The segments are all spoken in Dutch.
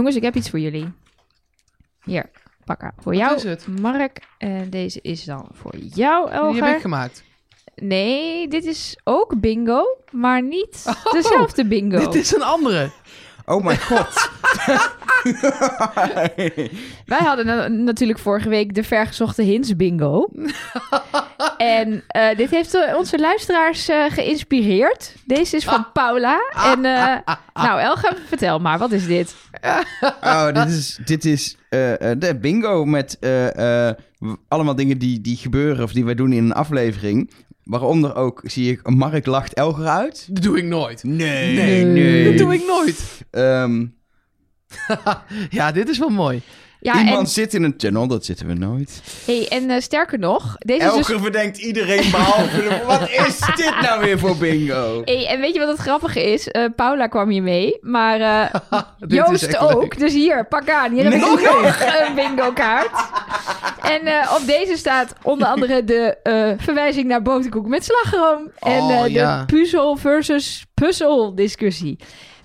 Jongens, ik heb iets voor jullie. Hier, pak haar. Voor Wat jou, is het? Mark. En deze is dan voor jou, Die heb ik Elger. gemaakt. Nee, dit is ook bingo, maar niet dezelfde bingo. Oh, Dit is een andere. Oh mijn god. Wij hadden na- natuurlijk vorige week de vergezochte hints bingo. en eh, dit heeft eh, onze luisteraars eh, geïnspireerd. Deze is van Paula. En eh, nou, Elga, vertel maar, wat is dit? Oh, dit is, dit is de bingo met eh, eh, allemaal dingen die, die gebeuren of die wij doen in een aflevering. Waaronder ook zie ik Mark lacht Elger uit. Dat doe ik nooit. Nee, Nee. nee. Dat doe ik nooit. Ehm, ja, dit is wel mooi. Ja, iemand en, zit in een tunnel, dat zitten we nooit. hey, en eh, sterker nog, deze is Elger dus... verdenkt iedereen behalve... wat is dit nou weer voor bingo? Hey, en weet je wat het grappige is? Eh, Paula kwam hier mee, maar eh, Joost ook. leuk. Dus hier, pak aan. Hier heb ik Nee. ook nog een bingo kaart. En eh, op deze staat onder andere de eh, verwijzing naar boterkoek met slagroom. En Oh, eh, de ja. puzzel versus puzzel discussie.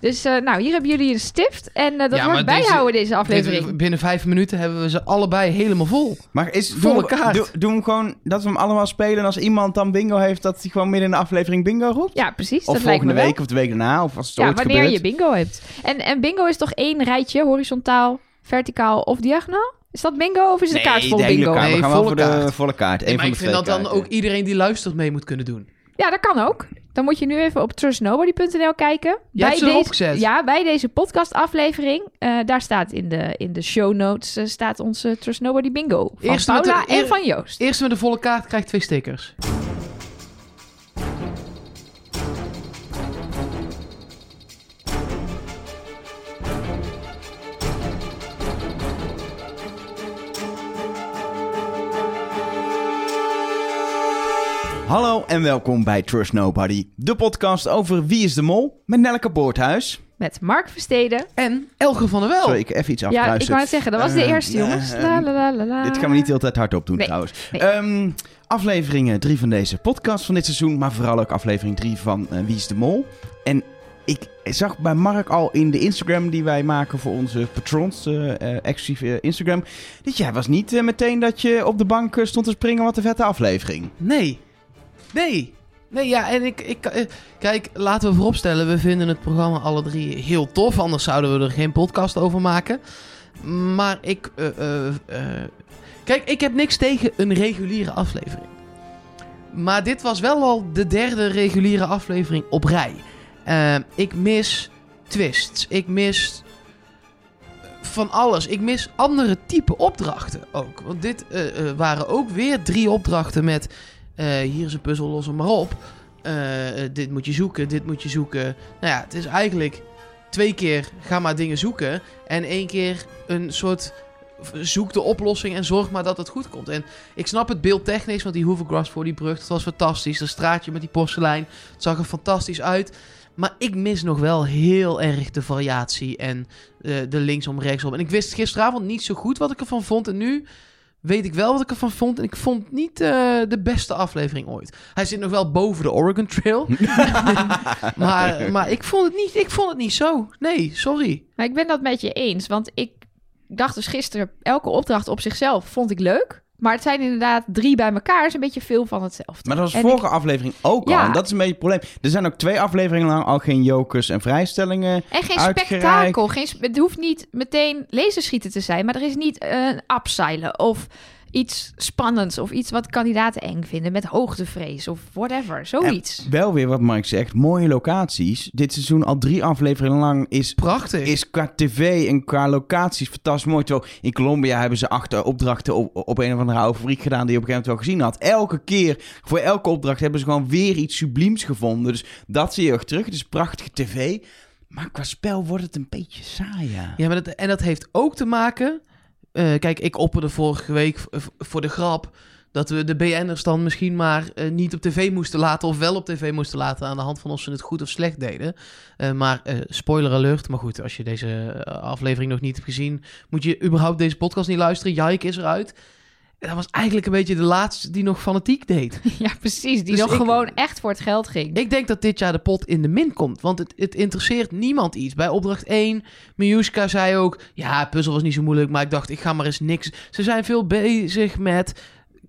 Dus eh, nou, hier hebben jullie een stift. En eh, dat Ja, maar wordt deze- bijhouden deze aflevering. Dit- binnen vijf minuten hebben we ze allebei helemaal vol. Maar is, Volle doen, kaart. doe- doen we gewoon dat we hem allemaal spelen en als iemand dan bingo heeft, dat hij gewoon midden in de aflevering bingo roept? Ja, precies. Of dat lijkt me volgende wel. week of de week daarna, of als het Ja, ooit wanneer gebeurt. je bingo hebt. En, en bingo is toch één rijtje, horizontaal, verticaal of diagonaal? Is dat bingo of is het Nee, de hele bingo? kaart. Nee, we gaan wel volle voor de kaart. volle kaart. Eén Nee, maar van ik de vind dat dan ook iedereen die luistert mee moet kunnen doen. Ja, dat kan ook. Dan moet je nu even op trustnobody.nl kijken. Jij erop deze, gezet. Ja, bij deze podcastaflevering. eh daar staat in de, in de show notes eh, staat onze Trust Nobody bingo. Van Eerst Paula de- en van Joost. Eerst met de volle kaart krijgt twee stickers. Hallo en welkom bij Trust Nobody, de podcast over Wie is de Mol met Nelleke Boorthuis. Met Mark Versteden. En Elge van der Wel. Sorry, ik even iets Ja, ik afkruisen. wou het zeggen, dat was de Eh, eerste, jongens. eh, La, la, la, la, la. Dit gaan we niet de hele tijd hardop doen Nee, trouwens. nee. Ehm, aflevering 3 van deze podcast van dit seizoen, maar vooral ook aflevering 3 van eh, Wie is de Mol. En ik zag bij Mark al in de Instagram die wij maken voor onze patrons, exclusieve Instagram, dat jij was niet meteen dat je op de bank stond te springen, wat een vette aflevering. Nee. Nee. Nee, ja, en ik... ik eh, kijk, laten we vooropstellen, we vinden het programma alle drie heel tof. Anders zouden we er geen podcast over maken. Maar ik... eh, eh, kijk, ik heb niks tegen een reguliere aflevering. Maar dit was wel al de derde reguliere aflevering op rij. Ik mis twists. Ik mis van alles. Ik mis andere type opdrachten ook. Want dit waren ook weer drie opdrachten met... eh, hier is een puzzel, los hem maar op. Eh, dit moet je zoeken, dit moet je zoeken. Nou ja, het is eigenlijk twee keer ga maar dingen zoeken. En één keer een soort zoek de oplossing en zorg maar dat het goed komt. En ik snap het beeldtechnisch, want die hovergrass voor die brug, dat was fantastisch. Dat straatje met die porselein, het zag er fantastisch uit. Maar ik mis nog wel heel erg de variatie en eh, de linksom, rechtsom. En ik wist gisteravond niet zo goed wat ik ervan vond. En nu weet ik wel wat ik ervan vond. En ik vond niet eh, de beste aflevering ooit. Hij zit nog wel boven de Oregon Trail. maar maar ik, vond het niet, ik vond het niet zo. Nee, sorry. Maar ik ben dat met je eens, want ik dacht dus gisteren... elke opdracht op zichzelf vond ik leuk. Maar het zijn inderdaad drie bij elkaar. is een beetje veel van hetzelfde. Maar dat was En vorige aflevering ook Ja. al. En dat is een beetje het probleem. Er zijn ook twee afleveringen lang al geen jokers en vrijstellingen. En geen uitgereikt. spektakel. Geen, het hoeft niet meteen laserschieten te zijn. Maar er is niet een abseilen of iets spannends. Of iets wat kandidaten eng vinden met hoogtevrees of whatever. Zoiets. Wel weer wat Mike zegt, mooie locaties. Dit seizoen al drie afleveringen lang is, Prachtig. is qua tv en qua locaties fantastisch mooi. Terwijl in Colombia hebben ze acht eh, opdrachten op, op een of andere oude fabriek gedaan die je op een gegeven moment wel gezien had. Elke keer, voor elke opdracht hebben ze gewoon weer iets subliems gevonden. Dus dat zie je ook terug. Het is prachtige tv. Maar qua spel wordt het een beetje saai, ja. Ja, maar dat, en dat heeft ook te maken... eh, kijk, ik opperde vorige week voor de grap... dat we de BN'ers dan misschien maar eh, niet op tv moesten laten... of wel op tv moesten laten aan de hand van of ze het goed of slecht deden. Eh, maar spoiler alert. Maar goed, als je deze aflevering nog niet hebt gezien... moet je überhaupt deze podcast niet luisteren. Jike is eruit. Dat was eigenlijk een beetje de laatste die nog fanatiek deed. Ja, precies. Die Dus nog ik- gewoon echt voor het geld ging. Ik denk dat dit jaar de pot in de min komt. Want het, het interesseert niemand iets. Bij opdracht 1, Miuska zei ook... Ja, puzzel was niet zo moeilijk, maar ik dacht, ik ga maar eens niks... Ze zijn veel bezig met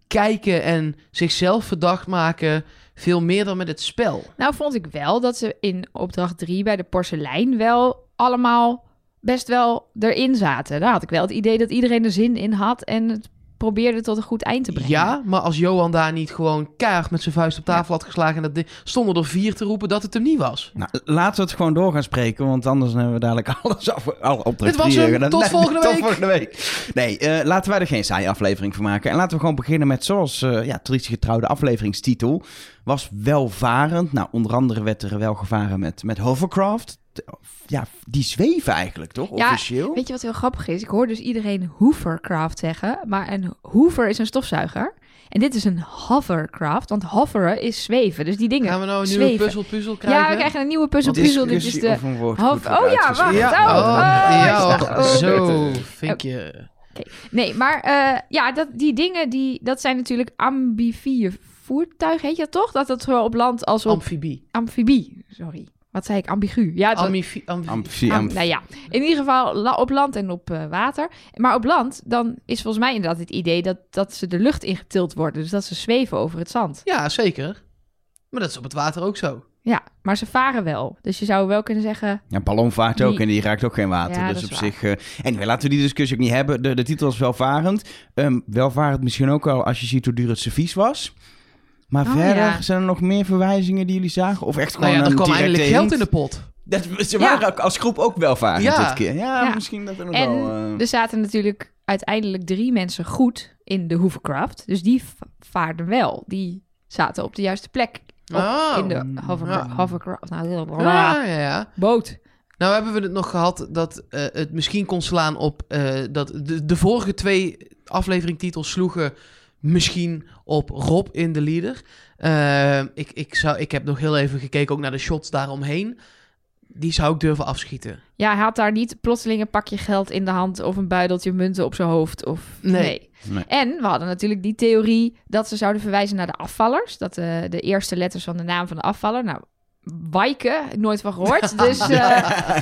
kijken en zichzelf verdacht maken. Veel meer dan met het spel. Nou vond ik wel dat ze in opdracht 3 bij de porselein wel allemaal best wel erin zaten. Daar had ik wel het idee dat iedereen er zin in had en het probeerde tot een goed eind te brengen. Ja, maar als Johan daar niet gewoon keihard met zijn vuist op tafel had geslagen... en dat stonden er vier te roepen dat het hem niet was. Nou, laten we het gewoon door gaan spreken, want anders hebben we dadelijk alles af. Alle opdracht Dit was hem. gedaan. Tot Nee, volgende tot week. volgende week. Nee, eh, laten wij er geen saaie aflevering van maken. En laten we gewoon beginnen met, zoals eh ja, traditiegetrouwde afleveringstitel, was welvarend. Nou, onder andere werd er wel gevaren met, met hovercraft. Ja, die zweven eigenlijk, toch? Ja, Officieel. Weet je wat heel grappig is? Ik hoor dus iedereen Hoovercraft zeggen, maar een Hoover is een stofzuiger. En dit is een hovercraft, want hoveren is zweven. Dus die dingen Gaan we nou een nieuwe zweven. puzzel-puzzel krijgen? Ja, we krijgen een nieuwe puzzel-puzzel. Dit is de... of een woord Hover- goed wordt Oh ja, wacht. Ja, Oh, oh, oh, ja, oh, zo, vinkje. Nee, maar eh, ja, dat, die dingen, die, dat zijn natuurlijk amfibie voertuigen, heet je dat toch? Dat het zowel op land als op Amfibie. amfibie. Sorry, wat zei ik? Ambigu. Ja, het was- Amfibie. amfibie. Amfie- am- amf- nou ja, in ieder geval la- op land en op eh, water. Maar op land, dan is volgens mij inderdaad het idee dat, dat ze de lucht ingetild worden. Dus dat ze zweven over het zand. Ja, zeker. Maar dat is op het water ook zo. Ja, maar ze varen wel. Dus je zou wel kunnen zeggen... Ja, ballonvaart ook Die- en die raakt ook geen water. Ja, dus dat op waar. zich... eh anyway, laten we die discussie ook niet hebben. De, de titel is welvarend. Ehm, welvarend misschien ook wel als je ziet hoe duur het servies was. Maar Oh, verder, ja. zijn er nog meer verwijzingen die jullie zagen? Of echt gewoon Nou ja, er een kwam eindelijk geld in de pot. Dat, ze Ja. waren ook als groep ook welvarend Ja. dit keer. Ja, Ja. misschien dat er nog En wel... eh, er zaten natuurlijk uiteindelijk drie mensen goed in de Hoovercraft. Dus die vaarden wel. Die zaten op de juiste plek. Op, Oh. in de hover, Ja. hovercraft. Nou, heel- Ja, ja, ja. Boot. Nou hebben we het nog gehad dat eh, het misschien kon slaan op... eh, dat de, de vorige twee afleveringtitels sloegen misschien op Rob in de leader. Eh, ik, ik, zou, ik heb nog heel even gekeken ook naar de shots daaromheen. Die zou ik durven afschieten. Ja, hij had daar niet plotseling een pakje geld in de hand of een buideltje munten op zijn hoofd. Of, Nee. Nee. En we hadden natuurlijk die theorie dat ze zouden verwijzen naar de afvallers. Dat de, de eerste letters van de naam van de afvaller. Nou, Waike, nooit van gehoord. Dus eh,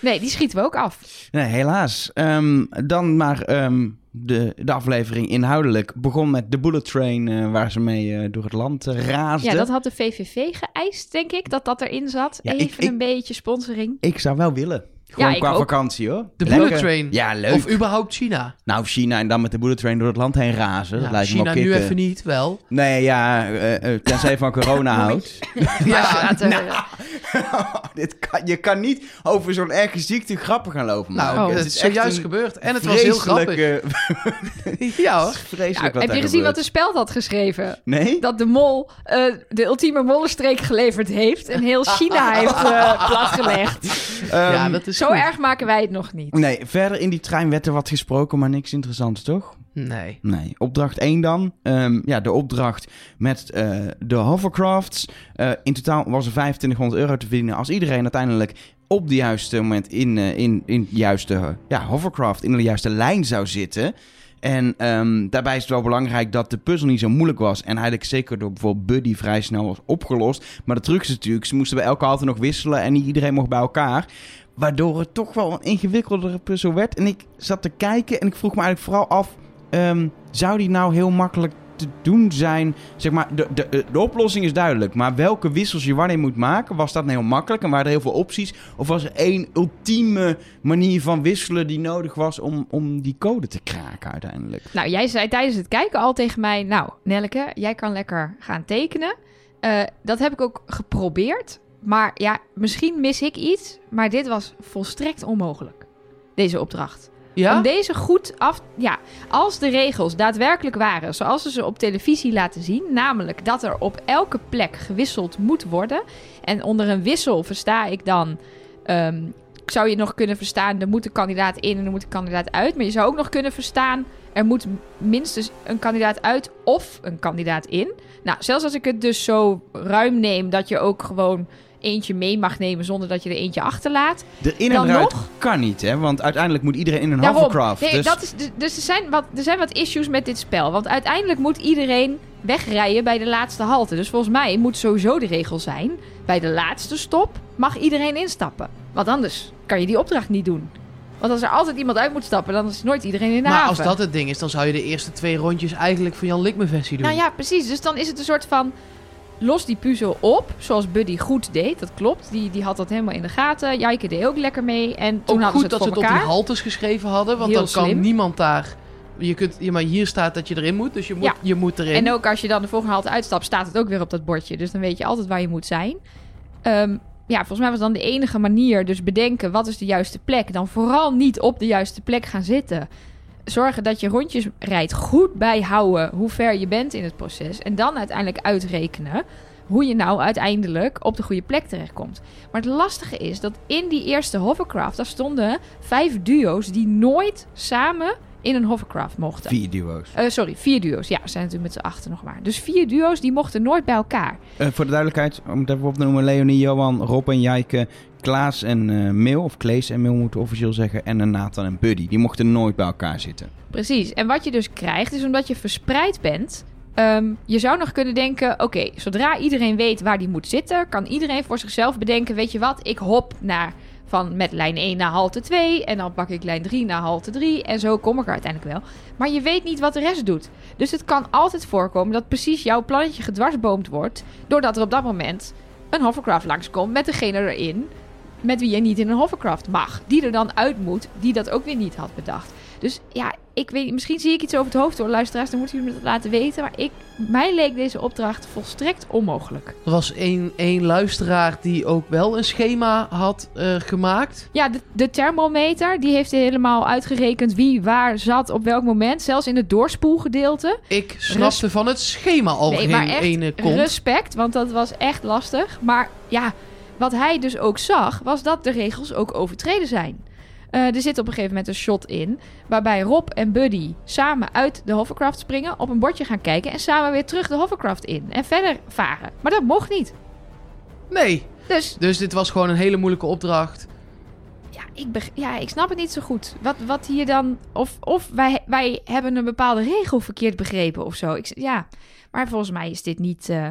nee, die schieten we ook af. Nee, helaas. Ehm, dan maar ehm, de, de aflevering inhoudelijk begon met de bullet train... eh, waar ze mee eh, door het land raasden. Ja, dat had de VVV geëist, denk ik, dat dat erin zat. Ja, ik- Even ik- een beetje sponsoring. Ik zou wel willen. Gewoon ik qua ook. vakantie hoor. De Lekker. bullet train. Ja, leuk. Of überhaupt China. Nou, China en dan met de bullet train door het land heen razen. dat Ja, lijkt me China nu even niet, wel. Nee, ja, eh, eh, tenzij je van corona houdt. Ja, Laten we- nou, Dit kan, je kan niet over zo'n erge ziekte grappen gaan lopen nou. Oh. het is zojuist gebeurd. En het was heel grappig. Ja hoor. Vreselijk Nou, wat heb je gezien wat de speld had geschreven? Nee? Dat de mol eh, de ultieme mollenstreek geleverd heeft en heel China heeft platgelegd. ja, dat is Zo goed. erg maken wij het nog niet. Nee, verder in die trein werd er wat gesproken, maar niks interessants, toch? Nee. Nee. Opdracht 1 dan. Ehm, ja, de opdracht met eh, de hovercrafts. Eh, in totaal was er 2500 euro te verdienen als iedereen uiteindelijk op de juiste moment in, eh, in, in de juiste ja, hovercraft, in de juiste lijn zou zitten. En ehm, daarbij is het wel belangrijk dat de puzzel niet zo moeilijk was. En eigenlijk zeker door bijvoorbeeld Buddy vrij snel was opgelost. Maar de truc is natuurlijk, ze moesten bij elke halte nog wisselen en niet iedereen mocht bij elkaar. Waardoor het toch wel een ingewikkeldere puzzel werd. En ik zat te kijken en ik vroeg me eigenlijk vooral af... ehm, zou die nou heel makkelijk te doen zijn? Zeg maar, de, de, de, de oplossing is duidelijk. Maar welke wissels je wanneer moet maken, was dat nou heel makkelijk? En waren er heel veel opties? Of was er één ultieme manier van wisselen die nodig was om, om die code te kraken uiteindelijk? Nou, jij zei tijdens het kijken al tegen mij... Nou, Nelleke, jij kan lekker gaan tekenen. Eh, dat heb ik ook geprobeerd. Maar ja, misschien mis ik iets. Maar dit was volstrekt onmogelijk. Deze opdracht. Ja? Om deze goed af... Ja, als de regels daadwerkelijk waren zoals ze ze op televisie laten zien... namelijk dat er op elke plek gewisseld moet worden... en onder een wissel versta ik dan... ehm, zou je nog kunnen verstaan... er moet een kandidaat in en er moet een kandidaat uit... maar je zou ook nog kunnen verstaan... er moet minstens een kandidaat uit of een kandidaat in. Nou, zelfs als ik het dus zo ruim neem... dat je ook gewoon eentje mee mag nemen zonder dat je er eentje achterlaat. Erin Dan en eruit nog? kan niet, hè? Want uiteindelijk moet iedereen in een Daarom. hovercraft. Nee, dus dat is, dus- er zijn, wat, er zijn wat issues met dit spel. Want uiteindelijk moet iedereen wegrijden bij de laatste halte. Dus volgens mij moet sowieso de regel zijn... bij de laatste stop mag iedereen instappen. Want anders kan je die opdracht niet doen. Want als er altijd iemand uit moet stappen... dan is nooit iedereen in de Maar haven. als dat het ding is, dan zou je de eerste twee rondjes eigenlijk voor Jan Likme versie doen. Nou ja, precies. Dus dan is het een soort van... Los die puzzel op, zoals Buddy goed deed. Dat klopt. Die, die had dat helemaal in de gaten. Jijke deed ook lekker mee. En toen Ook hadden goed ze het dat ze het op die haltes geschreven hadden, want Heel dan kan niemand daar... Je kunt, ja, maar hier staat dat je erin moet, dus je moet, Ja. je moet erin. En ook als je dan de volgende halte uitstapt, staat het ook weer op dat bordje. Dus dan weet je altijd waar je moet zijn. Ehm, ja, volgens mij was dan de enige manier, dus bedenken wat is de juiste plek. Dan vooral niet op de juiste plek gaan zitten. Zorgen dat je rondjes rijdt, goed bijhouden hoe ver je bent in het proces. En dan uiteindelijk uitrekenen hoe je nou uiteindelijk op de goede plek terechtkomt. Maar het lastige is dat in die eerste hovercraft, daar stonden vijf duo's die nooit samen in een hovercraft mochten. vier duo's. Eh, sorry, vier duo's. Ja, we zijn natuurlijk met z'n achten nog maar. Dus vier duo's, die mochten nooit bij elkaar. Eh, voor de duidelijkheid, om het even op te noemen: Leonie, Johan, Rob en Jijke, Klaas en Mil, of Klees en Mil moeten officieel zeggen, en eh, Nathan en Buddy. Die mochten nooit bij elkaar zitten. Precies. En wat je dus krijgt, is omdat je verspreid bent... ehm, je zou nog kunnen denken, oké, zodra iedereen weet waar die moet zitten... kan iedereen voor zichzelf bedenken, weet je wat, ik hop naar... Van met lijn 1 naar halte 2 en dan pak ik lijn 3 naar halte 3 en zo kom ik er uiteindelijk wel. Maar je weet niet wat de rest doet. Dus het kan altijd voorkomen dat precies jouw plannetje gedwarsboomd wordt... doordat er op dat moment een hovercraft langskomt met degene erin... met wie je niet in een hovercraft mag. Die er dan uit moet, die dat ook weer niet had bedacht. Dus ja, ik weet misschien zie ik iets over het hoofd door luisteraars, dan moeten jullie me dat laten weten. Maar ik, mij leek deze opdracht volstrekt onmogelijk. Er was één, één luisteraar die ook wel een schema had eh, gemaakt. Ja, de, de thermometer, die heeft helemaal uitgerekend wie waar zat op welk moment. Zelfs in het doorspoelgedeelte. Ik snapte van het schema al Nee, geen echt ene kont. Respect, want dat was echt lastig. Maar ja, wat hij dus ook zag, was dat de regels ook overtreden zijn. Eh, er zit op een gegeven moment een shot in. Waarbij Rob en Buddy samen uit de hovercraft springen. Op een bordje gaan kijken. En samen weer terug de hovercraft in. En verder varen. Maar dat mocht niet. Nee, Dus dus dit was gewoon een hele moeilijke opdracht. ja, ik, beg- ja, ik snap het niet zo goed. Wat, wat hier dan. Of, of wij, wij hebben een bepaalde regel verkeerd begrepen of zo. Ik, ja, maar volgens mij is dit niet, eh,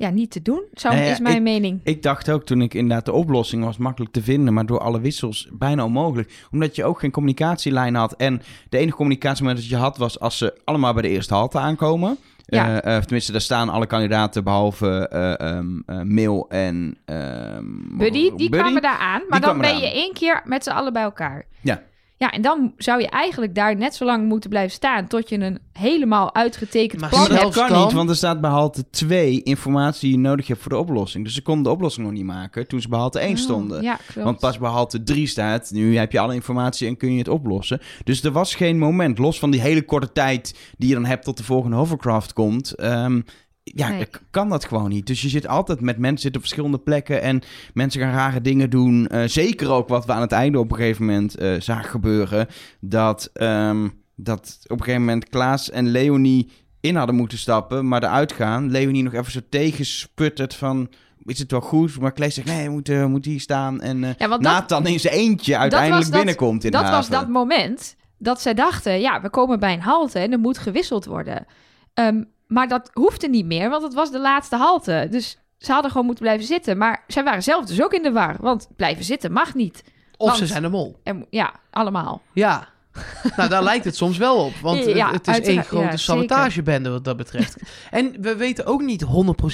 ja, niet te doen. Zou, Nou ja, is mijn ik- mening. Ik dacht ook toen ik inderdaad de oplossing was makkelijk te vinden, maar door alle wissels bijna onmogelijk. Omdat je ook geen communicatielijn had. En de enige communicatiemodus dat je had was als ze allemaal bij de eerste halte aankomen. Ja. Eh, eh, tenminste, daar staan alle kandidaten behalve eh ehm, eh, Mail en... ehm, Buddy, die kwamen daar aan. Maar dan ben je één keer met z'n allen bij elkaar. Ja. Ja, en dan zou je eigenlijk daar net zo lang moeten blijven staan... tot je een helemaal uitgetekend Maar plan Maar hebt. dat zelfs kan dan- niet, want er staat bij halte 2 informatie die je nodig hebt voor de oplossing. Dus ze konden de oplossing nog niet maken toen ze bij halte 1 Oh, stonden. Ja, klopt. Want pas bij halte 3 staat, nu heb je alle informatie en kun je het oplossen. Dus er was geen moment, los van die hele korte tijd die je dan hebt tot de volgende hovercraft komt. ehm, ja, Nee. kan dat gewoon niet. Dus je zit altijd met mensen zitten op verschillende plekken en mensen gaan rare dingen doen. Eh, zeker ook wat we aan het einde op een gegeven moment eh, zagen gebeuren. Dat, ehm, dat op een gegeven moment Klaas en Leonie in hadden moeten stappen, maar eruit gaan. Leonie nog even zo tegensputtert van... Is het wel goed? Maar Klees zegt, nee, we moeten hier staan. En eh Ja, want dat- Nathan in zijn eentje uiteindelijk dat- binnenkomt in dat was dat moment dat zij dachten... ja, we komen bij een halte en er moet gewisseld worden. Ehm, maar dat hoefde niet meer, want het was de laatste halte. Dus ze hadden gewoon moeten blijven zitten. Maar zij waren zelf dus ook in de war. Want blijven zitten mag niet. Of Want- ze zijn de mol. En, ja, allemaal. Ja. nou, daar lijkt het soms wel op. Want het- Ja, het is één grote Ja, sabotagebende wat dat betreft. en we weten ook niet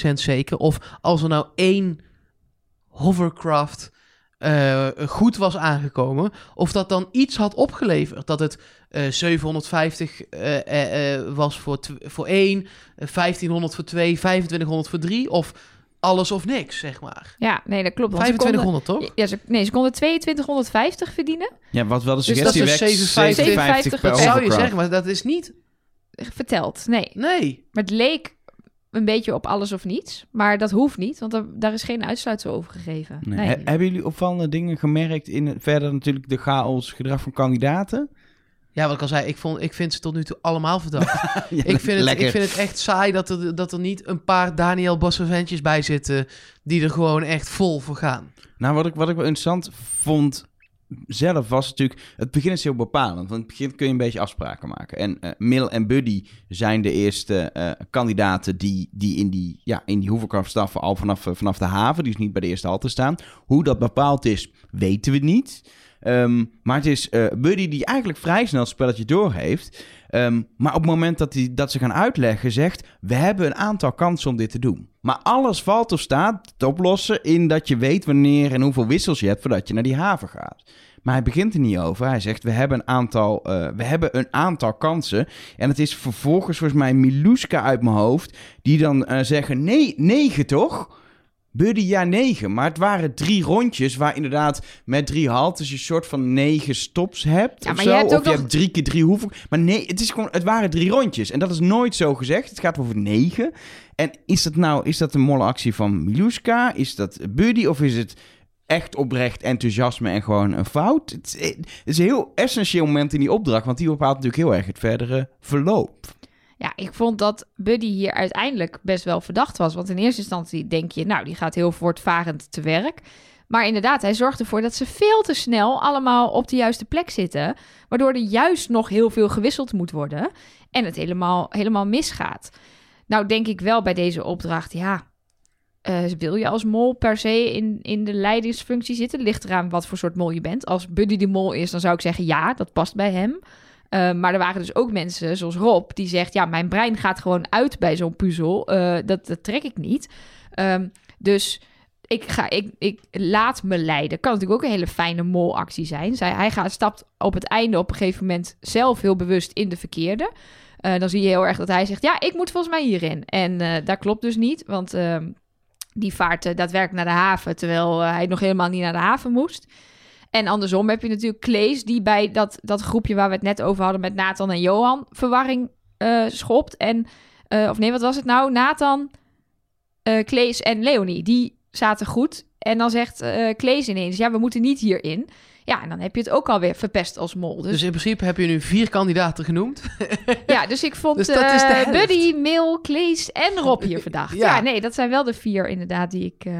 100% zeker of als er nou één hovercraft eh, goed was aangekomen, of dat dan iets had opgeleverd. Dat het eh 750 eh, eh, was voor, voor één, eh, 1500 voor twee, 2500 voor drie, of alles of niks, zeg maar. Ja, nee, dat klopt. want ze 2500 toch? Ja, ze, nee, ze konden 2250 verdienen. Ja, wat wel de Dus suggestie dat is wekt, 57 57 per dat zou je zeggen, maar dat is niet... Verteld. Nee. Nee. Maar het leek een beetje op alles of niets. Maar dat hoeft niet, want er, daar is geen uitsluitsel over gegeven. Nee. Nee. He- hebben jullie opvallende dingen gemerkt in het, verder natuurlijk de chaos gedrag van kandidaten? Ja, wat ik al zei, ik, vond, ik vind ze tot nu toe allemaal verdacht. Ja, ik, vind het, ik vind het echt saai dat er, dat er niet een paar Daniel Bosseventjes bij zitten... die er gewoon echt vol voor gaan. Nou, wat ik, wat ik wel interessant vond zelf was natuurlijk... Het begin is heel bepalend. Want in het begin kun je een beetje afspraken maken. En eh Mill en Buddy zijn de eerste eh, kandidaten die, die in die, ja, in die al vanaf, eh, vanaf de haven. Die dus niet bij de eerste halte staan. Hoe dat bepaald is, weten we niet. Ehm, maar het is eh, Buddy die eigenlijk vrij snel het spelletje door heeft. Ehm, maar op het moment dat, die, dat ze gaan uitleggen, zegt: We hebben een aantal kansen om dit te doen. Maar alles valt of staat te oplossen in dat je weet wanneer en hoeveel wissels je hebt voordat je naar die haven gaat. Maar hij begint er niet over. Hij zegt: We hebben een aantal, eh, we hebben een aantal kansen. En het is vervolgens volgens mij Miluska uit mijn hoofd. Die dan eh, zeggen: Nee, negen toch? Buddy, ja, negen. Maar het waren drie rondjes waar inderdaad met drie haltes je een soort van negen stops hebt. Ja, of zo. je hebt of je nog- hebt drie keer drie hoeveel. Maar nee, het, is gewoon, het waren drie rondjes. En dat is nooit zo gezegd. Het gaat over negen. En is dat nou is dat een molle actie van Miluska? Is dat Buddy? Of is het echt oprecht enthousiasme en gewoon een fout? Het is een heel essentieel moment in die opdracht. Want die bepaalt natuurlijk heel erg het verdere verloop. Ja, ik vond dat Buddy hier uiteindelijk best wel verdacht was. Want in eerste instantie denk je, nou, die gaat heel voortvarend te werk. Maar inderdaad, hij zorgt ervoor dat ze veel te snel allemaal op de juiste plek zitten. Waardoor er juist nog heel veel gewisseld moet worden. En het helemaal, helemaal misgaat. Nou, denk ik wel bij deze opdracht, ja. eh, wil je als mol per se in, in de leidingsfunctie zitten? Ligt eraan wat voor soort mol je bent. Als Buddy de mol is, dan zou ik zeggen ja, dat past bij hem. Uh, maar er waren dus ook mensen, zoals Rob, die zegt: Ja, mijn brein gaat gewoon uit bij zo'n puzzel. Uh, dat, dat trek ik niet. Um, dus ik, ga, ik, ik laat me leiden. Kan natuurlijk ook een hele fijne molactie zijn. Zij, hij gaat, stapt op het einde op een gegeven moment zelf heel bewust in de verkeerde. Uh, dan zie je heel erg dat hij zegt: Ja, ik moet volgens mij hierin. En uh, dat klopt dus niet, want uh, die vaart daadwerkelijk naar de haven, terwijl hij nog helemaal niet naar de haven moest. En andersom heb je natuurlijk Klees, die bij dat, dat groepje waar we het net over hadden met Nathan en Johan verwarring uh, schopt. En, uh, of nee, wat was het nou? Nathan, uh, Klees en Leonie, die zaten goed. En dan zegt Klees ineens, ja, we moeten niet hierin. Ja, en dan heb je het ook alweer verpest als mol. Dus, dus in principe heb je nu vier kandidaten genoemd. ja, dus ik vond dus. Buddy, Mil, Klees en Rob hier verdacht. ja. ja. nee, dat zijn wel de vier inderdaad die ik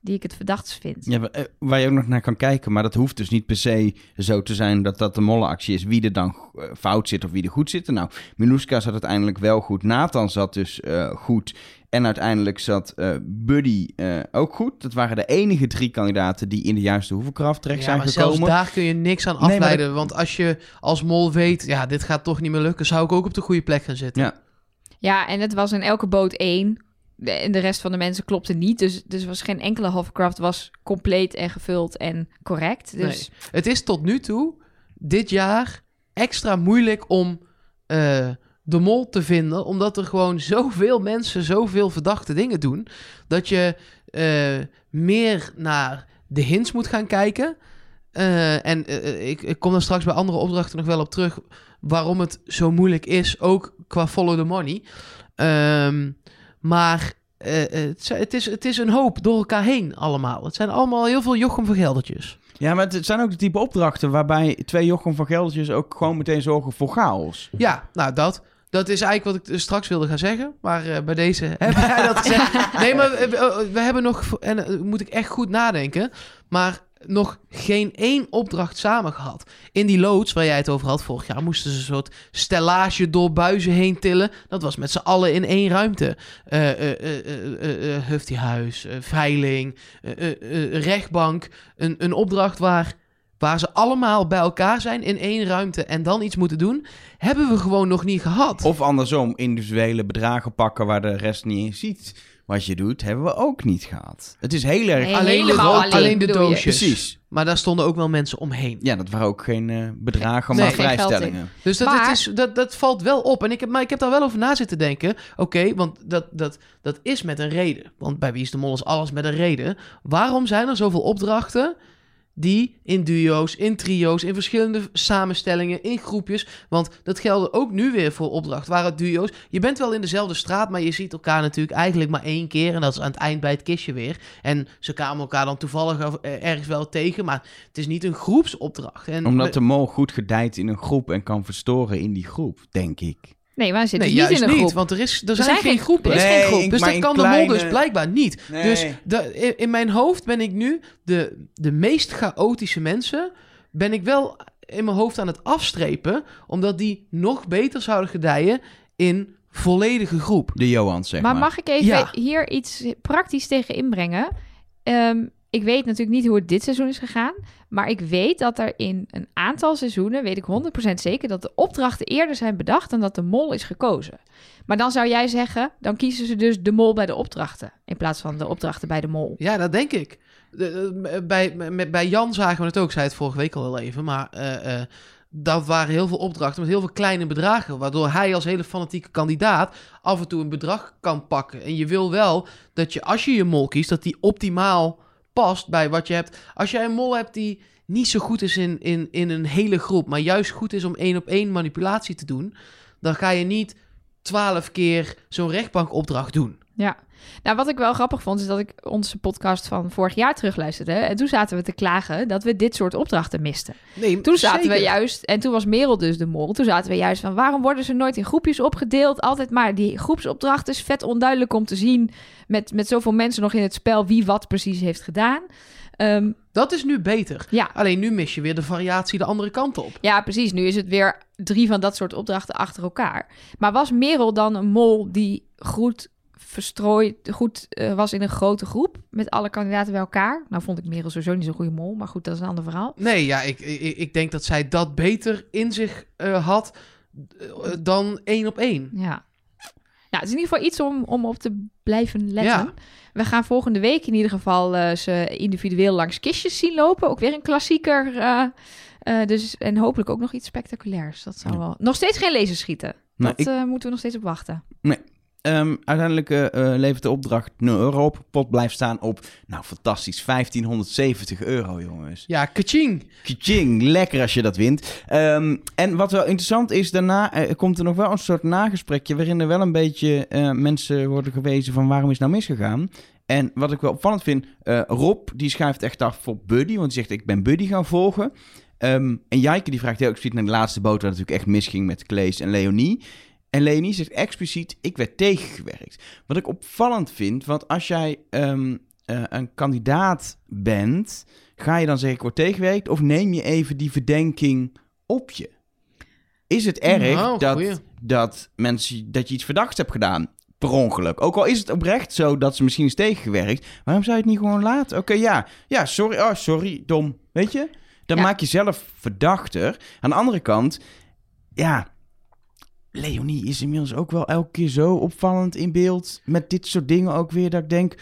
die ik het verdachtst vind. Ja, waar je ook nog naar kan kijken, maar dat hoeft dus niet per se zo te zijn dat dat de mollenactie is. Wie er dan fout zit of wie er goed zit. Nou, Miluska zat uiteindelijk wel goed. Nathan zat dus uh, goed. En uiteindelijk zat uh, Buddy uh, ook goed. Dat waren de enige drie kandidaten die in de juiste hoeveelkracht terecht ja, zijn maar gekomen. zelfs daar kun je niks aan Nee, afleiden. Want als je als mol weet, ja, dit gaat toch niet meer lukken, zou ik ook op de goede plek gaan zitten. Ja. Ja, en het was in elke boot één. De, en de rest van de mensen klopte niet. Dus, dus was geen enkele hovercraft was compleet en gevuld en correct. Dus Nee. Het is tot nu toe, dit jaar, extra moeilijk om eh, de mol te vinden. Omdat er gewoon zoveel mensen zoveel verdachte dingen doen. Dat je eh, meer naar de hints moet gaan kijken. Eh, en ik, ik kom er straks bij andere opdrachten nog wel op terug. Waarom het zo moeilijk is, ook qua follow the money. Ehm, maar uh, het, het, is, het is een hoop door elkaar heen allemaal. Het zijn allemaal heel veel Jochem van Geldertjes. Ja, maar het zijn ook de type opdrachten waarbij twee Jochem van Geldertjes ook gewoon meteen zorgen voor chaos. Ja, nou dat. Dat is eigenlijk wat ik dus straks wilde gaan zeggen. Maar uh, bij deze heb jij dat gezegd. Nee, maar we, we hebben nog... En moet ik echt goed nadenken. Maar nog geen één opdracht samen gehad. In die loods waar jij het over had vorig jaar... moesten ze een soort stellage door buizen heen tillen. Dat was met z'n allen in één ruimte. Huftiehuis, veiling, rechtbank. Een, een opdracht waar... Waar ze allemaal bij elkaar zijn in één ruimte en dan iets moeten doen, hebben we gewoon nog niet gehad. Of andersom, individuele bedragen pakken waar de rest niet eens ziet wat je doet, hebben we ook niet gehad. Het is heel erg... Nee, alleen, de, helemaal alleen, alleen de doosjes. Precies. Maar daar stonden ook wel mensen omheen. Ja, dat waren ook geen uh, bedragen, Nee, maar geen vrijstellingen. Dus dat, Maar- het is, dat, dat valt wel op. En ik heb, maar ik heb daar wel over na zitten denken. Oké, want dat, dat, dat is met een reden. Want bij Wie is de Mol is alles met een reden. Waarom zijn er zoveel opdrachten die in duo's, in trio's, in verschillende samenstellingen, in groepjes. Want dat geldt ook nu weer voor opdracht. Waar het duo's. Je bent wel in dezelfde straat, maar je ziet elkaar natuurlijk eigenlijk maar één keer. En dat is aan het eind bij het kistje weer. En ze kwamen elkaar dan toevallig eh, ergens wel tegen. Maar het is niet een groepsopdracht. En Omdat de mol goed gedijt in een groep en kan verstoren in die groep, denk ik. Nee, wij zitten Nee, niet in een niet, groep. want er, is, er, zijn zijn geen groepen. er is Nee, geen groep. Dus dat kan de mol dus blijkbaar niet. Nee. Dus de, in, mijn hoofd ben ik nu de, de meest chaotische mensen... ben ik wel in mijn hoofd aan het afstrepen... omdat die nog beter zouden gedijen in volledige groep. De Johans, zeg maar. maar mag ik even Ja. hier iets praktisch tegen inbrengen? Ehm, ik weet natuurlijk niet hoe het dit seizoen is gegaan. Maar ik weet dat er in een aantal seizoenen, weet ik 100% zeker, dat de opdrachten eerder zijn bedacht dan dat de mol is gekozen. Maar dan zou jij zeggen, dan kiezen ze dus de mol bij de opdrachten. In plaats van de opdrachten bij de mol. Ja, dat denk ik. De- bij, bij Jan zagen we het ook, zei het vorige week al even, maar eh, eh, dat waren heel veel opdrachten met heel veel kleine bedragen, waardoor hij als hele fanatieke kandidaat af en toe een bedrag kan pakken. En je wil wel dat je, als je je mol kiest, dat die optimaal past bij wat je hebt. Als jij een mol hebt die niet zo goed is in, in, in een hele groep, maar juist goed is om één op één manipulatie te doen, dan ga je niet twaalf keer zo'n rechtbankopdracht doen. Ja. Nou, wat ik wel grappig vond, is dat ik onze podcast van vorig jaar terugluisterde. En toen zaten we te klagen dat we dit soort opdrachten misten. Nee, Toen zaten we juist, en toen was Merel dus de mol. Toen zaten we juist van, waarom worden ze nooit in groepjes opgedeeld? Altijd maar die groepsopdracht is vet onduidelijk om te zien... met, met zoveel mensen nog in het spel wie wat precies heeft gedaan. Ehm, Dat is nu beter. ja. Alleen nu mis je weer de variatie de andere kant op. ja, precies. Nu is het weer drie van dat soort opdrachten achter elkaar. Maar was Merel dan een mol die goed verstrooid goed eh, was in een grote groep... met alle kandidaten bij elkaar? Nou vond ik Merel sowieso niet zo'n goede mol, maar goed, dat is een ander verhaal. Nee, ja, ik, ik, ik denk dat zij dat beter in zich eh, had eh, dan één op één. Ja. Nou, het is in ieder geval iets om, om op te blijven letten. Ja. We gaan volgende week in ieder geval eh, ze individueel langs kistjes zien lopen. Ook weer een klassieker. eh, eh, dus, en hopelijk ook nog iets spectaculairs. Dat zou Ja. wel... Nog steeds geen laserschieten. Nee, dat ik- eh, moeten we nog steeds op wachten. Ehm, uiteindelijk eh, eh, levert de opdracht 0 euro op. Pot blijft staan op, nou fantastisch, 1570 euro, jongens. Ja, kaching. Kaching, lekker als je dat wint. Ehm, en wat wel interessant is, daarna eh, komt er nog wel een soort nagesprekje... waarin er wel een beetje mensen worden gewezen van waarom is nou misgegaan. En wat ik wel opvallend vind, Rob die schuift echt af voor Buddy... want die zegt ik ben Buddy gaan volgen. Ehm, en Jaike die vraagt heel expliciet naar de laatste boot... waar natuurlijk echt misging met Klees en Leonie... En Leonie zegt expliciet, ik werd tegengewerkt. Wat ik opvallend vind, want als jij ehm, eh, een kandidaat bent, ga je dan zeggen ik word tegengewerkt of neem je even die verdenking op je? Is het erg Nou, dat, goeie. dat, mensen, dat je iets verdachts hebt gedaan? Per ongeluk. Ook al is het oprecht zo dat ze misschien is tegengewerkt. Waarom zou je het niet gewoon laten? Oké, ja. Ja, sorry. Oh, sorry. Dom. Weet je? Dan Ja. maak je zelf verdachter. Aan de andere kant, ja... Leonie is inmiddels ook wel elke keer zo opvallend in beeld. Met dit soort dingen ook weer. Dat ik denk,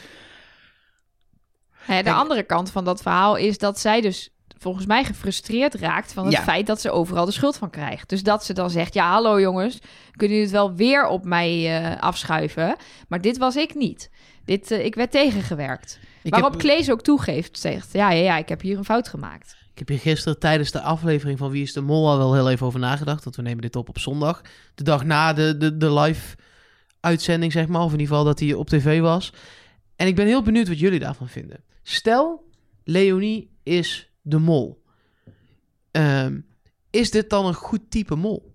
Hè, de Kijk- andere kant van dat verhaal is dat zij dus volgens mij gefrustreerd raakt van het Ja. feit dat ze overal de schuld van krijgt. Dus dat ze dan zegt, ja hallo jongens, kunnen jullie het wel weer op mij eh, afschuiven? Maar dit was ik niet. Dit, eh, ik werd tegengewerkt. Ik Waarop heb, Klees ook toegeeft, zegt, ja, ja, ja, ik heb hier een fout gemaakt. Ik heb hier gisteren tijdens de aflevering van Wie is de Mol al wel heel even over nagedacht. Want we nemen dit op op zondag. De dag na de, de, de live uitzending, zeg maar. Of in ieder geval dat hij op tv was. En ik ben heel benieuwd wat jullie daarvan vinden. Stel, Leonie is de mol. Ehm, is dit dan een goed type mol?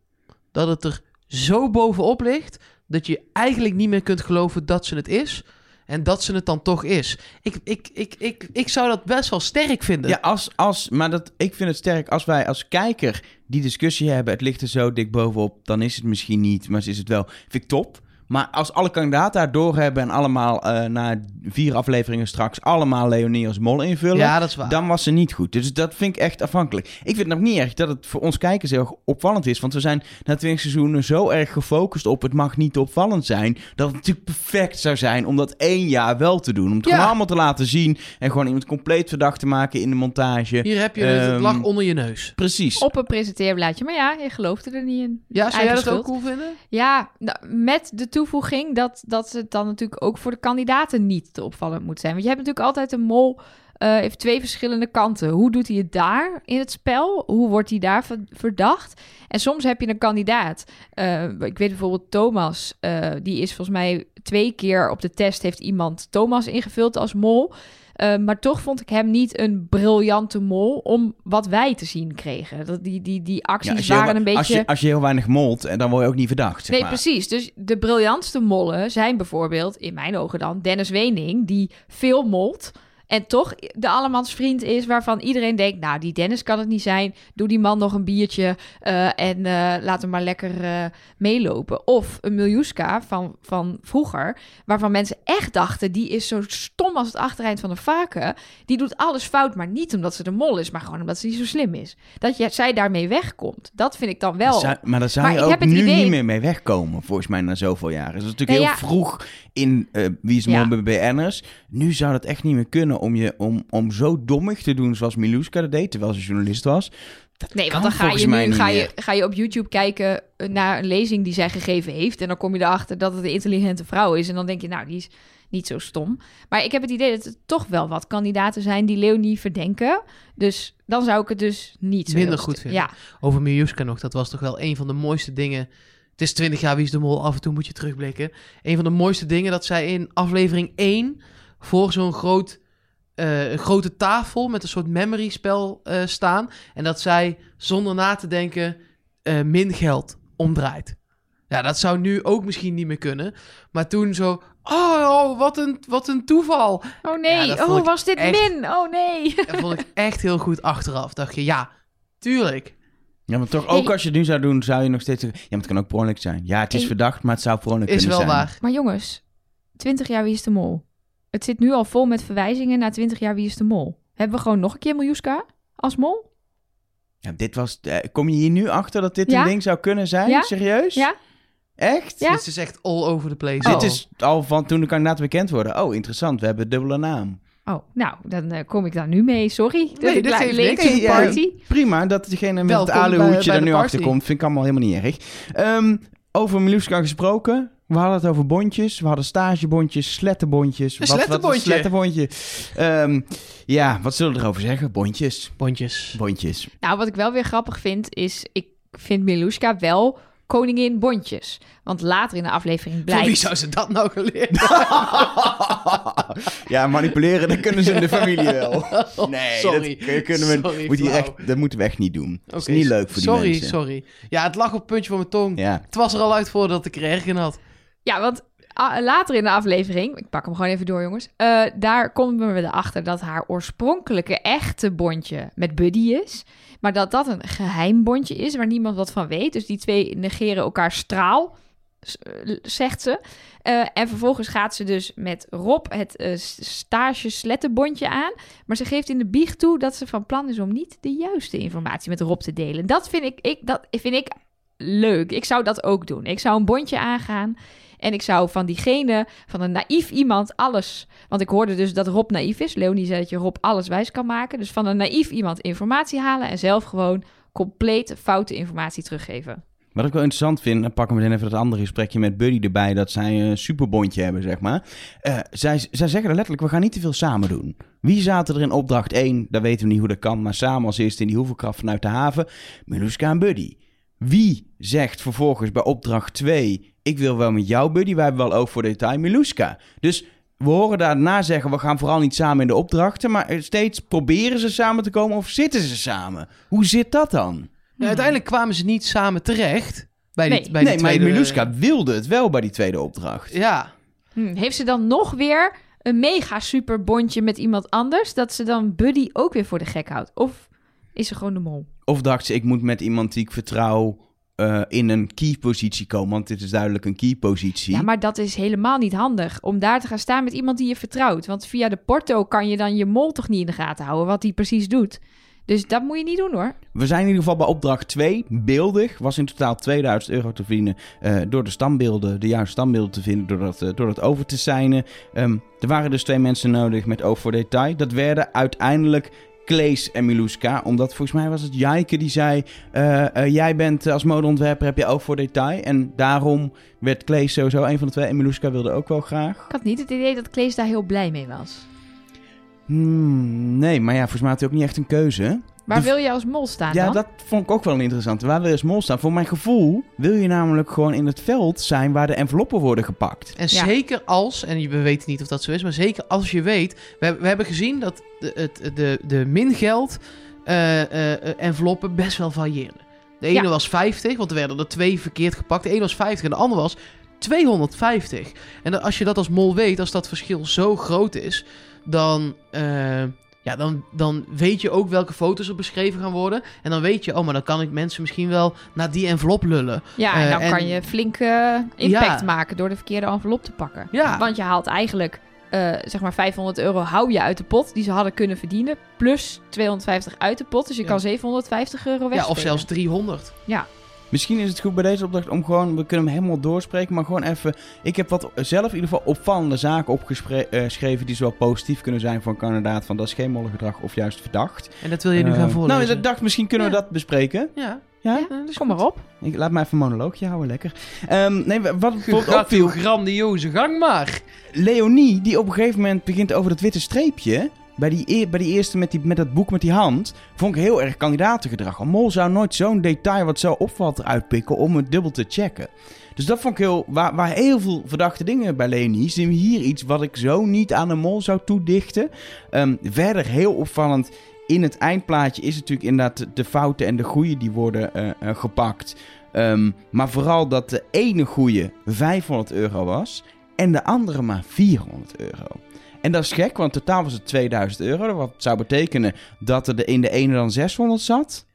Dat het er zo bovenop ligt dat je eigenlijk niet meer kunt geloven dat ze het is. En dat ze het dan toch is. Ik, ik, ik, ik, ik zou dat best wel sterk vinden. Ja, als, als, maar dat, ik vind het sterk als wij als kijker die discussie hebben. Het ligt er zo dik bovenop, dan is het misschien niet, maar is het wel. Vind ik top. Maar als alle kandidaten daar doorhebben en allemaal eh, na vier afleveringen straks allemaal Leonie als mol invullen, Ja, dat is waar. dan was ze niet goed. Dus dat vind ik echt afhankelijk. Ik vind het nog niet erg dat het voor ons kijkers heel erg opvallend is. Want we zijn na twintig seizoenen zo erg gefocust op het mag niet opvallend zijn. Dat het natuurlijk perfect zou zijn om dat één jaar wel te doen. Om het Ja. gewoon allemaal te laten zien. En gewoon iemand compleet verdacht te maken in de montage. Hier heb je het, het Ehm, lag onder je neus. Precies. Op een presenteerblaadje. Maar ja, je geloofde er niet in. Ja, zou jij dat ook cool vinden? Ja, nou, met de toevoeging dat, dat het dan natuurlijk ook voor de kandidaten niet te opvallend moet zijn. Want je hebt natuurlijk altijd een mol eh, heeft twee verschillende kanten. Hoe doet hij het daar in het spel? Hoe wordt hij daar ver- verdacht? En soms heb je een kandidaat. eh, ik weet bijvoorbeeld Thomas. eh, die is volgens mij twee keer op de test... heeft iemand Thomas ingevuld als mol. Eh, maar toch vond ik hem niet een briljante mol... om wat wij te zien kregen. Dat, die, die, die acties waren een beetje... als, je, als je heel weinig molt, en dan word je ook niet verdacht. Zeg Nee, maar. precies. Dus de briljantste mollen zijn bijvoorbeeld, in mijn ogen dan, Dennis Wening, die veel molt. En toch de allemans vriend is waarvan iedereen denkt... nou, die Dennis kan het niet zijn. Doe die man nog een biertje eh, en eh, laat hem maar lekker eh, meelopen. Of een Miljuska van, van vroeger... waarvan mensen echt dachten... die is zo stom als het achtereind van een vaken. Die doet alles fout, maar niet omdat ze de mol is... maar gewoon omdat ze niet zo slim is. Dat je, zij daarmee wegkomt. Dat vind ik dan wel... Zou- maar daar zou Maar je ook nu idee- niet meer mee wegkomen, volgens mij, na zoveel jaren. Dat is natuurlijk Nee, heel ja. vroeg in Wie is Ja. BN'ers. Nu zou dat echt niet meer kunnen om, je, om, om zo dommig te doen zoals Miluska dat deed, terwijl ze journalist was. Dat Nee, want dan ga je nu ga je, ga je op YouTube kijken eh, naar een lezing die zij gegeven heeft. En dan kom je erachter dat het een intelligente vrouw is. En dan denk je, nou, die is niet zo stom. Maar ik heb het idee dat er toch wel wat kandidaten zijn die Leonie verdenken. Dus dan zou ik het dus niet zo Minder goed vinden. Ja, Over Miljuska nog, dat was toch wel een van de mooiste dingen. Het is 20 jaar Wie is de Mol, af en toe moet je terugblikken. Een van de mooiste dingen dat zij in aflevering 1 voor zo'n groot, eh, grote tafel met een soort memory spel eh, staan. En dat zij zonder na te denken eh, min geld omdraait. Ja, dat zou nu ook misschien niet meer kunnen. Maar toen zo, oh, oh, wat, een, wat een toeval. Oh nee, Ja, oh was dit echt- min? Oh nee. Dat vond ik echt heel goed achteraf. Dacht je, ja, tuurlijk. Ja, maar toch, ook Hey. als je het nu zou doen, zou je nog steeds zeggen... Ja, maar het kan ook per zijn. Ja, het is Hey. verdacht, maar het zou per ongeluk Is kunnen wel zijn. waar. Maar jongens, 20 jaar Wie is de Mol? Het zit nu al vol met verwijzingen naar 20 jaar Wie is de Mol. Hebben we gewoon nog een keer Miljuska als mol? Ja, dit was... eh, kom je hier nu achter dat dit Ja? een ding zou kunnen zijn? Ja? Serieus? Ja? Echt? Ja. Dit is echt all over the place. Oh. Dit is al van toen de kandidaten bekend worden. Oh, interessant. We hebben dubbele naam. Oh, nou, dan eh, kom ik daar nu mee. Sorry. Nee, ik dat niks. ja. party. Prima, dat degene met Welkom het aluhoedje er nu party. achter komt, vind ik allemaal helemaal niet erg. Ehm, over Miluska gesproken. We hadden het over bondjes. We hadden stagebondjes, slettenbondjes. Een Wat- wat slettenbondje? Ehm, ja, wat zullen we erover zeggen? Bondjes. Bondjes. Bondjes. Nou, wat ik wel weer grappig vind, is... Ik vind Miluska wel koningin bondjes. Want later in de aflevering Van blijkt... wie zou ze dat nou geleerd ja, manipuleren, dat kunnen ze in de familie wel. Nee, sorry. dat kunnen we, Sorry, moet hier echt, dat moeten we echt niet doen. Dat is niet leuk voor die sorry, mensen. Sorry, Ja, het lag op het puntje van mijn tong. Ja. Het was er al uit voordat ik er erg in had. Ja, want ah, later in de aflevering... Ik pak hem gewoon even door, jongens. eh, daar komen we erachter dat haar oorspronkelijke echte bondje met Buddy is. Maar dat dat een geheim bondje is waar niemand wat van weet. Dus die twee negeren elkaar straal, eh, zegt ze. Eh, en vervolgens gaat ze dus met Rob het eh, stage slettenbondje aan. Maar ze geeft in de biecht toe dat ze van plan is om niet de juiste informatie met Rob te delen. Dat vind ik, ik, dat vind ik leuk. Ik zou dat ook doen. Ik zou een bondje aangaan. En ik zou van diegene, van een naïef iemand, alles. Want ik hoorde dus dat Rob naïef is. Leonie zei dat je Rob alles wijs kan maken. Dus van een naïef iemand informatie halen en zelf gewoon compleet foute informatie teruggeven. Wat ik wel interessant vind, dan pakken we meteen even dat andere gesprekje met Buddy erbij, dat zij een superbondje hebben, zeg maar. Eh, zij, zij zeggen er letterlijk, we gaan niet te veel samen doen. Wie zaten er in opdracht 1? Dat weten we niet hoe dat kan, maar samen als eerste in die hoeveelkracht vanuit de haven. Miluska en Buddy. Wie zegt vervolgens bij opdracht 2, ik wil wel met jou Buddy, wij hebben wel oog voor detail, Miluska. Dus we horen daarna zeggen, we gaan vooral niet samen in de opdrachten, maar steeds proberen ze samen te komen of zitten ze samen? Hoe zit dat dan? Ja, uiteindelijk kwamen ze niet samen terecht. Bij die, Nee. bij die nee, maar. Miluska wilde het wel bij die tweede opdracht. Ja. Hm, heeft ze dan nog weer een mega super bondje met iemand anders? Dat ze dan Buddy ook weer voor de gek houdt? Of is ze gewoon de mol? Of dacht ze, ik moet met iemand die ik vertrouw eh, in een key-positie komen. Want dit is duidelijk een key-positie. Ja, maar dat is helemaal niet handig. Om daar te gaan staan met iemand die je vertrouwt. Want via de porto kan je dan je mol toch niet in de gaten houden. Wat hij precies doet. Dus dat moet je niet doen hoor. We zijn in ieder geval bij opdracht 2. Beeldig was in totaal 2000 euro te verdienen. eh, door de standbeelden, de juiste standbeelden te vinden. Door dat, eh, door dat over te signen. Ehm, er waren dus twee mensen nodig met oog voor detail. Dat werden uiteindelijk Klees en Miluska. Omdat volgens mij was het Jijke die zei... eh, eh, jij bent als modeontwerper, heb je oog voor detail. En daarom werd Klees sowieso een van de twee. En Miluska wilde ook wel graag. Ik had niet het idee dat Klees daar heel blij mee was. Hmm, nee, maar ja, volgens mij had hij ook niet echt een keuze. Waar De- wil je als mol staan Ja, dan? dat vond ik ook wel een interessante. Waar wil je als mol staan? Voor mijn gevoel wil je namelijk gewoon in het veld zijn waar de enveloppen worden gepakt. En Ja. zeker als, en we weten niet of dat zo is, maar zeker als je weet. We, hebben- we hebben gezien dat de, het, de, de mingeld eh, eh, enveloppen best wel varieerden. De ene Ja. was 50, want er werden er twee verkeerd gepakt. De ene was 50 en de andere was 250. En als je dat als mol weet, als dat verschil zo groot is, dan, eh, ja, dan, dan weet je ook welke foto's er beschreven gaan worden. En dan weet je, oh, maar dan kan ik mensen misschien wel naar die envelop lullen. Ja, en Eh, dan en- kan je flink eh, impact Ja. maken door de verkeerde envelop te pakken. Ja. Want je haalt eigenlijk, eh, zeg maar 500 euro hou je uit de pot die ze hadden kunnen verdienen. Plus 250 uit de pot. Dus je Ja. kan 750 euro Ja, wegspelen. of zelfs 300. Misschien is het goed bij deze opdracht om gewoon, we kunnen hem helemaal doorspreken, maar gewoon even. Ik heb wat zelf in ieder geval opvallende zaken opgeschreven die zowel positief kunnen zijn voor een kandidaat van dat is geen mollengedrag of juist verdacht. En dat wil je nu Eh, gaan voorlezen. Nou, ik dacht misschien kunnen we dat bespreken. Ja. Ja? Is Kom maar op. Ik, laat mij even een monoloogje houden, lekker. Ehm, nee, wat bijvoorbeeld opviel, grandioze gang maar. Leonie, die op een gegeven moment begint over dat witte streepje. Bij die, e- bij die eerste met, die, met dat boek met die hand. Vond ik heel erg kandidatengedrag. Een mol zou nooit zo'n detail wat zo opvalt eruit pikken om het dubbel te checken. Dus dat vond ik heel. Waar, waar heel veel verdachte dingen bij Leonie. Zien we hier iets wat ik zo niet aan een mol zou toedichten. Ehm, verder heel opvallend. In het eindplaatje is natuurlijk inderdaad de- fouten en de goede die worden eh, eh, gepakt. Ehm, maar vooral dat de ene goede 500 euro was en de andere maar 400 euro. En dat is gek, want totaal was het 2000 euro. Wat zou betekenen dat er in de ene dan 600 zat.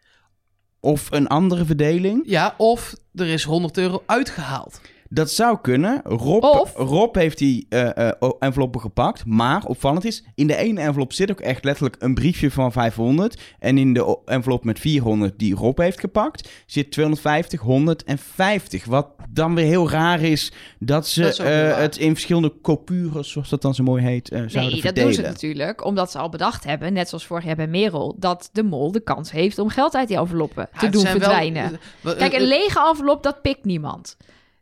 Of een andere verdeling. Ja, of er is 100 euro uitgehaald. Dat zou kunnen. Rob, Of- Rob heeft die eh, eh, enveloppen gepakt. Maar opvallend is, in de ene envelop zit ook echt letterlijk een briefje van 500. En in de envelop met 400 die Rob heeft gepakt, zit 250, 150. Wat dan weer heel raar is dat ze Dat is eh, het in verschillende coupures, zoals dat dan zo mooi heet, eh, zouden Nee, dat verdelen. doen ze natuurlijk omdat ze al bedacht hebben, net zoals vorig jaar bij Merel, dat de mol de kans heeft om geld uit die enveloppen Ja, te doen wel- verdwijnen. Kijk, een lege envelop, dat pikt niemand.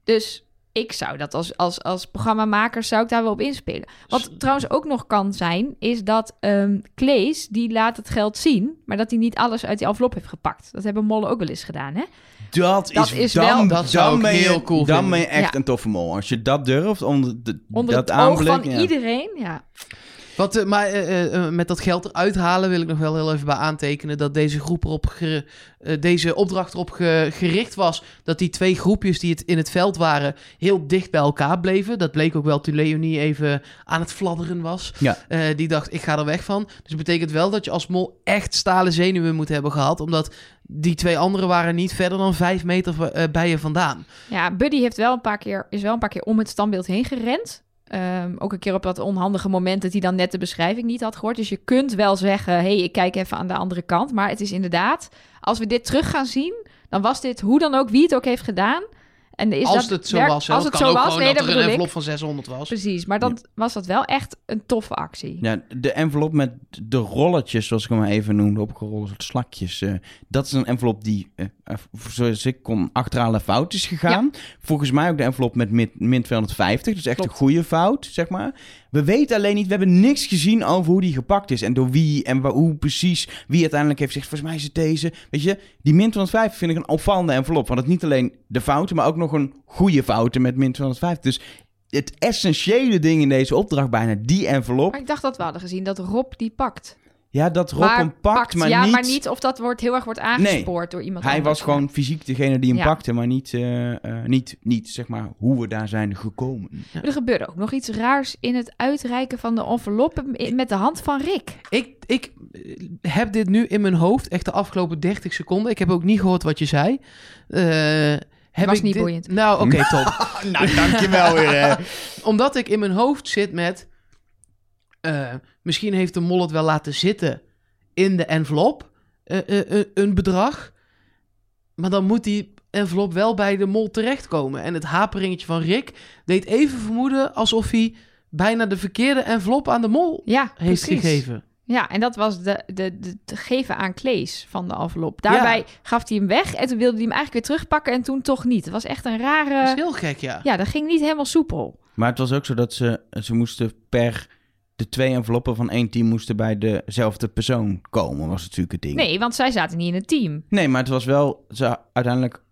Dus ik zou dat als, als, als programmamaker zou ik daar wel op inspelen. Wat trouwens ook nog kan zijn, is dat ehm Klees, die laat het geld zien, maar dat hij niet alles uit die envelop heeft gepakt. Dat hebben mollen ook wel eens gedaan, hè? Dat, Dat is, is dan, wel- Dat zou dan ik ben je, heel cool Dan vinden. ben je echt Ja. een toffe mol. Als je dat durft, onder, de, Onder dat het oog aanblik, van ja. iedereen, ja. Wat, eh, maar eh, eh, met dat geld eruit halen wil ik nog wel heel even bij aantekenen dat deze groep erop ge- eh, deze opdracht erop ge- gericht was dat die twee groepjes die het in het veld waren heel dicht bij elkaar bleven. Dat bleek ook wel toen Leonie even aan het fladderen was. Ja. Eh, die dacht ik ga er weg van. Dus het betekent wel dat je als mol echt stalen zenuwen moet hebben gehad, omdat die twee anderen waren niet verder dan vijf meter bij je vandaan. Ja, Buddy heeft wel een paar keer, is wel een paar keer om het standbeeld heen gerend. Ehm, ook een keer op dat onhandige moment dat hij dan net de beschrijving niet had gehoord. Dus je kunt wel zeggen, hé, hey, ik kijk even aan de andere kant. Maar het is inderdaad, als we dit terug gaan zien, dan was dit hoe dan ook, wie het ook heeft gedaan. En is als dat het zo werk- was. Als Het zo ook was, nee, dat er een bedoel ik. envelop van 600 was. Precies, maar dan was dat wel echt een toffe actie. Ja, de envelop met de rolletjes, zoals ik hem even noemde, opgerolde slakjes. eh, dat is een envelop die, eh, zoals ik kon, achteraan de fout is gegaan. Volgens mij ook de envelop met min, min 250, dus echt Klopt. een goede fout, zeg maar. We weten alleen niet, we hebben niks gezien over hoe die gepakt is en door wie en waar, hoe precies, wie uiteindelijk heeft gezegd, volgens mij is het deze. Weet je, die min 250 vind ik een opvallende envelop, want het niet alleen de fouten, maar ook nog een goede fouten met min 250. Dus het essentiële ding in deze opdracht bijna, die envelop, Maar ik dacht dat we hadden gezien dat Rob die pakt. Ja, dat Rob maar hem pakt, maar, ja, niet... maar niet of dat wordt, heel erg wordt aangespoord door iemand Hij anders. was gewoon fysiek degene die hem Ja. pakte, maar niet, eh, eh, niet, niet zeg maar hoe we daar zijn gekomen. Er gebeurde ook nog iets raars in het uitreiken van de enveloppen met de hand van Rick. Ik, ik eh, heb dit nu in mijn hoofd, echt de afgelopen 30 seconden. Ik heb ook niet gehoord wat je zei. Eh, heb Was ik niet dit- boeiend. Nou, oké, top. nou, dankjewel weer. hè. Omdat ik in mijn hoofd zit met... eh, misschien heeft de mol het wel laten zitten in de envelop, eh, eh, een bedrag. Maar dan moet die envelop wel bij de mol terechtkomen. En het haperingetje van Rick deed even vermoeden alsof hij bijna de verkeerde envelop aan de mol Ja, heeft precies. gegeven. Ja, en dat was de, de, de, te geven aan Klees van de envelop. Daarbij gaf hij hem weg en toen wilde hij hem eigenlijk weer terugpakken en toen toch niet. Het was echt een Dat rare... is heel gek, ja. Ja, dat ging niet helemaal soepel. Maar het was ook zo dat ze, ze moesten per de twee enveloppen van één team moesten bij dezelfde persoon komen, was natuurlijk het ding. Nee, want zij zaten niet in het team. Nee, maar het was wel, ze, uiteindelijk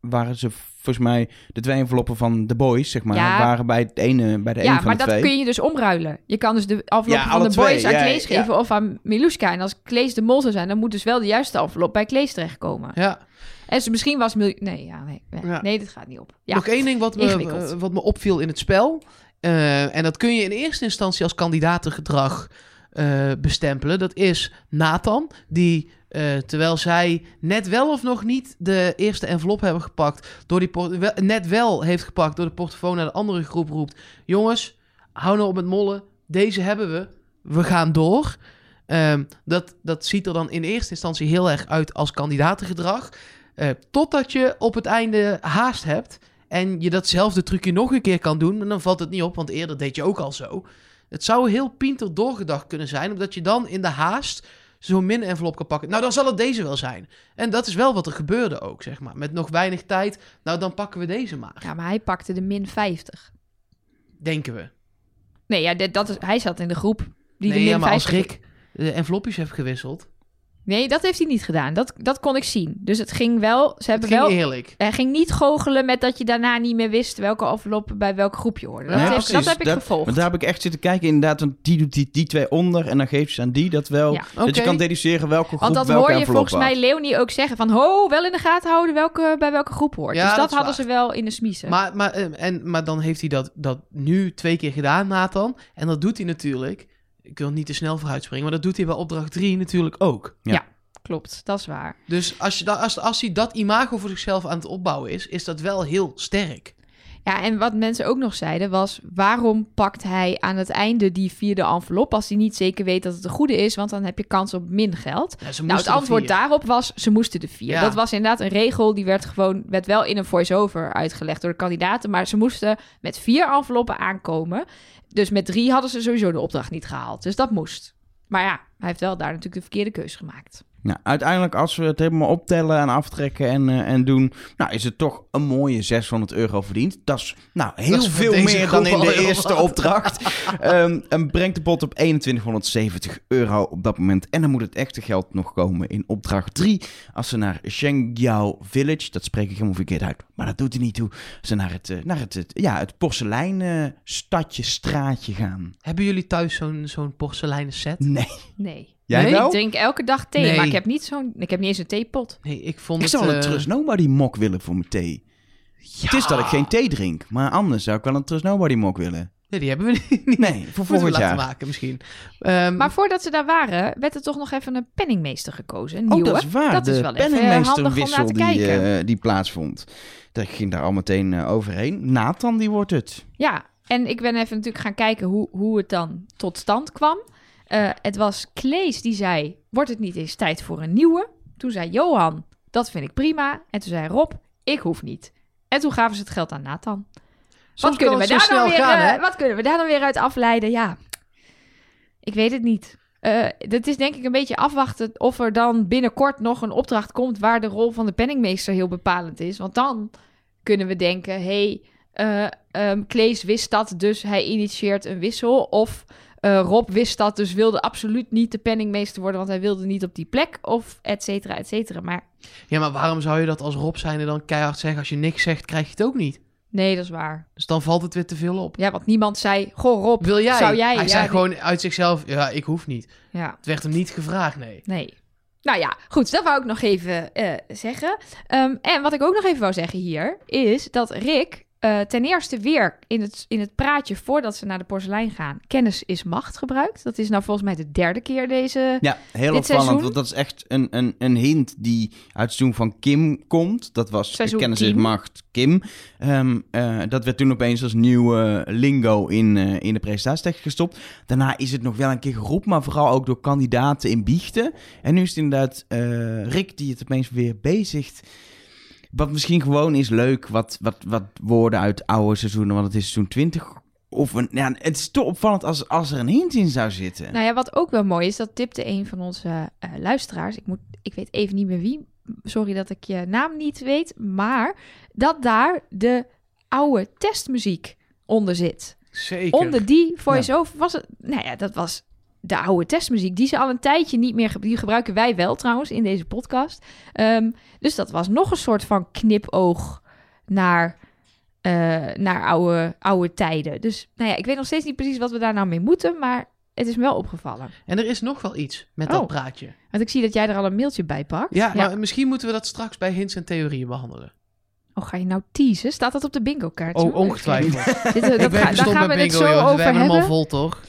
waren ze volgens mij de twee enveloppen van de boys, zeg maar, Ja. waren bij het ene, bij de Ja, ene van maar de dat twee. kun je dus omruilen. Je kan dus de enveloppen Ja, van de twee, boys aan ja, Klees ja. geven of aan Miluska. En als Klees de mol zou zijn, dan moet dus wel de juiste envelop bij Klees terechtkomen. Ja. En ze misschien was... Mil- nee, ja, nee, nee, Ja. nee, dit gaat niet op. Ja. Nog één ding wat me, eh, wat me opviel in het spel. Eh, en dat kun je in eerste instantie als kandidatengedrag eh, bestempelen. Dat is Nathan, die eh, terwijl zij net wel of nog niet de eerste envelop hebben gepakt, door die net wel heeft gepakt door de portofoon naar de andere groep roept: Jongens, hou nou op met mollen. Deze hebben we. We gaan door. Ehm, dat, dat ziet er dan in eerste instantie heel erg uit als kandidatengedrag. Eh, totdat je op het einde haast hebt. En je datzelfde trucje nog een keer kan doen. En dan valt het niet op, want eerder deed je ook al zo. Het zou heel pinter doorgedacht kunnen zijn. Omdat je dan in de haast zo'n min envelop kan pakken. Nou, dan zal het deze wel zijn. En dat is wel wat er gebeurde ook, zeg maar. Met nog weinig tijd. Nou, dan pakken we deze maar. Ja, maar hij pakte de min 50. Denken we. Nee, ja, dat is, hij zat in de groep die de nee, min ja, maar als 50... Rick de envelopjes heeft gewisseld. Nee, dat heeft hij niet gedaan. Dat, dat kon ik zien. Dus het ging wel... Ze Het hebben ging wel... eerlijk. Hij ging niet goochelen met dat je daarna niet meer wist welke envelop bij welk groepje hoorde. Dat, Ja, heeft, precies. dat heb ik Dat- gevolgd. Want daar heb ik echt zitten kijken, inderdaad, want die doet die, die twee onder en dan geeft ze aan die dat wel. Ja. Dat je kan deduceren welke groep Want dat welke hoor je volgens had. mij Leonie ook zeggen van... Ho, wel in de gaten houden welke, bij welke groep hoort. Ja, dus dat, hadden waar. ze wel in de smiezen. Maar, maar, eh, en, maar dan heeft hij dat, dat nu twee keer gedaan, Nathan. En dat doet hij natuurlijk. Ik wil niet te snel vooruit springen, maar dat doet hij bij opdracht 3 natuurlijk ook. Klopt, dat is waar. Dus als, je, da- als, als hij dat imago voor zichzelf aan het opbouwen is, is dat wel heel sterk. Ja, en wat mensen ook nog zeiden was... waarom pakt hij aan het einde die vierde envelop... als hij niet zeker weet dat het de goede is... want dan heb je kans op min geld. Ja, Nou, het antwoord daarop was, ze moesten de vier. Ja. Dat was inderdaad een regel, die werd gewoon, werd wel in een voice-over uitgelegd door de kandidaten, maar ze moesten met vier enveloppen aankomen. Dus met drie hadden ze sowieso de opdracht niet gehaald. Dus dat moest. Maar ja, hij heeft wel daar natuurlijk de verkeerde keus gemaakt. Nou, uiteindelijk, als we het helemaal optellen en aftrekken en, eh, en doen, nou is het toch een mooie 600 euro verdiend. Dat is nou heel Dat is voor veel meer dan in de eerste wat. opdracht. Ehm, en brengt de pot op 2170 euro op dat moment. En dan moet het echte geld nog komen in opdracht 3. Als ze naar Shengyao Village, dat spreek ik helemaal verkeerd uit, maar dat doet er niet toe. Als ze naar het, eh, naar het, het- ja, het porselein eh, stadje, straatje gaan. Hebben jullie thuis zo'n zo'n porseleinen set? Nee. Nee. Jij Nee? wel? Ik drink elke dag thee, Nee. maar ik heb niet zo'n, ik heb niet eens een theepot. Nee, ik vond Ik het... zou wel een eh, Trust Nobody mok willen voor mijn thee. Het is dat ik geen thee drink, maar anders zou ik wel een Trust Nobody mok willen. Nee, die hebben we niet. Nee, voor volgend laten jaar. maken misschien. Ehm, Maar voordat ze daar waren, werd er toch nog even een penningmeester gekozen. Een Oh, nieuwe. dat is waar. Dat de is wel even handig om penningmeesterwissel naar te die, kijken. eh, die plaatsvond. Dat ging daar al meteen eh, overheen. Nathan, die wordt het. Ja, en ik ben even natuurlijk gaan kijken hoe, hoe het dan tot stand kwam. Eh, het was Klees die zei, wordt het niet eens tijd voor een nieuwe? Toen zei Johan, dat vind ik prima. En toen zei Rob, ik hoef niet. En toen gaven ze het geld aan Nathan. soms Wat kunnen, we daar weer, gaan, eh, wat kunnen we daar dan weer uit afleiden? Ja, ik weet het niet. Eh het is denk ik een beetje afwachten of er dan binnenkort nog een opdracht komt waar de rol van de penningmeester heel bepalend is. Want dan kunnen we denken, hé, hey, ehm, Klees wist dat, dus hij initieert een wissel. Of eh, Rob wist dat, dus wilde absoluut niet de penningmeester worden, want hij wilde niet op die plek. Of et cetera, et cetera. Maar Ja, maar waarom zou je dat als Rob zijnde dan keihard zeggen? Als je niks zegt, krijg je het ook niet. nee, dat is waar. Dus dan valt het weer te veel op. Ja, want niemand zei, goh Rob, Wil jij? zou jij? Hij Ja, zei gewoon uit zichzelf, ja, ik hoef niet. Ja. Het werd hem niet gevraagd, nee. Nee. Nou ja, goed, dat wou ik nog even eh, zeggen. Ehm, en wat ik ook nog even wou zeggen hier, is dat Rick eh, ten eerste weer in het, in het praatje voordat ze naar de porselein gaan, kennis is macht gebruikt. Dat is nou volgens mij de derde keer deze. Ja, heel Dit opvallend. seizoen? Want dat is echt een, een, een hint die uit het seizoen van Kim komt. Dat was Seizoen Kennis is 10. Macht Kim. Ehm, eh, dat werd toen opeens als nieuwe lingo in, eh, in de presentatietekst gestopt. Daarna is het nog wel een keer geroepen, maar vooral ook door kandidaten in biechten. En nu is het inderdaad Rick die het opeens weer bezigt. Wat misschien gewoon is leuk, wat, wat, wat woorden uit oude seizoenen, want het is seizoen 20. Of een, ja, het is toch opvallend als, als er een hint in zou zitten. Nou ja, wat ook wel mooi is, dat tipte een van onze eh, luisteraars. Ik, moet, ik weet even niet meer wie. Sorry dat ik je naam niet weet. Maar dat daar de oude testmuziek onder zit. Zeker. Onder die voice-over was het... Nou ja, dat was de oude testmuziek. Die ze al een tijdje niet meer... Die gebruiken wij wel trouwens in deze podcast. Ehm, dus dat was nog een soort van knipoog naar, eh, naar oude, oude tijden. Dus nou ja, ik weet nog steeds niet precies wat we daar nou mee moeten. Maar het is me wel opgevallen. En er is nog wel iets met Oh. dat praatje. Want ik zie dat jij er al een mailtje bij pakt. Ja, maar misschien moeten we dat straks bij hints en theorieën behandelen. Oh, ga je nou teasen? Staat dat op de bingo kaart? Oh, ongetwijfeld. Dit, eh, ik dat ga- daar gaan we het bingo, zo joh. We over hebben hem al vol, toch?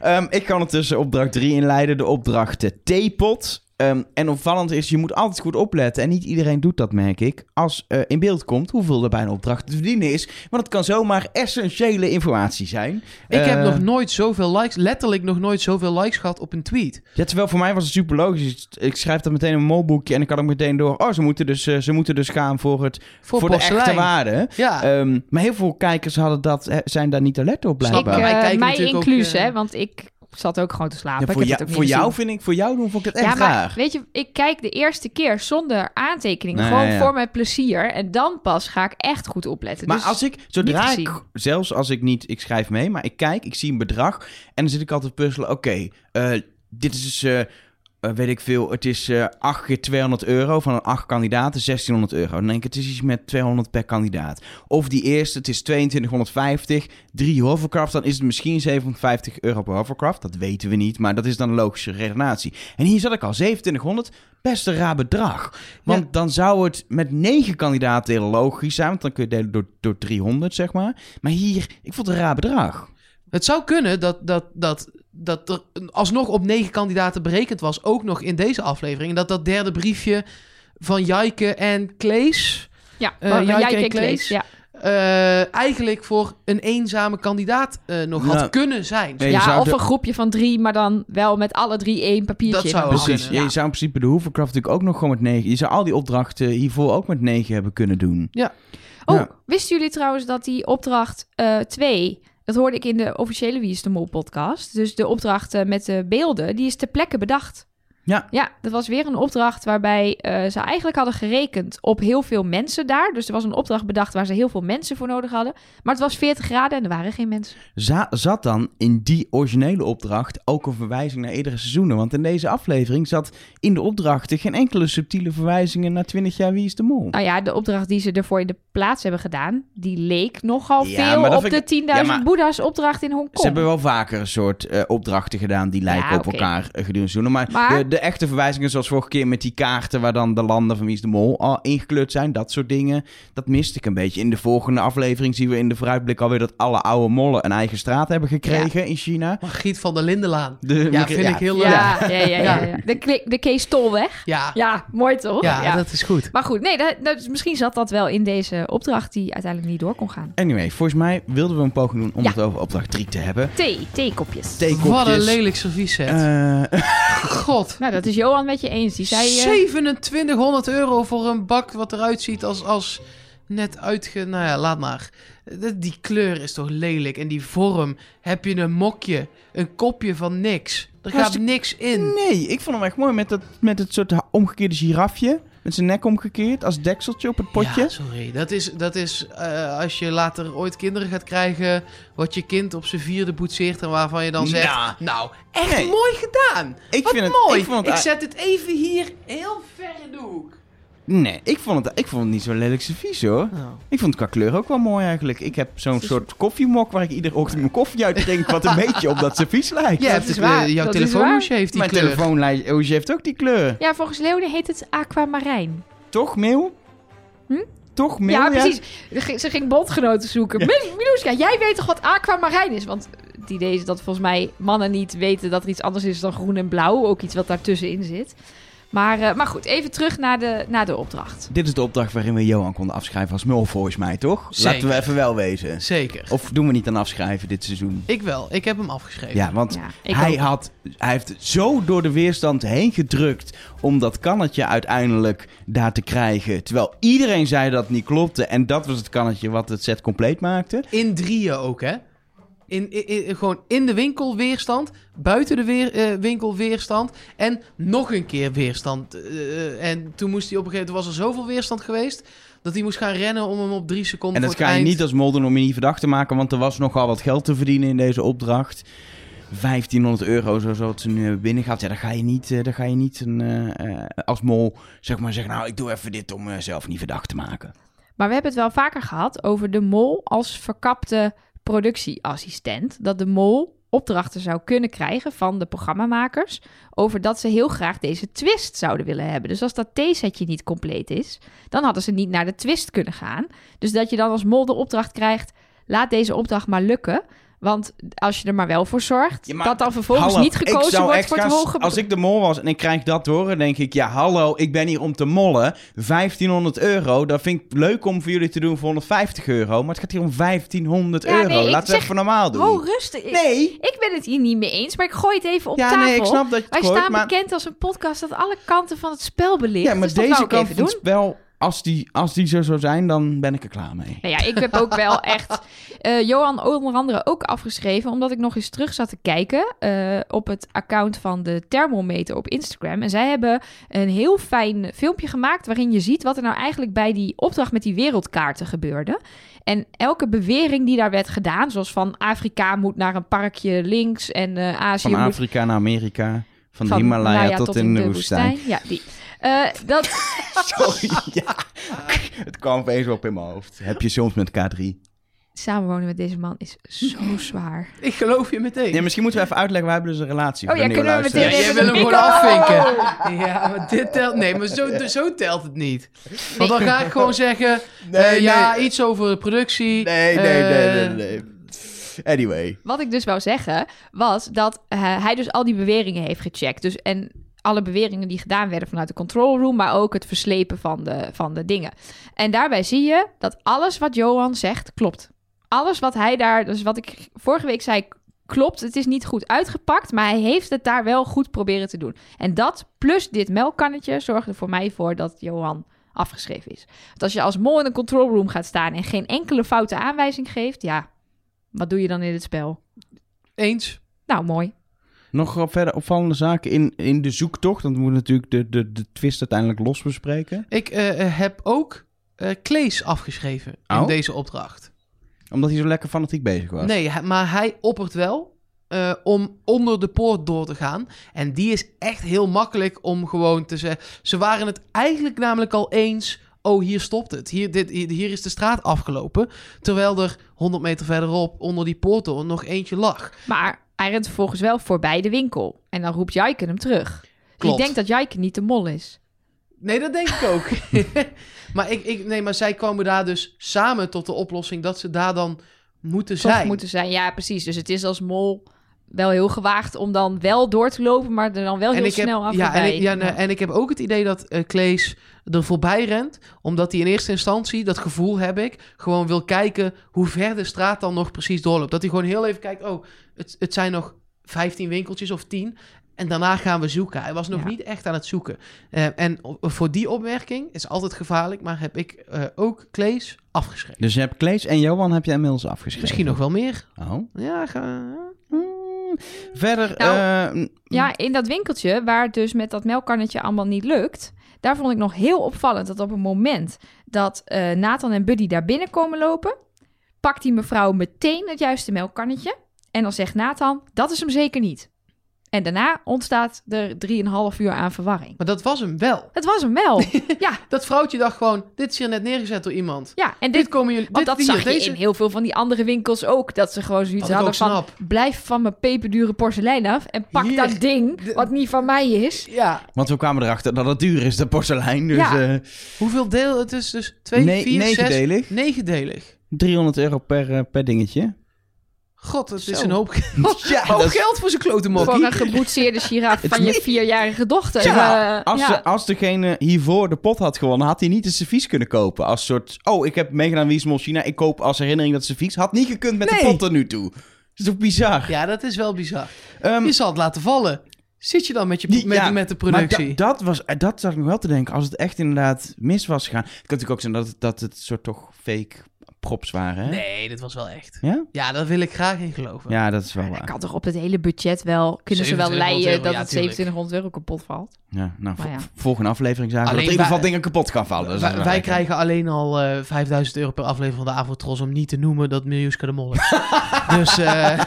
Ehm, ik kan ondertussen opdracht 3 inleiden, de opdracht theepot. Ehm, en opvallend is, je moet altijd goed opletten. En niet iedereen doet dat, merk ik. Als eh, in beeld komt hoeveel er bij een opdracht te verdienen is. Want het kan zomaar essentiële informatie zijn. Ik heb Eh, nog nooit zoveel likes, letterlijk nog nooit zoveel likes gehad op een tweet. Ja, terwijl voor mij was het super logisch. Ik schrijf dat meteen in een molboekje en ik kan ook meteen door. Oh, ze moeten dus, eh, ze moeten dus gaan voor, het, Voor, voor de echte waarde. Ja, Ehm, maar heel veel kijkers hadden dat, zijn daar niet alert op Ik, blijkbaar. Kijken mij ook, inclus, hè, want ik zat ook gewoon te slapen. Ja, voor jou, voor jou vind ik, voor jou doen vond ik het echt Ja, maar raar. weet je, ik kijk de eerste keer zonder aantekeningen. Nee, gewoon ja. voor mijn plezier. En dan pas ga ik echt goed opletten. Maar dus, als ik, zodra ik, zelfs als ik niet, ik schrijf mee, maar ik kijk, ik zie een bedrag en dan zit ik altijd puzzelen. Oké, eh, dit is dus, eh, eh, weet ik veel, het is eh 8 keer 200 euro van een 8 kandidaten, 1600 euro. Dan denk ik, het is iets met 200 per kandidaat. Of die eerste, het is 2250, drie hovercraft, dan is het misschien 750 euro per hovercraft. Dat weten we niet, maar dat is dan een logische redenatie. En hier zat ik al, 2700, best een raar bedrag. Want Ja. dan zou het met negen kandidaten heel logisch zijn. Want dan kun je delen door, door 300, zeg maar. Maar hier, ik vond het een raar bedrag. Het zou kunnen dat, dat, dat, dat er alsnog op negen kandidaten berekend was, ook nog in deze aflevering. En dat dat derde briefje van Jijke en Klees ja, maar Jijke jij en Klees. Ja, eh, eigenlijk voor een eenzame kandidaat eh, nog had kunnen zijn. Ja of de- een groepje van drie, maar dan wel met alle drie één papiertje. Dat in zou. Precies. Ja. Je zou in principe de hovercraft natuurlijk ook nog gewoon met negen... Je zou al die opdrachten hiervoor ook met negen hebben kunnen doen. Oh, Ja. wisten jullie trouwens dat die opdracht 2... dat hoorde ik in de officiële Wie is de Mol podcast. Dus de opdracht eh, met de beelden, die is ter plekke bedacht. Ja. Ja, dat was weer een opdracht waarbij eh, ze eigenlijk hadden gerekend op heel veel mensen daar. Dus er was een opdracht bedacht waar ze heel veel mensen voor nodig hadden. Maar het was 40 graden en er waren geen mensen. Za- zat dan in die originele opdracht ook een verwijzing naar eerdere seizoenen? Want in deze aflevering zat in de opdrachten geen enkele subtiele verwijzingen naar 20 jaar Wie is de Mol. Nou ja, de opdracht die ze ervoor in de plaats hebben gedaan, die leek nogal Ja, veel op de ik- 10.000 ja, maar- Boeddha's opdracht in Hongkong. Ze hebben wel vaker een soort eh, opdrachten gedaan die lijken Ja, op elkaar eh, gedurende seizoenen. Maar, Maar- De, de echte verwijzingen zoals vorige keer met die kaarten waar dan de landen van Wie is de Mol al ingekleurd zijn, dat soort dingen, dat miste ik een beetje. In de volgende aflevering zien we in de vooruitblik alweer dat alle oude mollen een eigen straat hebben gekregen in China. Margriet van der Lindenlaan. De, Ja, vind ik heel leuk. Ja, ja, ja. ja, Ja. ja. De, de Kees Tolweg. Ja, ja, Ja, mooi toch? dat is goed. Maar goed, nee, dat, dat- misschien zat dat wel in deze opdracht die uiteindelijk niet door kon gaan. Anyway, volgens mij wilden we een poging doen om Ja. het over opdracht 3 te hebben. Thee, theekopjes. Theekopjes. Wat een lelijk serviesset. Eh, God. Nou, dat is Johan met je eens. Die zei... eh, 2700 euro voor een bak wat eruit ziet als, als net uitge... Nou ja, laat maar. Die kleur is toch lelijk. En die vorm. Heb je een mokje. Een kopje van niks. Er gaat niks in. nee, ik vond hem echt mooi met, dat, met het soort ha- omgekeerde girafje. Met zijn nek omgekeerd als dekseltje op het potje. Ja, sorry. Dat is, dat is eh, als je later ooit kinderen gaat krijgen... wat je kind op zijn vierde boetseert... en waarvan je dan zegt... Ja. Nou, echt Nee. mooi gedaan. ik Wat vind het, mooi. Ik vond Ik zet het even hier heel ver in de hoek. Nee, ik vond het, ik vond het niet zo lelijk servies hoor. Nou. Ik vond het qua kleur ook wel mooi eigenlijk. Ik heb zo'n is- soort koffiemok waar ik iedere ochtend mijn koffie uit drink, wat een beetje op dat servies lijkt. Ja, Dat hebt waar. jouw telefoonhoesje heeft die Mijn kleur. telefoonhoesje heeft ook die kleur. Ja, volgens Leonie heet het aquamarijn. Toch, Meeuw? Hm? Toch, Meeuw? Ja, precies. Ze ging- Ze ging bondgenoten zoeken. Ja. Jij weet toch wat aquamarijn is? Want het idee is dat volgens mij mannen niet weten dat er iets anders is dan groen en blauw. Ook iets wat daartussenin zit. Maar, eh, maar goed, even terug naar de, naar de opdracht. Dit is de opdracht waarin we Johan konden afschrijven als mul volgens mij, toch? Zeker. Laten we even wel wezen. Zeker. Of doen we niet aan afschrijven dit seizoen? Ik wel. Ik heb hem afgeschreven. Ja, want Ja, hij, ook. had, hij heeft zo door de weerstand heen gedrukt om dat kannetje uiteindelijk daar te krijgen. Terwijl iedereen zei dat het niet klopte. En dat was het kannetje wat het set compleet maakte. In drieën ook, hè? In, in- in- gewoon in de winkel weerstand, buiten de weer, eh, winkel weerstand en nog een keer weerstand. Eh, en toen moest hij op een gegeven moment, was er zoveel weerstand geweest, Dat hij moest gaan rennen om hem op drie seconden En dat ga het je eind... niet als mol doen om je niet verdacht te maken, want er was nogal wat geld te verdienen in deze opdracht. 1500 euro, zo wat ze nu hebben binnengehaald. Ja, dan ga je niet, eh, dan ga je niet een, eh, eh, als mol zeg maar zeggen, nou, ik doe even dit om mezelf niet verdacht te maken. Maar we hebben het wel vaker gehad over de mol als verkapte productieassistent. Dat de mol opdrachten zou kunnen krijgen van de programmamakers over dat ze heel graag deze twist zouden willen hebben. Dus als dat theesetje niet compleet is, dan hadden ze niet naar de twist kunnen gaan. Dus dat je dan als mol de opdracht krijgt, laat deze opdracht maar lukken. Want als je er maar wel voor zorgt, Ja, maar dat dan vervolgens Hallo, niet gekozen wordt voor het hoge... Als ik de mol was en ik krijg dat door, dan denk ik, ja, hallo, ik ben hier om te mollen. 1500 euro, dat vind ik leuk om voor jullie te doen voor 150 euro. Maar het gaat hier om 1500 Ja, euro. nee, Laten we zeg- even normaal doen. Oh, rustig. Ik- nee. Ik ben het hier niet mee eens, maar ik gooi het even op ja, tafel. nee, ik snap dat je het Wij gooit, staan maar... bekend als een podcast dat alle kanten van het spel belicht. Ja, maar dus deze kant van het spel, als die, als die zo zou zijn, dan ben ik er klaar mee. Nou ja, ik heb ook wel echt eh, Johan onder andere ook afgeschreven, omdat ik nog eens terug zat te kijken eh, op het account van de thermometer op Instagram. En zij hebben een heel fijn filmpje gemaakt waarin je ziet wat er nou eigenlijk bij die opdracht met die wereldkaarten gebeurde. En elke bewering die daar werd gedaan, zoals van Afrika moet naar een parkje links en eh Azië Van moet Afrika naar Amerika, van, van de Himalaya Himalaya tot, in de woestijn. Ja, die. Eh, dat, Sorry, ja. Het kwam opeens op in mijn hoofd. Heb je soms met K3? samenwonen met deze man is zo zwaar. Ik geloof je meteen. Ja, misschien moeten we even uitleggen, wij hebben dus een relatie. Oh ja, kunnen we. Ja, meteen jij even wil hem gewoon afvinken. Ja, maar dit telt... Nee, maar zo, zo telt het niet. Want dan ga ik gewoon zeggen... Nee, eh, Ja, iets over de productie. Nee, nee, nee, nee, eh, nee. Anyway. Wat ik dus wou zeggen, was dat eh, hij dus al die beweringen heeft gecheckt. Dus, en alle beweringen die gedaan werden vanuit de control room, maar ook het verslepen van de, van de dingen. En daarbij zie je dat alles wat Johan zegt klopt. Alles wat hij daar, dus wat ik vorige week zei, klopt. Het is niet goed uitgepakt, maar hij heeft het daar wel goed proberen te doen. En dat plus dit melkkannetje zorgde voor mij voor dat Johan afgeschreven is. Want als je als mol in een control room gaat staan en geen enkele foute aanwijzing geeft, ja, wat doe je dan in het spel? Eens. Nou, mooi. Nog verder opvallende zaken in, in de zoektocht. Want we moeten natuurlijk de, de, de twist uiteindelijk los bespreken. Ik eh, eh, heb ook eh Klees afgeschreven in Oh? deze opdracht. Omdat hij zo lekker fanatiek bezig was. Nee, maar hij oppert wel eh, om onder de poort door te gaan. En die is echt heel makkelijk om gewoon te zeggen... Ze waren het eigenlijk namelijk al eens... Oh, hier stopt het. Hier, dit, hier, hier is de straat afgelopen. Terwijl er 100 meter verderop onder die poort door nog eentje lag. Maar hij rent vervolgens wel voorbij de winkel. En dan roept Jaiken hem terug. Dus Klopt. ik denk dat Jaiken niet de mol is. Nee, dat denk ik ook. maar, ik, ik, nee, maar zij komen daar dus samen tot de oplossing... dat ze daar dan moeten Toch zijn. moeten zijn. Ja, precies. Dus het is als mol wel heel gewaagd om dan wel door te lopen, maar er dan wel heel heb, snel af ja, en ik, ja, en ik heb ook het idee dat eh Klees er voorbij rent, omdat hij in eerste instantie, dat gevoel heb ik, gewoon wil kijken hoe ver de straat dan nog precies doorloopt. Dat hij gewoon heel even kijkt, oh, het, het zijn nog 15 winkeltjes of 10. En daarna gaan we zoeken. Hij was nog Ja. niet echt aan het zoeken. Eh, en voor die opmerking is altijd gevaarlijk, maar heb ik eh, ook Klees afgeschreven. Dus je hebt Klees en Johan heb je inmiddels afgeschreven. Misschien nog wel meer. Oh. Ja, ga... Hmm. Verder, Nou, eh, Ja, in dat winkeltje, waar het dus met dat melkkannetje allemaal niet lukt... daar vond ik nog heel opvallend dat op het moment dat eh, Nathan en Buddy daar binnenkomen lopen... pakt die mevrouw meteen het juiste melkkannetje. En dan zegt Nathan, dat is hem zeker niet. En daarna ontstaat er 3,5 uur aan verwarring. Maar dat was hem wel. Het was hem wel. ja, Dat vrouwtje dacht gewoon, dit is hier net neergezet door iemand. ja, en Dit dit, komen jullie... want dit dat hier, zag je deze... in heel veel van die andere winkels ook. Dat ze gewoon zoiets hadden van... blijf van mijn peperdure porselein af en pak Hier. dat ding wat niet van mij is. Ja, want we kwamen erachter dat het duur is, de porselein. Dus Ja. eh, Hoeveel deel? Het is dus 2, ne- 4, 6, negendelig. negendelig. 300 euro per, eh, per dingetje. God, het is een hoop, Ja, hoop dat geld voor zijn klote Voor mokkie. een geboetseerde giraf Het van je vierjarige dochter. Ja, Eh, als, ja. de- als degene hiervoor de pot had gewonnen, had hij niet een servies kunnen kopen. Als soort, oh, ik heb meegedaan Wie is China, ik koop als herinnering dat servies. Had niet gekund met de pot er nu toe. Dat is toch bizar? Ja, dat is wel bizar. Ehm, Je zal het laten vallen. Zit je dan met, je, met, ja, met de maar productie? da- dat, was, eh, dat zat ik nog wel te denken. Als het echt inderdaad mis was gegaan. Het kan natuurlijk ook zijn dat het, dat het soort toch fake props waren, hè? Nee, dit was wel echt. Ja? Ja, daar wil ik graag in geloven. Ja, dat is wel Dat waar. kan toch op het hele budget wel... Kunnen ze wel 2700 leiden euro, dat ja, het tuurlijk. 2700 euro kapot valt? Ja, nou, ja. volgende aflevering zagen we dat Alleen er in ieder geval dingen kapot gaan vallen. Dus wij, dat krijgen alleen al eh 5000 euro per aflevering van de Avotros om niet te noemen dat Miljuska de Mol is. dus eh,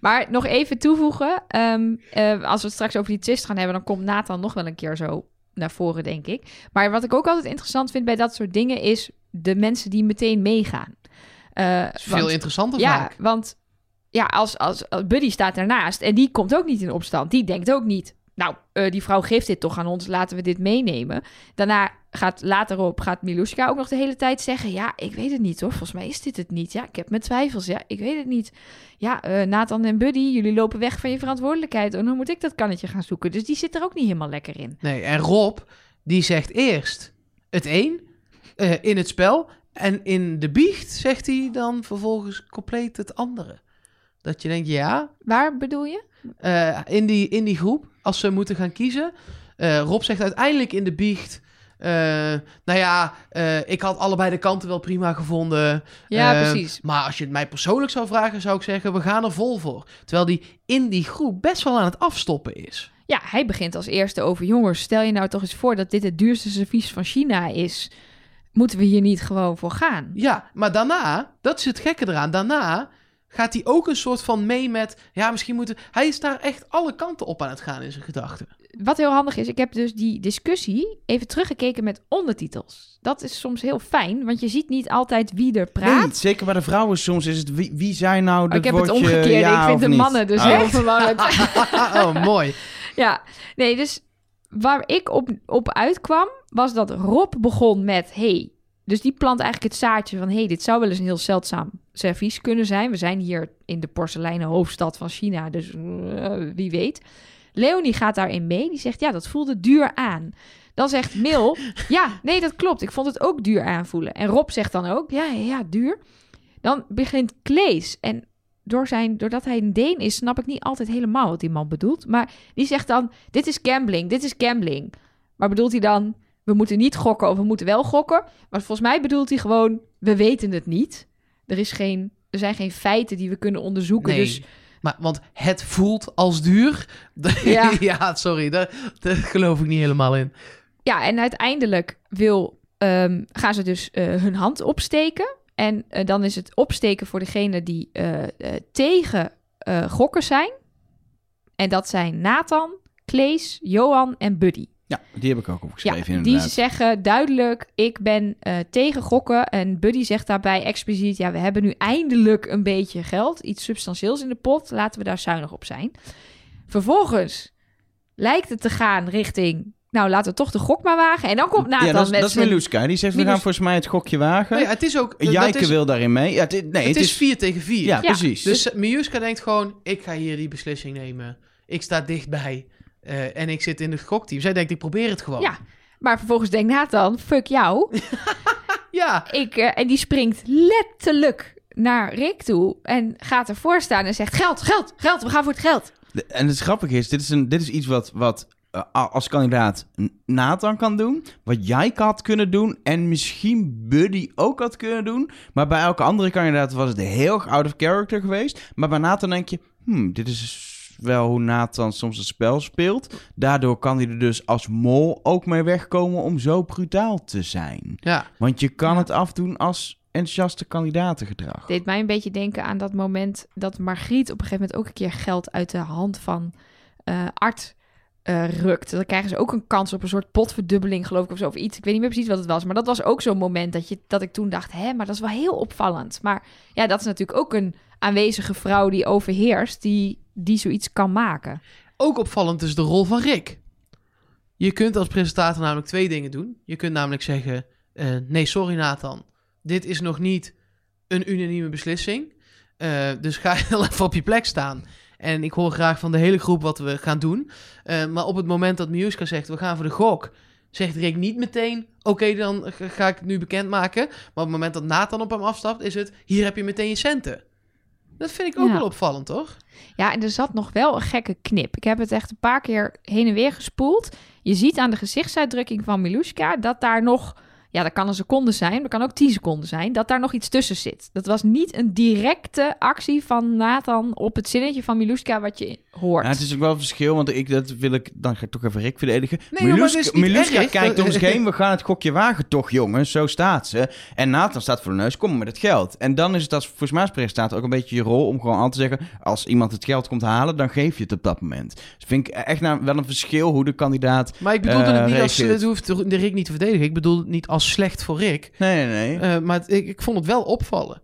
Maar nog even toevoegen. ehm, eh, als we het straks over die twist gaan hebben, dan komt Nathan nog wel een keer zo naar voren, denk ik. Maar wat ik ook altijd interessant vind bij dat soort dingen, is de mensen die meteen meegaan. Eh, is veel interessanter Ja, vaak. want ja, als, als, als Buddy staat ernaast en die komt ook niet in opstand. Die denkt ook niet, nou, eh, die vrouw geeft dit toch aan ons, laten we dit meenemen. Daarna gaat later op gaat Miluska ook nog de hele tijd zeggen, ja, ik weet het niet hoor, volgens mij is dit het niet. Ja, ik heb mijn twijfels, ja, ik weet het niet. Ja, eh, Nathan en Buddy, jullie lopen weg van je verantwoordelijkheid. En dan moet ik dat kannetje gaan zoeken. Dus die zit er ook niet helemaal lekker in. Nee, en Rob, die zegt eerst het een eh, in het spel. En in de biecht zegt hij dan vervolgens compleet het andere. Dat je denkt, ja, Waar bedoel je? eh, in, die, in die groep, als ze moeten gaan kiezen. eh, Rob zegt uiteindelijk in de biecht. nou ja, ik had allebei de kanten wel prima gevonden. Ja, precies. Maar als je het mij persoonlijk zou vragen, zou ik zeggen: we gaan er vol voor. Terwijl die in die groep best wel aan het afstoppen is. Ja, hij begint als eerste over jongens. Stel je nou toch eens voor dat dit het duurste servies van China is. Moeten we hier niet gewoon voor gaan? Ja, maar daarna, dat is het gekke eraan. Daarna gaat hij ook een soort van mee met. Ja, misschien moeten. Hij is daar echt alle kanten op aan het gaan in zijn gedachten. Wat heel handig is, ik heb dus die discussie even teruggekeken met ondertitels. Dat is soms heel fijn, want je ziet niet altijd wie er praat. Nee, zeker bij de vrouwen soms is het wie, wie zijn nou de Oh, ik heb het omgekeerd. ja ik vind de niet? mannen dus Oh. heel verwarrend. oh, mooi. ja, nee, dus waar ik op, op uitkwam, was dat Rob begon met... Hey, dus die plant eigenlijk het zaadje van... hey, dit zou wel eens een heel zeldzaam servies kunnen zijn. We zijn hier in de porseleinen hoofdstad van China, dus eh, wie weet. Leonie gaat daarin mee. Die zegt, ja, dat voelde duur aan. Dan zegt Mil, ja, nee, dat klopt. Ik vond het ook duur aanvoelen. En Rob zegt dan ook, ja, ja, ja, duur. Dan begint Klees. En door zijn, doordat hij een Deen is, snap ik niet altijd helemaal wat die man bedoelt. Maar die zegt dan, dit is gambling, dit is gambling. Maar bedoelt hij dan, we moeten niet gokken of we moeten wel gokken? Maar volgens mij bedoelt hij gewoon, we weten het niet. Er, is geen, er zijn geen feiten die we kunnen onderzoeken. Nee. Dus Maar, want het voelt als duur. Ja. ja, sorry, daar, daar geloof ik niet helemaal in. Ja, en uiteindelijk wil, ehm, gaan ze dus eh, hun hand opsteken. En eh, dan is het opsteken voor degene die eh, eh, tegen gokken zijn. En dat zijn Nathan, Klees, Johan en Buddy. Ja, die heb ik ook opgeschreven ja, die inderdaad. zeggen duidelijk, ik ben tegen gokken. En Buddy zegt daarbij expliciet, ja, we hebben nu eindelijk een beetje geld. Iets substantieels in de pot, laten we daar zuinig op zijn. Vervolgens lijkt het te gaan richting, nou, laten we toch de gok maar wagen. En dan komt Nathan ja, dat is, met dat is Miluska. Die zegt, we gaan volgens mij het gokje wagen. Nee, het is ook. Jijke is, wil daarin mee. Ja, het, is- nee, het, is 4 tegen 4. Ja, Ja, precies. Dus Miuska denkt gewoon: ik ga hier die beslissing nemen. Ik sta dichtbij. eh, en ik zit in het gokteam. Zij denkt: ik probeer het gewoon. Ja, maar vervolgens denkt Nathan, fuck jou. Ja. Ik, eh, en die springt letterlijk naar Rick toe en gaat ervoor staan en zegt, geld, geld, geld, we gaan voor het geld. De- En het grappige is, dit is, een, dit is iets wat, wat eh, als kandidaat Nathan kan doen. Wat jij had kunnen doen. En misschien Buddy ook had kunnen doen. Maar bij elke andere kandidaat was het heel erg out of character geweest. Maar bij Nathan denk je, hmm, dit is wel hoe Nathan soms het spel speelt. Daardoor kan hij er dus als mol ook mee wegkomen om zo brutaal te zijn. Ja. Want je kan Ja. het afdoen als enthousiaste kandidatengedrag. Deed mij een beetje denken aan dat moment dat Margriet op een gegeven moment ook een keer geld uit de hand van eh Art eh, rukt. Dan krijgen ze ook een kans op een soort potverdubbeling, geloof ik, of zo, of iets. Ik weet niet meer precies wat het was, maar dat was ook zo'n moment dat, je, dat ik toen dacht, hè, maar dat is wel heel opvallend. Maar ja, dat is natuurlijk ook een aanwezige vrouw die overheerst, die, die zoiets kan maken. Ook opvallend is de rol van Rick. Je kunt als presentator namelijk twee dingen doen. Je kunt namelijk zeggen: eh, nee, sorry Nathan. Dit is nog niet een unanieme beslissing. Eh, dus ga heel even op je plek staan. En ik hoor graag van de hele groep wat we gaan doen. Eh, maar op het moment dat Miuska zegt: we gaan voor de gok. Zegt Rick niet meteen: Oké, dan ga- ik het nu bekendmaken. Maar op het moment dat Nathan op hem afstapt, is het: Hier heb je meteen je centen. Dat vind ik ook Ja. wel opvallend, toch? Ja, en er zat nog wel een gekke knip. Ik heb het echt een paar keer heen en weer gespoeld. Je ziet aan de gezichtsuitdrukking van Miluska dat daar nog ja, dat kan een seconde zijn, dat kan ook 10 seconden zijn, dat daar nog iets tussen zit. Dat was niet een directe actie van Nathan op het zinnetje van Miluska wat je hoort. Ja, het is ook wel een verschil, want ik, dat wil ik, dan ga ik toch even Rick verdedigen. Nee, joh, is niet Miluska erg. kijkt om zich heen, we gaan het gokje wagen toch, jongens. Zo staat ze. En Nathan staat voor de neus, kom maar met het geld. En dan is het als volgens mij presentator ook een beetje je rol om gewoon aan te zeggen, als iemand het geld komt halen, dan geef je het op dat moment. Dus vind ik echt nou wel een verschil hoe de kandidaat... Maar ik bedoelde Eh, het niet als... Het hoeft de Rick niet te verdedigen. Ik bedoel het niet als slecht voor Rick. Nee, nee, nee. Eh, maar het- ik, ik vond het wel opvallen.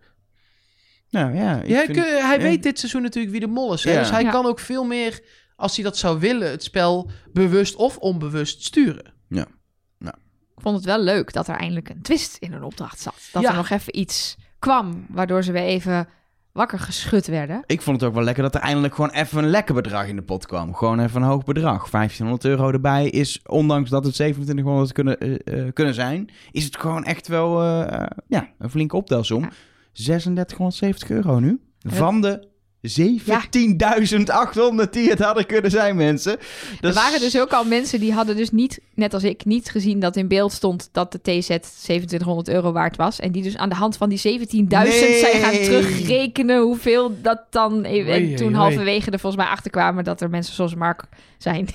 nou ja, Ja, vind- hij ja. weet dit seizoen natuurlijk wie de mol is. Hè? Ja. Dus hij Ja. kan ook veel meer, als hij dat zou willen, het spel bewust of onbewust sturen. Ik vond het wel leuk dat er eindelijk een twist in hun opdracht zat. Dat Ja. er nog even iets kwam, waardoor ze weer even wakker geschud werden. Ik vond het ook wel lekker dat er eindelijk gewoon even een lekker bedrag in de pot kwam. Gewoon even een hoog bedrag. 1500 euro erbij is, ondanks dat het 2700 kunnen, eh, eh, kunnen zijn, is het gewoon echt wel eh, ja, een flinke optelsom. Ja. 3670 euro nu. Van de 17.800 die het hadden kunnen zijn, mensen. Dat er waren dus ook al mensen die hadden dus niet, net als ik, niet gezien dat in beeld stond dat de TZ 2700 euro waard was. En die dus aan de hand van die 17.000 Nee. zijn gaan terugrekenen hoeveel dat dan... En Oei, toen halverwege er volgens mij achterkwamen dat er mensen zoals Mark zijn.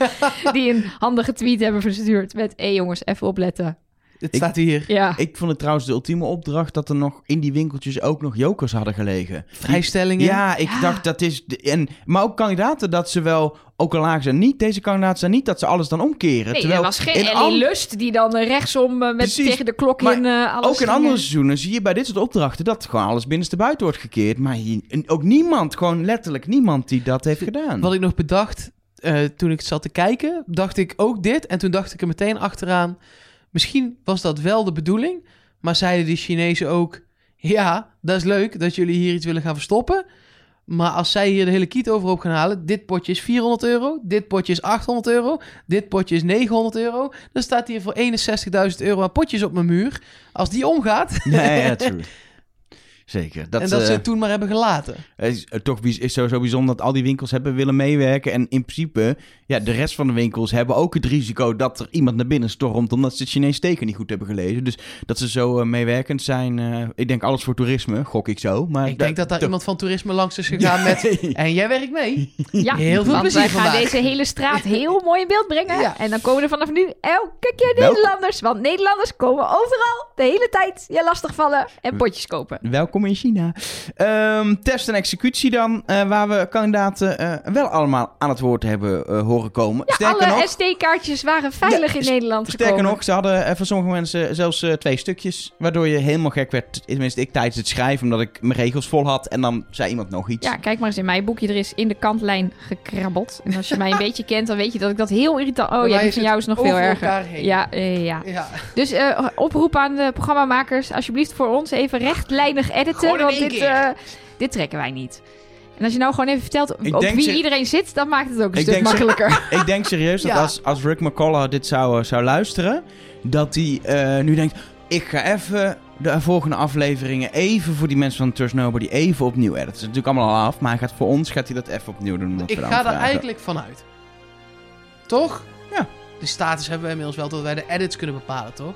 die een handige tweet hebben verstuurd met... Hé jongens, even opletten. Het Ik- staat hier. Ja, Ik vond het trouwens de ultieme opdracht dat er nog in die winkeltjes ook nog jokers hadden gelegen. Vrijstellingen. Ja, ik Ja. dacht dat is. de- En, maar ook kandidaten dat ze wel, ook al lagen ze niet, deze kandidaten zijn niet dat ze alles dan omkeren. nee, terwijl er was geen Ellie Lust die dan eh, rechtsom eh, met Precies. tegen de klok Maar in eh alles Ook in andere seizoenen zie je bij dit soort opdrachten dat gewoon alles binnenste buiten wordt gekeerd. Maar hier, ook niemand, gewoon letterlijk niemand die dat heeft gedaan. Wat ik nog bedacht eh, toen ik zat te kijken, dacht ik ook dit. En toen dacht ik er meteen achteraan, misschien was dat wel de bedoeling. Maar zeiden die Chinezen ook, ja, dat is leuk dat jullie hier iets willen gaan verstoppen. Maar als zij hier de hele kiet overhoop gaan halen, dit potje is 400 euro, dit potje is 800 euro, dit potje is 900 euro. Dan staat hier voor 61.000 euro aan potjes op mijn muur. Als die omgaat, Nee, ja, true. Zeker. Dat, en dat eh, ze het toen maar hebben gelaten. Het is eh, toch is sowieso bijzonder dat al die winkels hebben willen meewerken. En in principe, ja, de rest van de winkels hebben ook het risico dat er iemand naar binnen stormt. omdat ze het Chinees teken niet goed hebben gelezen. Dus dat ze zo eh, meewerkend zijn. eh, ik denk alles voor toerisme, gok ik zo. Maar Ik denk dat daar iemand van toerisme langs is gegaan met... En jij werkt mee? Ja, Heel veel want plezier wij gaan vandaag. deze hele straat heel mooi in beeld brengen. Ja. En dan komen er vanaf nu elke keer Welkom. Nederlanders. Want Nederlanders komen overal de hele tijd je lastigvallen en potjes kopen. Welkom in China. Ehm, test en executie dan, eh, waar we kandidaten eh, wel allemaal aan het woord hebben eh, horen komen. Ja, Sterker alle nog, SD-kaartjes waren veilig Ja, in Nederland Sterker gekomen. nog, ze hadden van sommige mensen zelfs eh, twee stukjes. Waardoor je helemaal gek werd. Tenminste, ik tijdens het schrijven, omdat ik mijn regels vol had. En dan zei iemand nog iets. Ja, kijk maar eens in mijn boekje. Er is in de kantlijn gekrabbeld. En als je mij een beetje kent, dan weet je dat ik dat heel irritant... Oh ja, die van jou is nog veel erger. Ja, eh, ja. Ja. Dus eh, oproep aan de programmamakers. Alsjeblieft voor ons even rechtlijnig editen. Want dit, eh, dit trekken wij niet. En als je nou gewoon even vertelt Ik op wie iedereen zit, dan maakt het ook een Ik stuk makkelijker. Ik denk serieus dat Ja. als, als Rick McCullough dit zou, zou luisteren, dat hij eh, nu denkt: ik ga even de volgende afleveringen even voor die mensen van Trust Nobody even opnieuw editen. Het is natuurlijk allemaal al af, maar hij gaat voor ons gaat hij dat even opnieuw doen. Ik ga daar vragen. eigenlijk vanuit. Toch? Ja. De status hebben we inmiddels wel dat wij de edits kunnen bepalen, toch?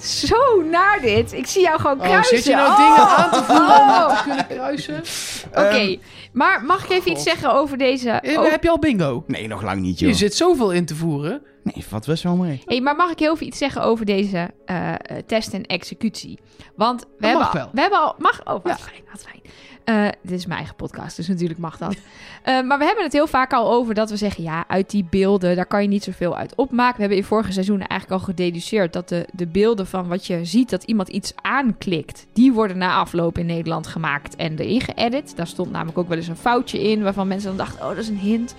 Zo naar dit. Ik zie jou gewoon Oh, kruisen. zit je nou Oh. dingen aan te voeren Oh. te kunnen kruisen? Oké, Ehm, maar mag ik even iets zeggen over deze... Eh, oh, Heb je al bingo? Nee, nog lang niet, joh. Je zit zoveel in te voeren. Nee, valt best wel mee. Hey, maar mag ik heel even iets zeggen over deze eh, test en executie? Want we Dat hebben mag al, wel. We hebben al... Mag? Oh, wat Ja. fijn, wat fijn. Eh, dit is mijn eigen podcast, dus natuurlijk mag dat. Eh, maar we hebben het heel vaak al over dat we zeggen... ja, uit die beelden, daar kan je niet zoveel uit opmaken. We hebben in vorige seizoenen eigenlijk al gededuceerd... dat de, de beelden van wat je ziet, dat iemand iets aanklikt... die worden na afloop in Nederland gemaakt en erin geëdit. Daar stond namelijk ook wel eens een foutje in... waarvan mensen dan dachten, oh, dat is een hint.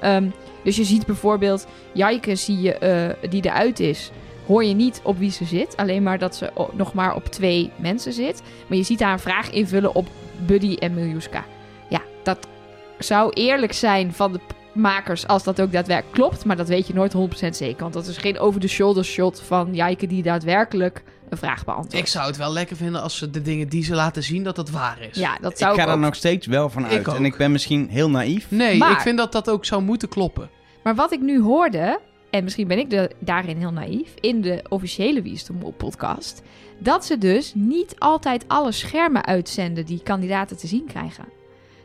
Ehm, dus je ziet bijvoorbeeld... Jaike zie je, eh, die eruit is, hoor je niet op wie ze zit. Alleen maar dat ze nog maar op twee mensen zit. Maar je ziet haar een vraag invullen op Buddy en Miljuska. Ja, dat zou eerlijk zijn van de makers als dat ook daadwerkelijk klopt. Maar dat weet je nooit 100% zeker. Want dat is geen over-the-shoulder shot van Jaike die daadwerkelijk een vraag beantwoordt. Ik zou het wel lekker vinden als ze de dingen die ze laten zien, dat dat waar is. Ja, dat zou ik ik, ga er ook. nog steeds wel van uit. En ik ben misschien heel naïef. Nee, Maar- ik vind dat dat ook zou moeten kloppen. Maar wat ik nu hoorde, en misschien ben ik daarin heel naïef, in de officiële Wie is podcast, dat ze dus niet altijd alle schermen uitzenden die kandidaten te zien krijgen.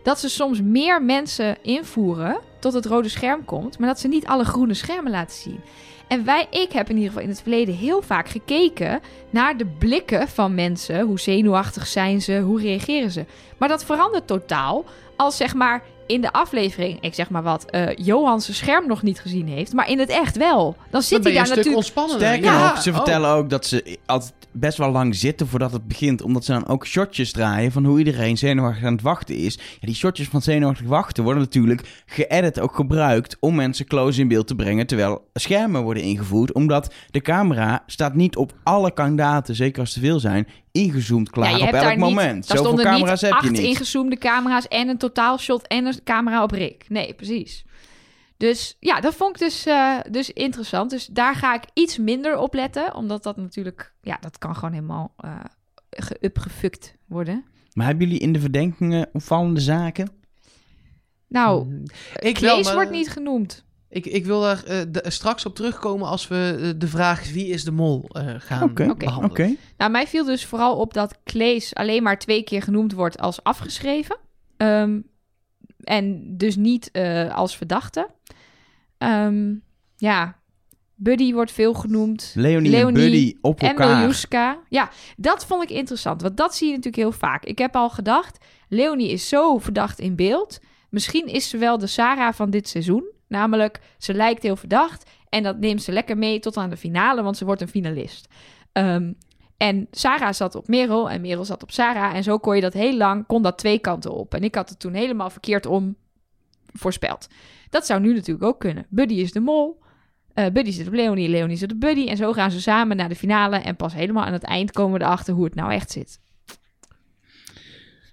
Dat ze soms meer mensen invoeren tot het rode scherm komt, maar dat ze niet alle groene schermen laten zien. En wij, ik heb in ieder geval in het verleden heel vaak gekeken naar de blikken van mensen. Hoe zenuwachtig zijn ze? Hoe reageren ze? Maar dat verandert totaal als zeg maar in de aflevering, ik zeg maar wat, eh Johan zijn scherm nog niet gezien heeft, maar in het echt wel. Dan zit Dan hij daar een stuk natuurlijk. ontspannender. Sterker Ja, nog, ze oh. vertellen ook dat ze altijd best wel lang zitten voordat het begint. Omdat ze dan ook shotjes draaien van hoe iedereen zenuwachtig aan het wachten is. Ja, die shotjes van zenuwachtig wachten worden natuurlijk geëdit ook gebruikt om mensen close in beeld te brengen. Terwijl schermen worden ingevoerd. Omdat de camera staat niet op alle kandidaten, zeker als er veel zijn, ingezoomd klaar Ja, je op hebt elk daar niet, moment. daar Zoveel stonden camera's niet heb je acht niet. ingezoomde camera's en een totaalshot en een camera op Rick. Nee, precies. Dus ja, dat vond ik dus, eh, dus interessant. Dus daar ga ik iets minder op letten. Omdat dat natuurlijk, ja, dat kan gewoon helemaal eh geupgefukt worden. Maar hebben jullie in de verdenkingen opvallende zaken? Nou, Mm, Ik Klees wel, maar- wordt niet genoemd. Ik, ik wil daar eh, de- straks op terugkomen als we eh, de vraag wie is de mol eh, gaan Oké. behandelen. Oké. Nou, mij viel dus vooral op dat Klees alleen maar twee keer genoemd wordt als afgeschreven. Ehm, en dus niet eh, als verdachte. Ehm, ja, Buddy wordt veel genoemd. Leonie, Leonie en Buddy op En elkaar. Miljuska. Ja, dat vond ik interessant. Want dat zie je natuurlijk heel vaak. Ik heb al gedacht, Leonie is zo verdacht in beeld. Misschien is ze wel de Sarah van dit seizoen. Namelijk, ze lijkt heel verdacht. En dat neemt ze lekker mee tot aan de finale, want ze wordt een finalist. Ehm, en Sarah zat op Merel en Merel zat op Sarah. En zo kon je dat heel lang, kon dat twee kanten op. En ik had het toen helemaal verkeerd om voorspeld. Dat zou nu natuurlijk ook kunnen. Buddy is de mol. Eh, Buddy zit op Leonie, Leonie zit op Buddy. En zo gaan ze samen naar de finale. En pas helemaal aan het eind komen we erachter hoe het nou echt zit.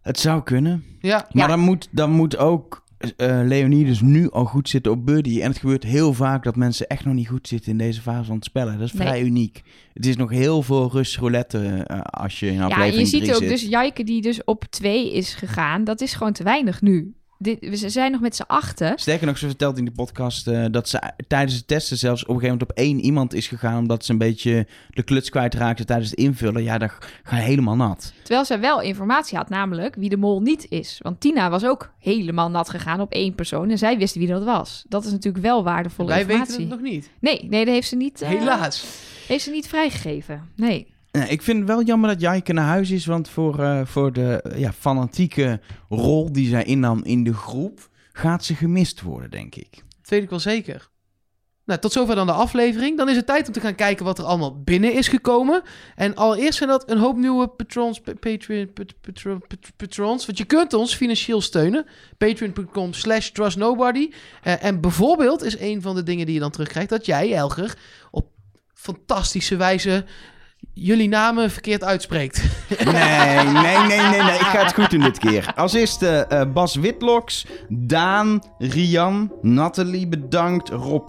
Het zou kunnen. Ja, Maar Ja. dan, moet, dan moet ook eh Leonie dus nu al goed zitten op Buddy. En het gebeurt heel vaak dat mensen echt nog niet goed zitten in deze fase van het spellen. Dat is Nee. vrij uniek. Het is nog heel veel rust roulette eh, als je in Ja, aflevering je ziet ook zit. dus Jijke die dus op twee is gegaan. Dat is gewoon te weinig nu. Dit, we zijn nog met z'n achten. Sterker nog, ze vertelt in de podcast eh, dat ze tijdens het testen zelfs op een gegeven moment op één iemand is gegaan. Omdat ze een beetje de kluts kwijtraakte tijdens het invullen. Ja, dan ga je helemaal nat. Terwijl zij wel informatie had, namelijk wie de mol niet is. Want Tina was ook helemaal nat gegaan op één persoon. En zij wist wie dat was. Dat is natuurlijk wel waardevolle wij informatie. weten het nog niet. Nee, nee, dat heeft ze niet, eh, Helaas. heeft ze niet vrijgegeven. Nee. Ja, ik vind het wel jammer dat Jaike naar huis is. Want voor, eh, voor de ja, fanatieke rol die zij innam in de groep... gaat ze gemist worden, denk ik. Dat weet ik wel zeker. Nou, tot zover dan de aflevering. Dan is het tijd om te gaan kijken wat er allemaal binnen is gekomen. En allereerst zijn dat een hoop nieuwe patrons, pa- Patreon, pat- patron, pat- patrons. Want je kunt ons financieel steunen. Patreon.com slash trustnobody. Eh, en bijvoorbeeld is een van de dingen die je dan terugkrijgt... dat jij, Elger, op fantastische wijze jullie namen verkeerd uitspreekt. Nee, nee, nee, nee, nee. Ik ga het goed doen dit keer. Als eerste eh, Bas Witloks, Daan, Rian, Nathalie bedankt, Rob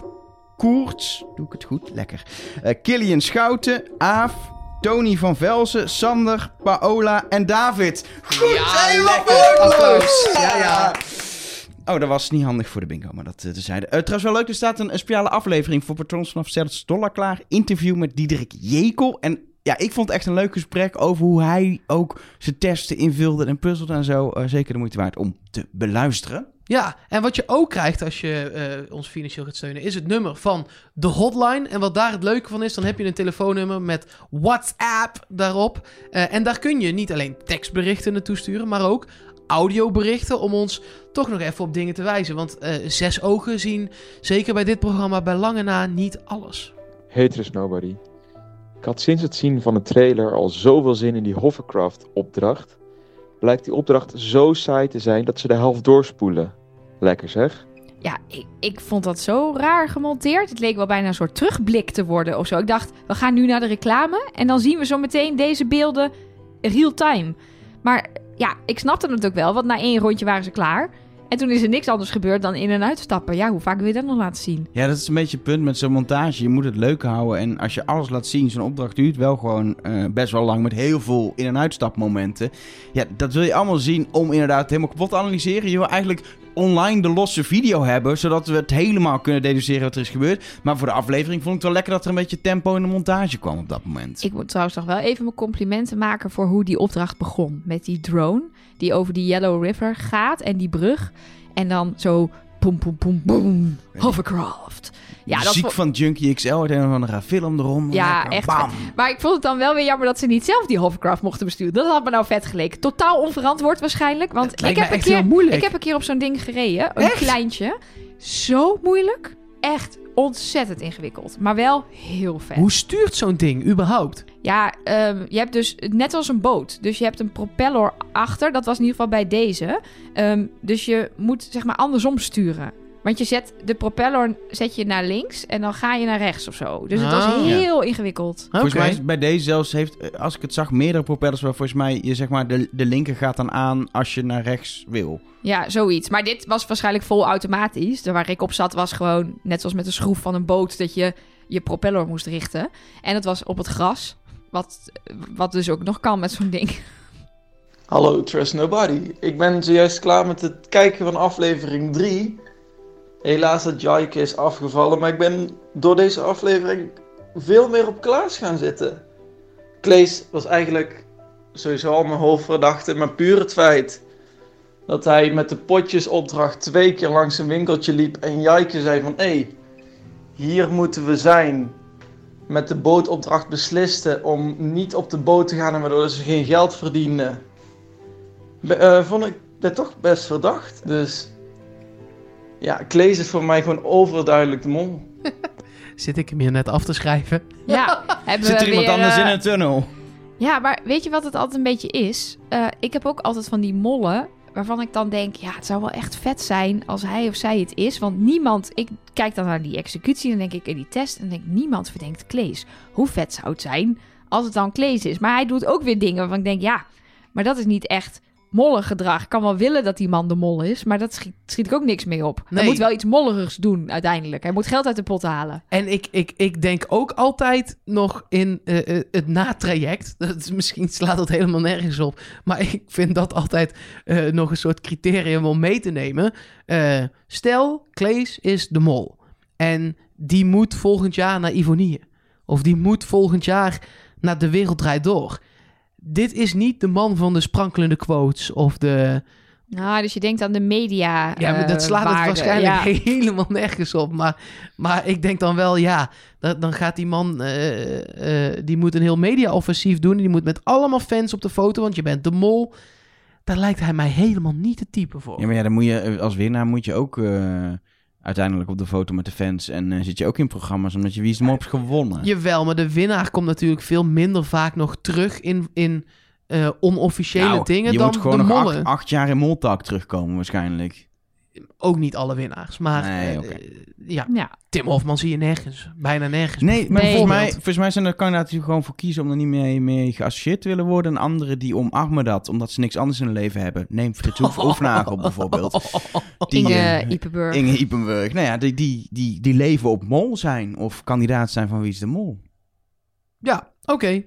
Koerts. Doe ik het goed? Lekker. Eh Killian Schouten, Aaf, Tony van Velzen, Sander, Paola en David. Goed, Ja, helemaal. Ja, ja. Oh, dat was niet handig voor de bingo, maar dat uh, tezijde. Uh, trouwens wel leuk, er staat een, een speciale aflevering voor patrons vanaf 6 dollar klaar. Interview met Diederik Jekel. En ja, ik vond het echt een leuk gesprek over hoe hij ook zijn testen invulde en puzzelde en zo. Uh, zeker de moeite waard om te beluisteren. Ja, en wat je ook krijgt als je uh, ons financieel gaat steunen, is het nummer van de hotline. En wat daar het leuke van is, dan heb je een telefoonnummer met WhatsApp daarop. Uh, en daar kun je niet alleen tekstberichten naartoe sturen, maar ook audioberichten om ons toch nog even op dingen te wijzen. Want uh, zes ogen zien, zeker bij dit programma, bij lange na niet alles. Hey, er is nobody. Ik had sinds het zien van de trailer al zoveel zin in die hovercraft-opdracht. Blijkt die opdracht zo saai te zijn dat ze de helft doorspoelen. Lekker zeg. Ja, ik, ik vond dat zo raar gemonteerd. Het leek wel bijna een soort terugblik te worden of zo. Ik dacht, we gaan nu naar de reclame en dan zien we zo meteen deze beelden real time. Maar ja, ik snapte het ook wel, want na één rondje waren ze klaar. En toen is er niks anders gebeurd dan in- en uitstappen. Ja, hoe vaak wil je dat nog laten zien? Ja, dat is een beetje het punt met zo'n montage. Je moet het leuk houden. En als je alles laat zien, zo'n opdracht duurt wel gewoon eh, best wel lang. Met heel veel in- en uitstapmomenten. Ja, dat wil je allemaal zien om inderdaad helemaal kapot te analyseren. Je wil eigenlijk online de losse video hebben. Zodat we het helemaal kunnen deduceren wat er is gebeurd. Maar voor de aflevering vond ik het wel lekker dat er een beetje tempo in de montage kwam op dat moment. Ik moet trouwens nog wel even mijn complimenten maken voor hoe die opdracht begon. Met die drone die over die Yellow River gaat en die brug. En dan zo boem, boem, boem, boem, hovercraft. Ja, dat Muziek vo- van Junkie XL uit een of andere film erom. Ja, Lekker, echt bam. Maar ik vond het dan wel weer jammer dat ze niet zelf die hovercraft mochten besturen. Dat had me nou vet geleken. Totaal onverantwoord waarschijnlijk. Want ik heb, een keer, ik heb een keer op zo'n ding gereden. Een Echt? kleintje. Zo moeilijk. Echt ontzettend ingewikkeld. Maar wel heel vet. Hoe stuurt zo'n ding überhaupt? Ja, ehm, je hebt dus net als een boot. Dus je hebt een propeller achter. Dat was in ieder geval bij deze. Ehm, dus je moet zeg maar andersom sturen. Want je zet de propeller zet je naar links en dan ga je naar rechts of zo. Dus het was Ah. heel ingewikkeld. Volgens mij is bij deze zelfs heeft, eh, als ik het zag, meerdere propellers waar volgens mij je zeg maar de, de linker gaat dan aan als je naar rechts wil. Ja, zoiets. Maar dit was waarschijnlijk vol automatisch. De waar ik op zat was gewoon net zoals met de schroef van een boot dat je je propeller moest richten. En het was op het gras. Wat, wat dus ook nog kan met zo'n ding. Hallo Trust Nobody. Ik ben zojuist klaar met het kijken van aflevering 3. Helaas dat Jaike is afgevallen, maar ik ben door deze aflevering veel meer op Klaas gaan zitten. Klees was eigenlijk sowieso al mijn hoofdverdachte, maar puur het feit dat hij met de potjesopdracht twee keer langs een winkeltje liep en Jaike zei van hé, hey, hier moeten we zijn. Met de bootopdracht besliste om niet op de boot te gaan en waardoor ze geen geld verdienden. Eh, vond ik dat toch best verdacht. Dus ja, Klees is voor mij gewoon overduidelijk de mol. Zit ik hem hier net af te schrijven? Ja, hebben Zit we er iemand weer, anders eh, in een tunnel? Ja, maar weet je wat het altijd een beetje is? Eh, ik heb ook altijd van die mollen waarvan ik dan denk, ja, het zou wel echt vet zijn als hij of zij het is. Want niemand, ik kijk dan naar die executie en dan denk ik in die test en denk ik, niemand verdenkt Klees. Hoe vet zou het zijn als het dan Klees is? Maar hij doet ook weer dingen waarvan ik denk, ja, maar dat is niet echt mollengedrag. Ik kan wel willen dat die man de mol is, maar dat schiet, schiet ik ook niks mee op. Hij moet wel iets mollerigs doen uiteindelijk. Hij moet geld uit de pot halen. En ik, ik, ik denk ook altijd nog in eh, het natraject. Dat is, misschien slaat dat helemaal nergens op. Maar ik vind dat altijd eh, nog een soort criterium om mee te nemen. Stel, Klees is de mol. En die moet volgend jaar naar Ivonie. Of die moet volgend jaar naar De Wereld Draait Door. Dit is niet de man van de sprankelende quotes of de... Nou, dus je denkt aan de media. Ja, maar eh, dat slaat het waarde. waarschijnlijk Ja. helemaal nergens op. Maar, maar ik denk dan wel, ja, dat, dan gaat die man, eh, eh, die moet een heel media-offensief doen. Die moet met allemaal fans op de foto, want je bent de mol. Daar lijkt hij mij helemaal niet het type voor. Ja, maar ja, dan moet je eh, als winnaar moet je ook eh, uiteindelijk op de foto met de fans. En eh, zit je ook in programma's omdat je Wie is de hebt gewonnen. Jawel, maar de winnaar komt natuurlijk veel minder vaak nog terug in, in eh, onofficiële Nou, dingen je dan moet gewoon de nog mollen. acht, acht jaar in Moltalk terugkomen waarschijnlijk. Ook niet alle winnaars, maar Nee, eh, ja, Ja. Tim Hofman zie je nergens. Bijna nergens. Nee, maar Nee. volgens, mij, volgens mij zijn er kandidaten die gewoon voor kiezen om er niet mee, mee geassocieerd te willen worden. En anderen die omarmen dat, omdat ze niks anders in hun leven hebben. Neem Frits Hoef Oefnagel bijvoorbeeld. Die, Inge eh, Ipenburg. Inge Ipenburg. Nou ja, die, die, die, die leven op mol zijn. Of kandidaat zijn van Wie is de Mol. Ja, oké.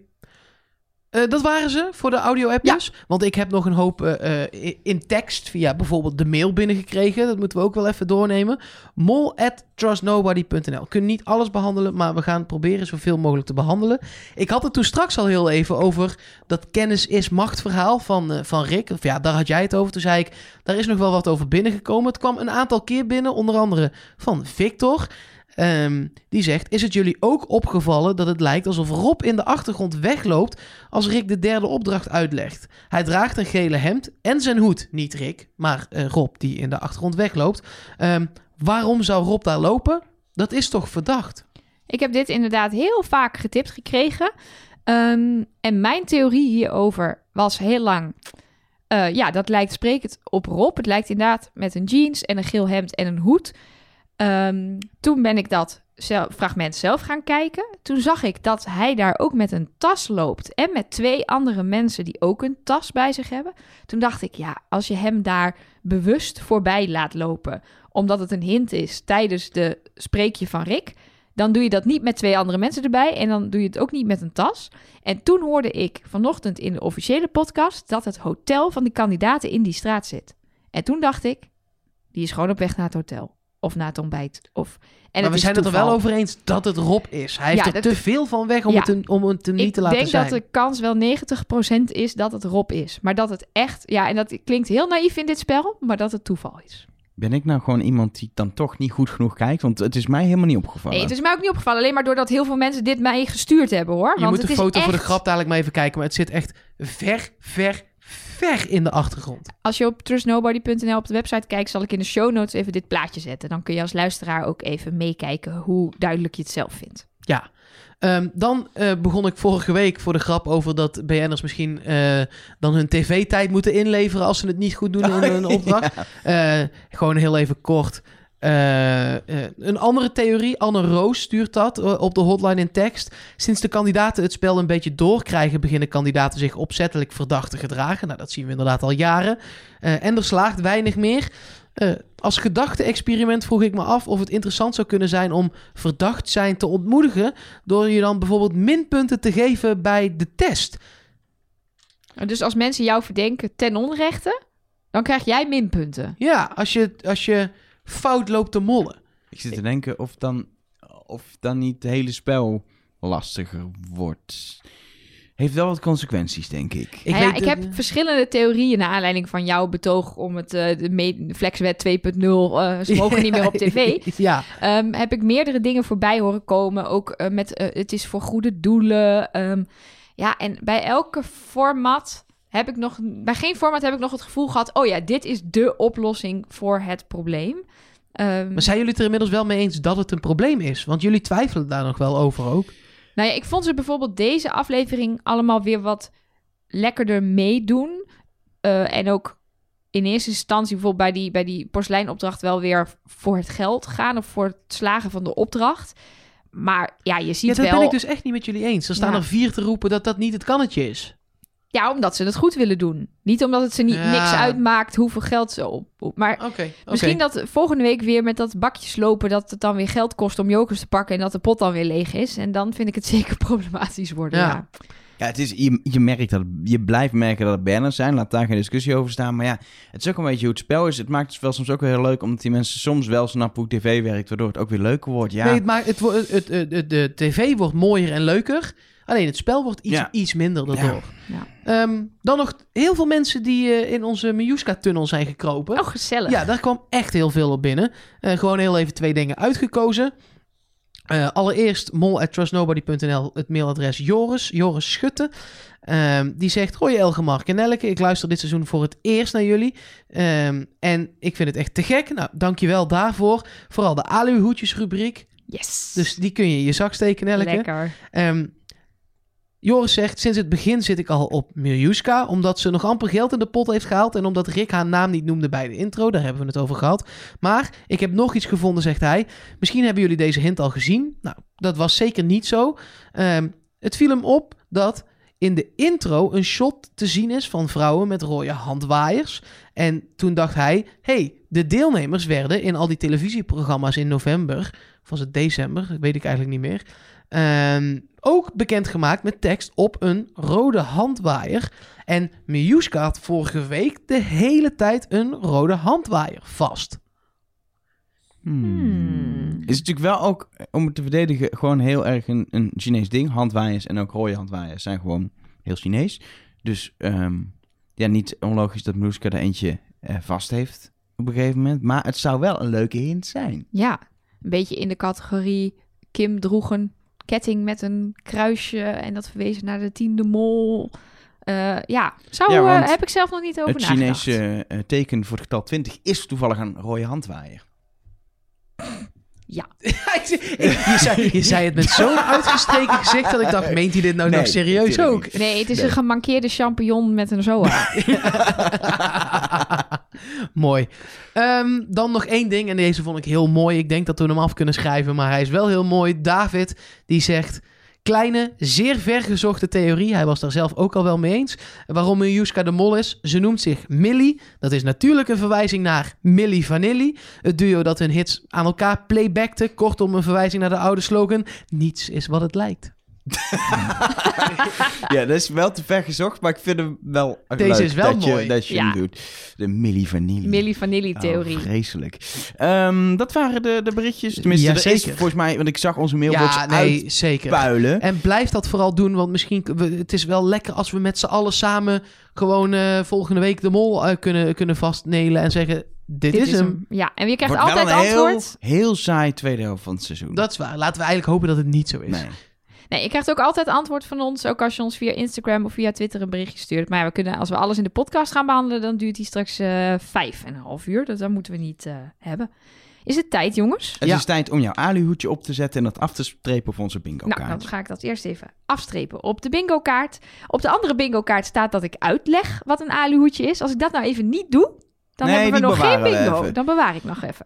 Eh, dat waren ze voor de audio-appjes. Want ik heb nog een hoop eh, eh, in tekst via bijvoorbeeld de mail binnengekregen. Dat moeten we ook wel even doornemen. mol at trustnobody.nl. We kunnen niet alles behandelen, maar we gaan proberen zoveel mogelijk te behandelen. Ik had het toen straks al heel even over dat kennis is macht verhaal van, van Rick. Of ja, daar had jij het over. Toen zei ik, daar is nog wel wat over binnengekomen. Het kwam een aantal keer binnen, onder andere van Victor. Ehm, die zegt: Is het jullie ook opgevallen dat het lijkt alsof Rob in de achtergrond wegloopt als Rick de derde opdracht uitlegt? Hij draagt een gele hemd en zijn hoed. Niet Rick, maar eh, Rob die in de achtergrond wegloopt. Ehm, waarom zou Rob daar lopen? Dat is toch verdacht? Ik heb dit inderdaad heel vaak getipt gekregen. Ehm, en mijn theorie hierover was heel lang... eh, ja, dat lijkt sprekend op Rob. Het lijkt inderdaad met een jeans en een geel hemd en een hoed. Ehm, toen ben ik dat fragment zelf gaan kijken. Toen zag ik dat hij daar ook met een tas loopt. En met twee andere mensen die ook een tas bij zich hebben. Toen dacht ik, ja, als je hem daar bewust voorbij laat lopen. Omdat het een hint is tijdens de spreekje van Rick. Dan doe je dat niet met twee andere mensen erbij. En dan doe je het ook niet met een tas. En toen hoorde ik vanochtend in de officiële podcast dat het hotel van de kandidaten in die straat zit. En toen dacht ik, die is gewoon op weg naar het hotel. Of naar het ontbijt. Of, en maar het we zijn het er wel over eens dat het Rob is. Hij heeft er te veel van weg om, Ja. het, te- om het hem niet ik te laten denk zijn. dat de kans wel 90% is dat het Rob is. Maar dat het echt, ja, en dat klinkt heel naïef in dit spel, maar dat het toeval is. Ben ik nou gewoon iemand die dan toch niet goed genoeg kijkt? Want het is mij helemaal niet opgevallen. Nee, het is mij ook niet opgevallen. Alleen maar doordat heel veel mensen dit mij gestuurd hebben, hoor. Je Want moet het de is foto voor de grap dadelijk maar even kijken. Maar het zit echt ver, ver, ver in de achtergrond. Als je op trustnobody.nl op de website kijkt, zal ik in de show notes even dit plaatje zetten. Dan kun je als luisteraar ook even meekijken hoe duidelijk je het zelf vindt. Ja. Ehm, dan eh, begon ik vorige week voor de grap over dat BN'ers misschien eh, dan hun tv-tijd moeten inleveren als ze het niet goed doen in hun opdracht. Eh, gewoon heel even kort. Eh, eh, een andere theorie, Anne Roos stuurt dat eh, op de hotline in tekst. Sinds de kandidaten het spel een beetje doorkrijgen, beginnen kandidaten zich opzettelijk verdacht te gedragen. Nou, dat zien we inderdaad al jaren. En er slaagt weinig meer. Als gedachte-experiment vroeg ik me af of het interessant zou kunnen zijn om verdacht zijn te ontmoedigen. door je dan bijvoorbeeld minpunten te geven bij de test. Dus als mensen jou verdenken ten onrechte, dan krijg jij minpunten. Ja, als je, als je fout loopt te mollen. Ik zit te denken of dan, of dan niet het hele spel lastiger wordt. Heeft wel wat consequenties, denk ik. Ik, Nou ja, weet ik heb verschillende theorieën naar aanleiding van jouw betoog om het eh, de Flexwet 2.0, eh ze mogen niet meer op tv. ja, Ehm, heb ik meerdere dingen voorbij horen komen. Ook eh, met eh, het is voor goede doelen. Ehm, ja, en bij elke format heb ik nog. Bij geen format heb ik nog het gevoel gehad. Oh ja, dit is de oplossing voor het probleem. Ehm, maar zijn jullie het er inmiddels wel mee eens dat het een probleem is? Want jullie twijfelen daar nog wel over ook. Nou ja, ik vond ze bijvoorbeeld deze aflevering allemaal weer wat lekkerder meedoen. Eh, en ook in eerste instantie bijvoorbeeld bij die, bij die porseleinopdracht wel weer voor het geld gaan of voor het slagen van de opdracht. Maar ja, je Ja, ziet dat wel... ben ik dus echt niet met jullie eens. Er staan Ja. er vier te roepen dat dat niet het kannetje is. Ja, omdat ze het goed willen doen. Niet omdat het ze niet, Ja. niks uitmaakt hoeveel geld ze op... op- maar misschien dat volgende week weer met dat bakjes lopen... dat het dan weer geld kost om jokers te pakken... en dat de pot dan weer leeg is. En dan vind ik het zeker problematisch worden. Ja. Ja. Ja, het is, je, je merkt dat, je blijft merken dat het banners zijn. Laat daar geen discussie over staan. Maar ja, het is ook een beetje hoe het spel is. Het maakt het wel soms ook weer heel leuk, omdat die mensen soms wel snappen hoe tv werkt, waardoor het ook weer leuker wordt. Ja, Nee, het maakt, het, wo- het, het, het- het- de tv wordt mooier en leuker. Alleen het spel wordt iets, Ja. iets minder daardoor. Ja. Ehm, dan nog heel veel mensen die eh, in onze Miuska-tunnel zijn gekropen. Oh, gezellig. Ja, daar kwam echt heel veel op binnen. Eh, gewoon heel even twee dingen uitgekozen. Eh, allereerst mol.trustnobody.nl, het mailadres Joris, Joris Schutte. Ehm, die zegt, hoi Elgemark en Elke, ik luister dit seizoen voor het eerst naar jullie. Ehm, en ik vind het echt te gek. Nou, dankjewel daarvoor. Vooral de aluhoedjes rubriek. Yes. Dus die kun je in je zak steken, Elke. Lekker. Ehm, Joris zegt, sinds het begin zit ik al op Miljuska, omdat ze nog amper geld in de pot heeft gehaald en omdat Rick haar naam niet noemde bij de intro, daar hebben we het over gehad. Maar ik heb nog iets gevonden, zegt hij. Misschien hebben jullie deze hint al gezien. Nou, dat was zeker niet zo. Ehm, het viel hem op dat in de intro een shot te zien is van vrouwen met rode handwaaiers. En toen dacht hij, hey, de deelnemers werden in al die televisieprogramma's in november, of was het december, dat weet ik eigenlijk niet meer, Ehm, ook bekendgemaakt met tekst op een rode handwaaier. En Miuska had vorige week de hele tijd een rode handwaaier vast. Hmm. Is natuurlijk wel ook, om het te verdedigen, gewoon heel erg een, een Chinees ding. Handwaaiers en ook rode handwaaiers zijn gewoon heel Chinees. Dus ehm, ja, niet onlogisch dat Meluska er eentje eh, vast heeft op een gegeven moment. Maar het zou wel een leuke hint zijn. Ja, een beetje in de categorie Kim droeg een ketting met een kruisje en dat verwees naar de tiende mol. Eh, ja, zou, Ja, eh, heb ik zelf nog niet over het nagedacht. Chinese eh, teken voor het getal 20 is toevallig een rode handwaaier. je, zei, je zei het met zo'n uitgestreken gezicht dat ik dacht, meent hij dit nou Nee, nog serieus ook? Nee, het is Nee. een gemankeerde champignon met een zoa. Mooi. Ehm, dan nog één ding, en deze vond ik heel mooi. Ik denk dat we hem af kunnen schrijven, maar hij is wel heel mooi. David, die zegt... Kleine, zeer vergezochte theorie. Hij was daar zelf ook al wel mee eens. Waarom Miljuska de Mol is. Ze noemt zich Millie. Dat is natuurlijk een verwijzing naar Millie Vanilli. Het duo dat hun hits aan elkaar playbackte. Kortom, een verwijzing naar de oude slogan. Niets is wat het lijkt. ja, dat is wel te ver gezocht, maar ik vind hem wel Deze leuk is wel dat mooi. Je, dat je Ja. hem doet. De Milli Vanilli. Milli Vanilli-theorie. Oh, vreselijk. Ehm, dat waren de, de berichtjes. Tenminste, Ja, er is zeker. volgens mij, want ik zag onze mailbox Ja, nee, zeker. En blijf dat vooral doen, want misschien... we- Het is wel lekker als we met z'n allen samen... gewoon eh, volgende week de mol eh, kunnen, kunnen vastnelen en zeggen... Dit, Dit is hem. Ja, en je krijgt Wordt wel altijd een antwoord. heel, heel saai tweede helft van het seizoen. Dat is waar. Laten we eigenlijk hopen dat het niet zo is. Nee. Nee, je krijgt ook altijd antwoord van ons. Ook als je ons via Instagram of via Twitter een berichtje stuurt. Maar ja, we kunnen, als we alles in de podcast gaan behandelen, dan duurt die straks eh vijf en een half uur. Dus dat moeten we niet eh, hebben. Is het tijd, jongens? Het Ja. is tijd om jouw aluhoedje op te zetten en dat af te strepen op onze bingo Nou, kaart. dan ga ik dat eerst even afstrepen op de bingo-kaart. Op de andere bingo-kaart staat dat ik uitleg wat een aluhoedje is. Als ik dat nou even niet doe, dan Nee, hebben we nog geen bingo. even. Dan bewaar ik nog even.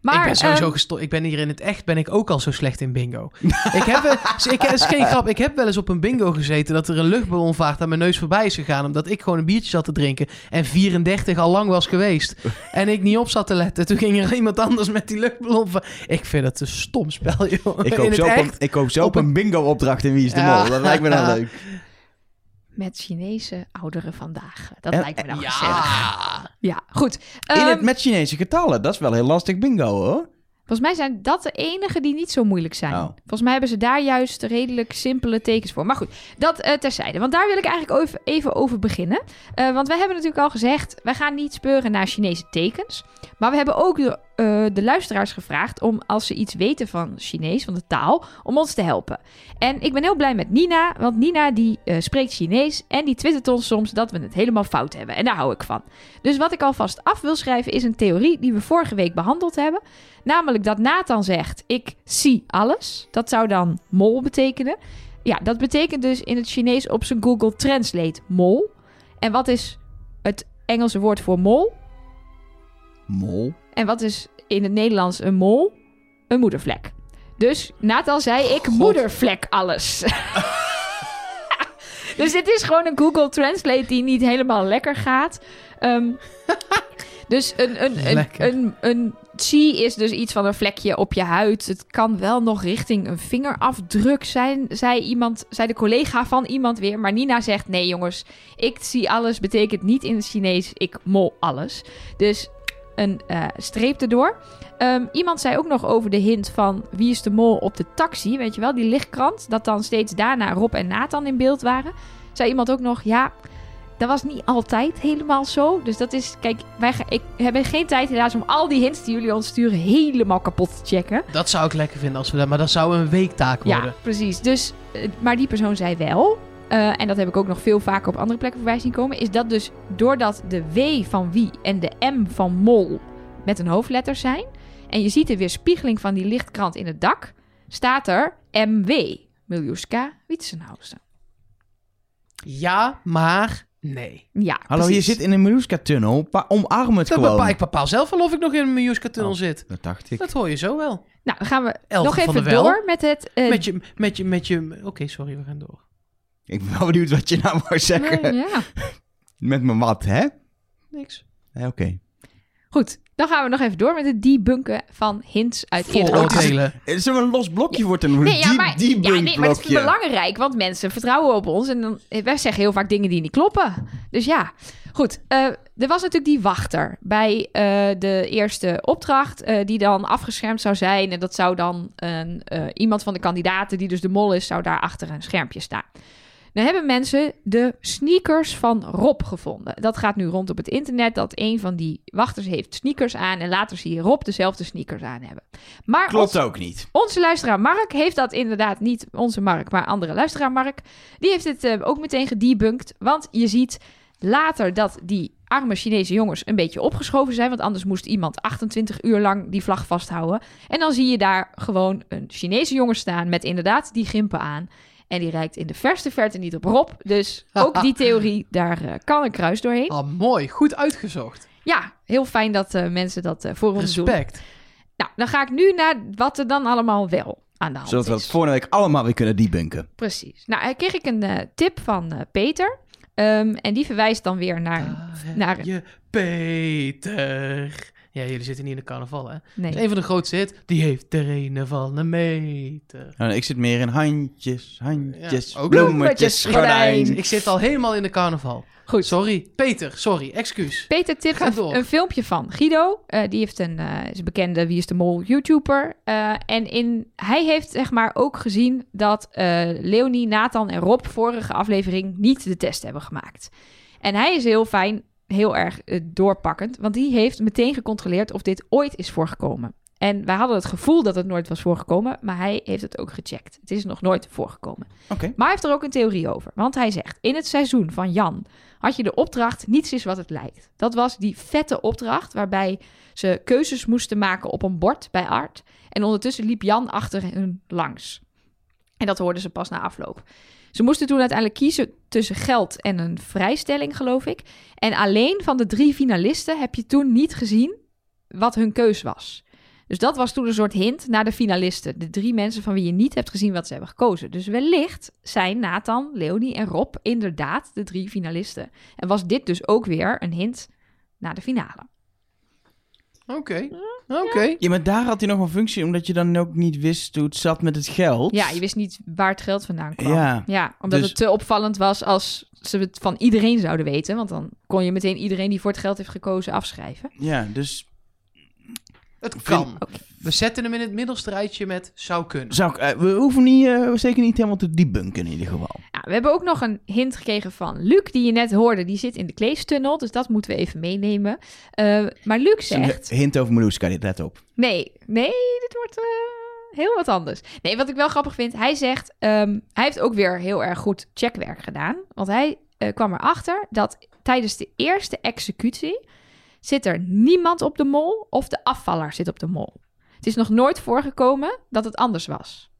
Maar, ik ben sowieso ehm, Ik ben hier in het echt ben ik ook al zo slecht in bingo. ik heb, ik, het is geen grap. Ik heb wel eens op een bingo gezeten dat er een luchtballonvaart aan mijn neus voorbij is gegaan. Omdat ik gewoon een biertje zat te drinken. En 34 al lang was geweest. En ik niet op zat te letten. Toen ging er iemand anders met die luchtballon. va- Ik vind het een stom spel, joh. ik hoop zo op, een, echt. ik hoop zo op op een bingo-opdracht in Wie is de Ja. Mol. Dat lijkt me dan leuk. Met Chinese ouderen vandaag. Dat En- lijkt me nou gezellig. Ja. Ja, goed. In Ehm, het met Chinese getallen. Dat is wel heel lastig bingo, hoor. Volgens mij zijn dat de enige die niet zo moeilijk zijn. Oh. Volgens mij hebben ze daar juist redelijk simpele tekens voor. Maar goed, dat eh, terzijde. Want daar wil ik eigenlijk over- even over beginnen. Eh, want wij hebben natuurlijk al gezegd, wij gaan niet speuren naar Chinese tekens. Maar we hebben ook eh, de luisteraars gevraagd om, als ze iets weten van Chinees, van de taal, om ons te helpen. En ik ben heel blij met Nina, want Nina die eh, spreekt Chinees en die twittert ons soms dat we het helemaal fout hebben. En daar hou ik van. Dus wat ik alvast af wil schrijven is een theorie die we vorige week behandeld hebben. Namelijk dat Nathan zegt: Ik zie alles. Dat zou dan mol betekenen. Ja, dat betekent dus in het Chinees op zijn Google Translate mol. En wat is het Engelse woord voor mol? Mol. En wat is in het Nederlands een mol? Een moedervlek. Dus Nathan zei: Ik God. moedervlek alles. dus dit is gewoon een Google Translate die niet helemaal lekker gaat. Ehm, dus een, een, een, een, een chi is dus iets van een vlekje op je huid. Het kan wel nog richting een vingerafdruk zijn, zei, iemand, zei de collega van iemand weer. Maar Nina zegt: Nee, jongens, ik zie alles betekent niet in het Chinees ik mol alles. Dus een eh, streep erdoor. Ehm, iemand zei ook nog over de hint van wie is de mol op de taxi, weet je wel, die lichtkrant. Dat dan steeds daarna Rob en Nathan in beeld waren. Zei iemand ook nog, ja, dat was niet altijd helemaal zo. Dus dat is, kijk, wij ga, ik heb geen tijd helaas om al die hints die jullie ons sturen helemaal kapot te checken. Dat zou ik lekker vinden als we dat... Maar dat zou een weektaak worden. Ja, precies. Dus, eh, maar die persoon zei wel, eh, en dat heb ik ook nog veel vaker op andere plekken voorbij zien komen, is dat dus doordat de W van wie en de M van mol met een hoofdletter zijn, en je ziet de weerspiegeling van die lichtkrant in het dak, staat er MW, Miljuska Witsenhausen. Ja, maar nee. Ja, Hallo, precies. je zit in een Meluska-tunnel. Pa- omarm het Dat gewoon. bepaal, ik bepaal zelf wel of ik nog in een Miljuska-tunnel Oh. zit. Dat dacht ik. Dat hoor je zo wel. Nou, dan gaan we Elke nog even door met het... eh, Met je, met je, met je... Oké, sorry, we gaan door. Ik ben wel benieuwd wat je nou wou zeggen. ja. Met mijn wat, hè? Niks. Ja, Oké. Goed, dan gaan we nog even door met het debunken van hints uit eerdere Vooroordelen. Is er een los blokje voor te noemen? Nee, ja, maar, ja, nee, maar het is blokje. belangrijk, want mensen vertrouwen op ons. En dan, wij zeggen heel vaak dingen die niet kloppen. Dus ja, goed. eh, er was natuurlijk die wachter bij eh, de eerste opdracht, eh, die dan afgeschermd zou zijn. En dat zou dan een, eh, iemand van de kandidaten, die dus de mol is, zou daar achter een schermpje staan. Dan hebben mensen de sneakers van Rob gevonden. Dat gaat nu rond op het internet, dat een van die wachters heeft sneakers aan. En later zie je Rob dezelfde sneakers aan hebben. Maar Klopt ook niet. onze luisteraar Mark heeft dat inderdaad niet onze Mark, maar andere luisteraar Mark. Die heeft het eh, ook meteen gedebunked. Want je ziet later dat die arme Chinese jongens een beetje opgeschoven zijn. Want anders moest iemand 28 uur lang die vlag vasthouden. En dan zie je daar gewoon een Chinese jongen staan met inderdaad die gimpen aan. En die rijdt in de verste verte niet op Rob. Dus ook die theorie, daar eh, kan een kruis doorheen. Ah, mooi. Goed uitgezocht. ja, heel fijn dat eh, mensen dat eh, voor ons doen. Respect. Nou, dan ga ik nu naar wat er dan allemaal wel aan de hand Zodat we is. het volgende week allemaal weer kunnen debunken. Precies. Nou, kreeg ik een eh, tip van eh, Peter. Ehm, en die verwijst dan weer naar... Daar heb naar- je Peter. Ja, jullie zitten niet in de carnaval, hè? Nee. Een van de grootste hits. Die heeft er een van een meter. Nou, ik zit meer in handjes, handjes, Ja, bloemetjes, gordijn. Ik zit al helemaal in de carnaval. Goed. Sorry. Peter, sorry. Excuus. Peter tipt een, door. een filmpje van Guido. Eh, die heeft een, eh, is een bekende Wie is de Mol YouTuber. Eh, en in, hij heeft zeg maar ook gezien dat eh, Leonie, Nathan en Rob vorige aflevering niet de test hebben gemaakt. En hij is heel fijn, heel erg eh, doorpakkend. Want die heeft meteen gecontroleerd of dit ooit is voorgekomen. En wij hadden het gevoel dat het nooit was voorgekomen, maar hij heeft het ook gecheckt. Het is nog nooit voorgekomen. Oké. Maar hij heeft er ook een theorie over. Want hij zegt: In het seizoen van Jan had je de opdracht Niets is wat het lijkt. Dat was die vette opdracht waarbij ze keuzes moesten maken op een bord bij Art. En ondertussen liep Jan achter hun langs. En dat hoorden ze pas na afloop. Ze moesten toen uiteindelijk kiezen tussen geld en een vrijstelling, geloof ik. En alleen van de drie finalisten heb je toen niet gezien wat hun keus was. Dus dat was toen een soort hint naar de finalisten. De drie mensen van wie je niet hebt gezien wat ze hebben gekozen. Dus wellicht zijn Nathan, Leonie en Rob inderdaad de drie finalisten. En was dit dus ook weer een hint naar de finale. Oké. Oké. Ja, maar daar had hij nog een functie, omdat je dan ook niet wist hoe het zat met het geld. Ja, je wist niet waar het geld vandaan kwam. Ja. Ja, omdat Dus- het te opvallend was als ze het van iedereen zouden weten. Want dan kon je meteen iedereen die voor het geld heeft gekozen afschrijven. Ja, dus Het kan. We zetten hem in het middelste rijtje met zou kunnen. zou eh, we hoeven niet, eh, zeker niet helemaal te debunken in ieder geval. Ja, we hebben ook nog een hint gekregen van Luc, die je net hoorde. Die zit in de Kleestunnel, dus dat moeten we even meenemen. Eh, maar Luc een zegt... hint over Meluska, dit let op. Nee, nee, dit wordt eh, heel wat anders. Nee, wat ik wel grappig vind, hij zegt... ehm, hij heeft ook weer heel erg goed checkwerk gedaan. Want hij eh, kwam erachter dat tijdens de eerste executie... zit er niemand op de mol of de afvaller zit op de mol. Het is nog nooit voorgekomen dat het anders was.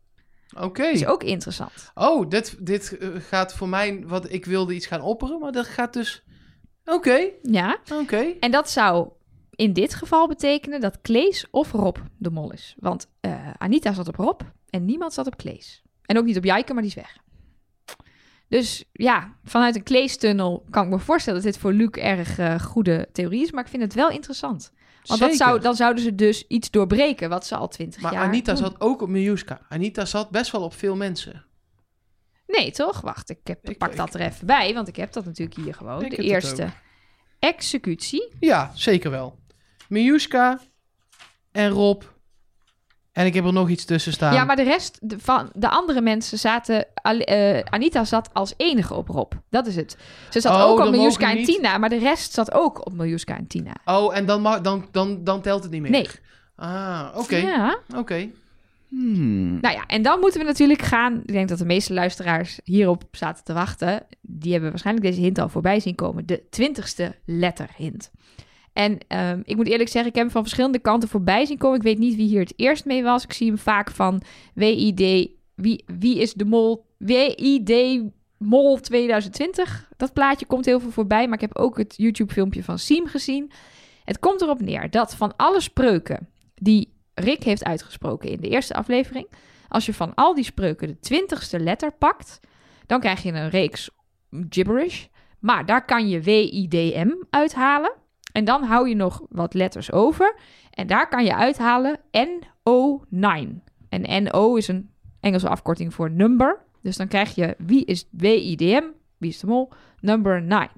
Oké. Is ook interessant. Oh, dit, dit eh, gaat voor mij... Wat, ik wilde iets gaan opperen, maar dat gaat dus... Oké. Ja, Oké. en dat zou in dit geval betekenen dat Klees of Rob de mol is. Want eh, Anita zat op Rob en niemand zat op Klees. En ook niet op Jijke, maar die is weg. Dus ja, vanuit een Kleestunnel kan ik me voorstellen dat dit voor Luc erg eh, goede theorie is. Maar ik vind het wel interessant. Want dat zou, dan zouden ze dus iets doorbreken wat ze al twintig Maar jaar Anita doen. zat ook op Miljuska. Anita zat best wel op veel mensen. Nee, toch? Wacht, ik, heb, Ik- pak dat er even bij, want ik heb dat natuurlijk hier gewoon. De eerste executie. Ja, zeker wel. Miljuska en Rob. En ik heb er nog iets tussen staan. Ja, maar de rest de, van de andere mensen zaten. eh, Anita zat als enige op Rob. Dat is het. Ze zat Oh, ook op Miljuska en niet- Tina, maar de rest zat ook op Miljuska en Tina. Oh, en dan, mag, dan, dan, dan telt het niet meer? Nee. Ah, oké. Ja. Oké. Hmm. Nou ja, en dan moeten we natuurlijk gaan. Ik denk dat de meeste luisteraars hierop zaten te wachten. Die hebben waarschijnlijk deze hint al voorbij zien komen. De twintigste letterhint. En ehm, ik moet eerlijk zeggen, ik heb hem van verschillende kanten voorbij zien komen. Ik weet niet wie hier het eerst mee was. Ik zie hem vaak van WID. Wie, wie is de mol? WID Mol 2020. Dat plaatje komt heel veel voorbij. Maar ik heb ook het YouTube-filmpje van Siem gezien. Het komt erop neer dat van alle spreuken die Rick heeft uitgesproken in de eerste aflevering. Als je van al die spreuken de twintigste letter pakt, dan krijg je een reeks gibberish. Maar daar kan je WIDM uithalen. En dan hou je nog wat letters over. En daar kan je uithalen NO9. En NO is een Engelse afkorting voor number. Dus dan krijg je wie is WIDM, wie is de mol, number 9.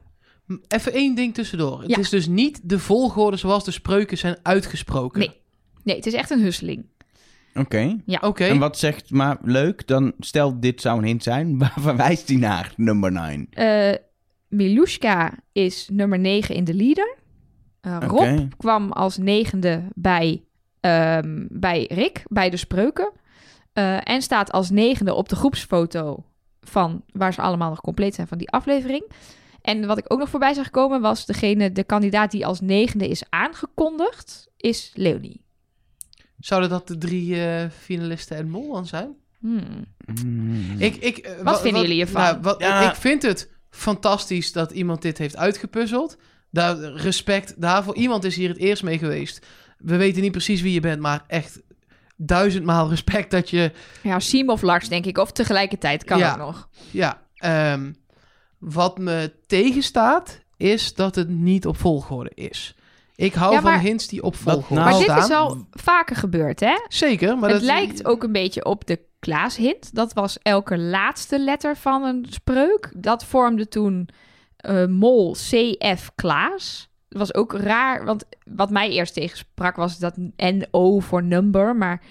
M- Even één ding tussendoor. Het Ja. is dus niet de volgorde zoals de spreuken zijn uitgesproken. Nee. Nee, het is echt een husseling. Oké. Oké. En wat zegt, maar leuk, dan stel dit zou een hint zijn. Waar verwijst hij naar, number 9? Eh Milushka is nummer 9 in de leader. Eh. Rob kwam als negende bij, ehm, bij Rick, bij de spreuken. Eh, en staat als negende op de groepsfoto van waar ze allemaal nog compleet zijn van die aflevering. En wat ik ook nog voorbij zag komen was degene, de kandidaat die als negende is aangekondigd, is Leonie. Zouden dat de drie eh, finalisten en mol dan zijn? Hmm. Hmm. Ik, ik, Wat vinden jullie ervan? Nou, wat, Ja. Ik vind het fantastisch dat iemand dit heeft uitgepuzzeld. Daar, respect daarvoor. Iemand is hier het eerst mee geweest. We weten niet precies wie je bent, maar echt duizendmaal respect dat je... Ja, Siem of Lars, denk ik. Of tegelijkertijd kan Ja. ook nog. Ja, ehm, wat me tegenstaat, is dat het niet op volgorde is. Ik hou Ja, van hints die op volgorde nou- Maar dit is al vaker gebeurd, hè? Zeker, maar het dat... lijkt ook een beetje op de Klaas-hint. Dat was elke laatste letter van een spreuk. Dat vormde toen eh, mol CF Klaas. Dat was ook raar, want wat mij eerst tegensprak was dat NO voor number. Maar,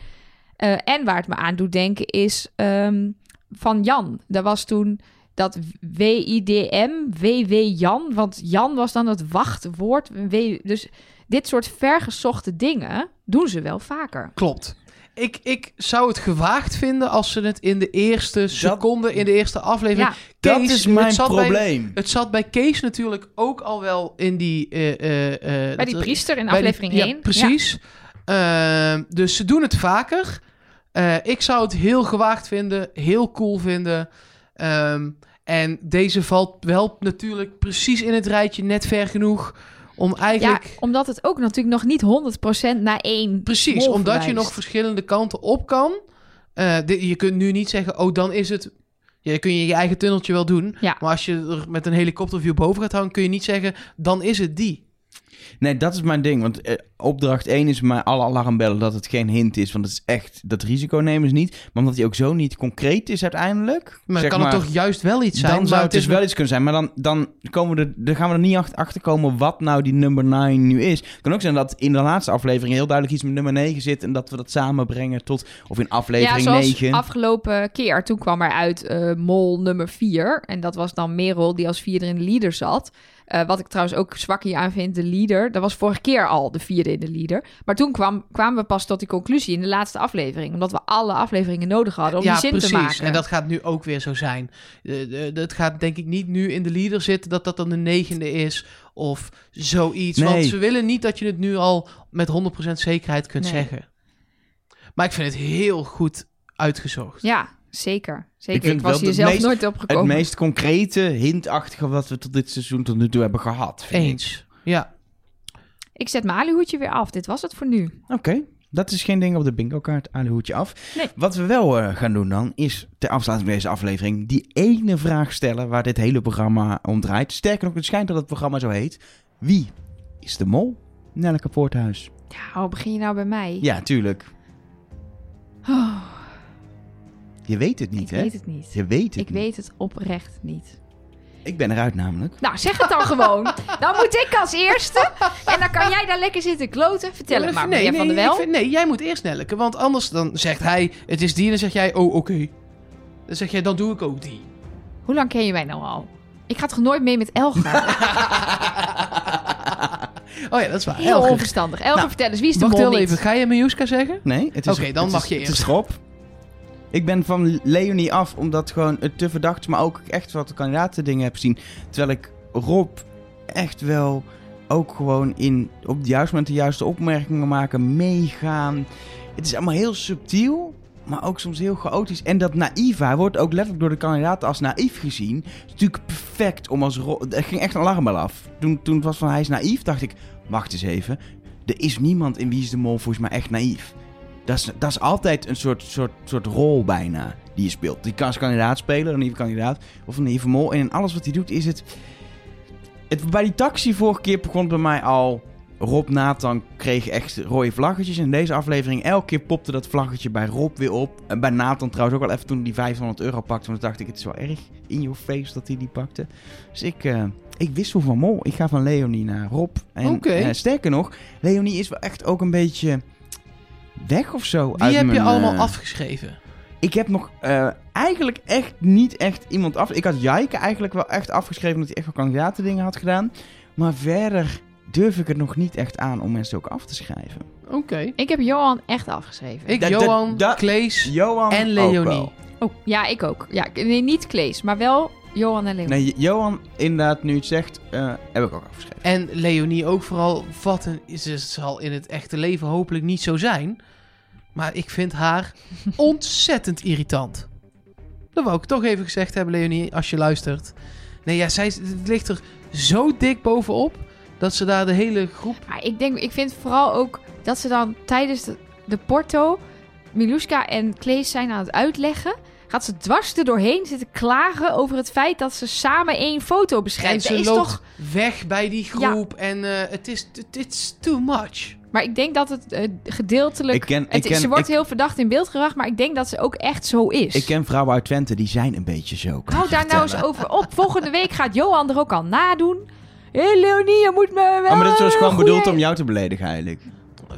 eh, en waar het me aan doet denken is ehm, van Jan. Dat was toen dat WIDM, WW Jan. Want Jan was dan het wachtwoord. W- Dus dit soort vergezochte dingen doen ze wel vaker. Klopt. Ik, ik zou het gewaagd vinden als ze het in de eerste seconde, in de eerste aflevering... Ja, Dat Kees, is mijn het zat bij- probleem. Het zat bij Kees natuurlijk ook al wel in die... eh, eh, eh, bij die dat- priester in die- aflevering ja, 1. precies. Ehm, dus ze doen het vaker. Eh, ik zou het heel gewaagd vinden, heel cool vinden. Ehm, en deze valt wel natuurlijk precies in het rijtje net ver genoeg om Ja, eigenlijk... omdat het ook natuurlijk nog niet 100% naar één Precies, omdat je nog verschillende kanten op kan. Eh, dit- je kunt nu niet zeggen, oh, dan is het... Ja, dan kun je je eigen tunneltje wel doen. Ja. Maar als je er met een helikopterview boven gaat hangen... kun je niet zeggen, dan is het die. Nee, dat is mijn ding. Want eh, opdracht 1 is mij alle alarmbellen dat het geen hint is. Want het is echt, dat risico nemen ze niet. Maar omdat hij ook zo niet concreet is uiteindelijk. Maar zeg kan het toch juist wel iets zijn? Dan zou het dus wel iets kunnen zijn. Maar dan, dan, komen we er, dan gaan we er niet achter, achter komen wat nou die nummer 9 nu is. Het kan ook zijn dat in de laatste aflevering heel duidelijk iets met nummer 9 zit. En dat we dat samenbrengen tot... Of in Ja, aflevering zoals 9. afgelopen keer. Toen kwam er uit eh, mol nummer 4. En dat was dan Merel die als vierde in de leader zat. Eh, wat ik trouwens ook zwak hier aan vind, de leader. Dat was vorige keer al de vierde in de leader. Maar toen kwam, kwamen we pas tot die conclusie in de laatste aflevering. Omdat we alle afleveringen nodig hadden om ja, die zin precies. te maken. En dat gaat nu ook weer zo zijn. Het gaat denk ik niet nu in de leader zitten dat dat dan de negende is of zoiets. Nee. Want ze willen niet dat je het nu al met 100% zekerheid kunt Nee. zeggen. Maar ik vind het heel goed uitgezocht. Ja, zeker. Zeker. Ik was hier het zelf meest- nooit Het opgekomen. meest concrete, hintachtige wat we tot dit seizoen tot nu toe hebben gehad. vind ik. Eens. Ja. Ik zet mijn alihoedje weer af. Dit was het voor nu. Oké, dat is geen ding op de bingo kaart. Aan hoedje af. Nee. Wat we wel eh, gaan doen dan, is ter afsluiting van deze aflevering die ene vraag stellen waar dit hele programma om draait. Sterker nog, het schijnt dat het programma zo heet. Wie is de mol? Nelleke Poorthuis. Ja, oh, begin je nou bij mij? Ja, tuurlijk. Oh, Je weet het niet, ik hè? weet het niet. Je weet het Ik niet. weet het oprecht niet. Ik ben eruit namelijk. Nou, zeg het dan gewoon. Dan moet ik als eerste. En dan kan jij daar lekker zitten kloten. Vertel het maar, nee, meneer nee, Van der ik Wel. vind- nee, jij moet eerst Nelleke. Want anders dan zegt hij, het is die. En dan zeg jij, oh, oké. Dan zeg jij, dan doe ik ook die. Hoe lang ken je mij nou al? Ik ga toch nooit mee met Elga? oh ja, dat is waar. Heel Elger. onverstandig. Elga, Nou, vertel eens, wie is de Wacht mol even. Ga je Miljuska zeggen? Nee, het is... Oké, dan het mag is- je Het eerst. is Rob. Ik ben van Leonie af, omdat gewoon het te verdacht maar ook echt wat de kandidaten dingen heb gezien. Terwijl ik Rob echt wel ook gewoon in, op het juiste moment de juiste opmerkingen maken, meegaan. Het is allemaal heel subtiel, maar ook soms heel chaotisch. En dat hij wordt ook letterlijk door de kandidaten als naïef gezien. Het is natuurlijk perfect om als. Er ging echt een alarmbel af. Toen, toen was van hij is naïef, dacht ik, wacht eens even. Er is niemand in Wie is de Mol volgens mij echt naïef. Dat is, dat is altijd een soort, soort, soort rol bijna die je speelt. Die kan als kandidaat spelen, een nieuwe kandidaat of een nieuwe mol. En in alles wat hij doet is het... het... Bij die taxi vorige keer begon het bij mij al... Rob Nathan kreeg echt rode vlaggetjes. In deze aflevering elke keer popte dat vlaggetje bij Rob weer op. En bij Nathan trouwens ook wel even toen hij die 500 euro pakte. Want toen dacht ik, het is wel erg in your face dat hij die pakte. Dus ik, eh, ik wissel van mol. Ik ga van Leonie naar Rob. En eh, sterker nog, Leonie is wel echt ook een beetje weg of zo. Wie uit heb je allemaal eh, afgeschreven? Ik heb nog eh, eigenlijk echt niet echt iemand af. Ik had Jaike eigenlijk wel echt afgeschreven dat hij echt wel kandidaten dingen had gedaan. Maar verder durf ik het nog niet echt aan om mensen ook af te schrijven. Oké. Ik heb Johan echt afgeschreven. Ik, Johan, Klees Johan en ook Leonie. wel. Oh, ja, ik ook. Ja, nee, niet Klees, maar wel Johan en Leon. Nee, Johan, inderdaad, nu het zegt, eh, heb ik ook afgeschreven. En Leonie ook vooral. Wat een, ze zal in het echte leven hopelijk niet zo zijn. Maar ik vind haar ontzettend irritant. Dat wou ik toch even gezegd hebben, Leonie, als je luistert. Nee, ja, zij het ligt er zo dik bovenop. Dat ze daar de hele groep... Maar ik denk, ik vind vooral ook dat ze dan tijdens de, de Porto, Miluska en Klees zijn aan het uitleggen. Gaat ze dwars er doorheen zitten klagen over het feit dat ze samen één foto En beschrijven. ze is loopt toch... weg bij die groep. En eh, het is het is too much. Maar ik denk dat het eh, gedeeltelijk... Ik ken, het, ik ken, ze wordt ik, heel verdacht in beeld gebracht, maar ik denk dat ze ook echt zo is. ik ken vrouwen uit Twente, die zijn een beetje zo. Hou daar nou eens over op. Volgende week gaat Johan er ook al nadoen. Hé hey Leonie, je moet me wel... Oh, maar dat was gewoon goeie- bedoeld om jou te beledigen eigenlijk.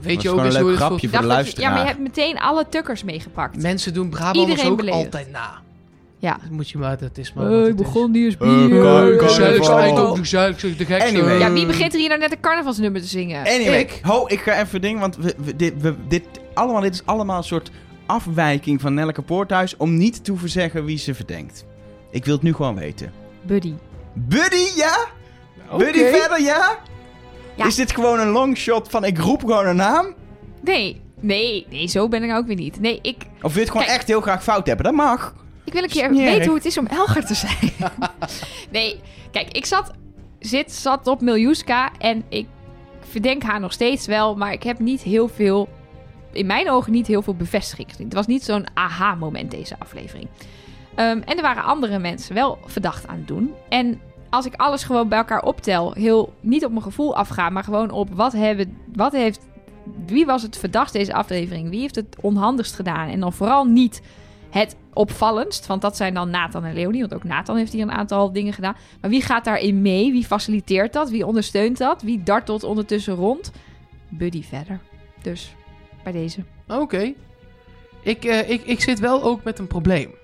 Weet je ook eens een hoe grapje voor- de je- ja, maar je luisteraar. hebt meteen alle tukkers meegepakt. Mensen doen Brabanders Iedereen ook beledigd. altijd na. Ja. Dat moet je maar, dat is maar Eh, ik is. begon niet eens Eh, bier. Eh, ook de gekste. Anyway. Ja, wie begint er hier nou net een carnavalsnummer te zingen? Anyway, Ik. ho, ik ga even ding, want we, we- dit, we, dit, allemaal, dit is allemaal een soort afwijking van Nelleke Poorthuis om niet te hoeven zeggen wie ze verdenkt. Ik wil het nu gewoon weten. Buddy. Buddy, ja? Oké. Buddy verder, ja? Ja. Is dit gewoon een longshot van ik roep gewoon een naam? Nee, nee, nee, zo ben ik ook weer niet. Nee, ik, Of wil je het gewoon Kijk. echt heel graag fout hebben? Dat mag. ik wil een keer weten hoe het is om Elger te zijn. nee, kijk, ik zat, zit, zat op Miljuska en ik verdenk haar nog steeds wel, maar ik heb niet heel veel, in mijn ogen niet heel veel bevestiging gezien. Het was niet zo'n aha-moment deze aflevering. Ehm, en er waren andere mensen wel verdacht aan het doen. En als ik alles gewoon bij elkaar optel, heel niet op mijn gevoel afgaan, maar gewoon op wat hebben, wat heeft, wie was het verdacht deze aflevering? Wie heeft het onhandigst gedaan? En dan vooral niet het opvallendst, want dat zijn dan Nathan en Leonie, want ook Nathan heeft hier een aantal dingen gedaan. Maar wie gaat daarin mee? Wie faciliteert dat? Wie ondersteunt dat? Wie dartelt ondertussen rond? Buddy verder. Dus bij deze. Oké. Ik, eh, ik, ik zit wel ook met een probleem.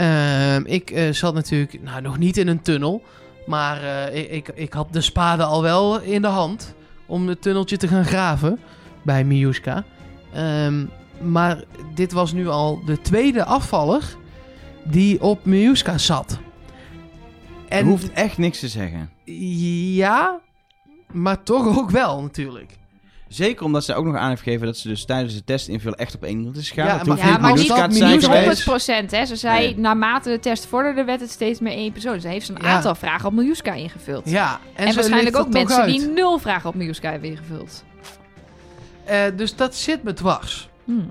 Ehm, ik eh, zat natuurlijk nou, nog niet in een tunnel. Maar eh, ik, ik, ik had de spade al wel in de hand. Om het tunneltje te gaan graven. Bij Miuska. Ehm, maar dit was nu al de tweede afvaller. Die op Miuska zat. Je En hoeft echt niks te zeggen. ja. Maar toch ook wel natuurlijk. Zeker omdat ze ook nog aan heeft gegeven dat ze dus tijdens de test invullen echt op één iemand is gegaan. Ja, Dat maar- Ja, niet maar Miljuska niet geweest. 100 hè. Ze zei, Nee. naarmate de test vorderde, werd het steeds meer één persoon. Dus hij heeft een Ja. aantal vragen op Miljuska ingevuld. Ja. En, En, ze waarschijnlijk ook mensen uit. die nul vragen op Miljuska hebben ingevuld. Eh, dus dat zit me dwars. Hmm.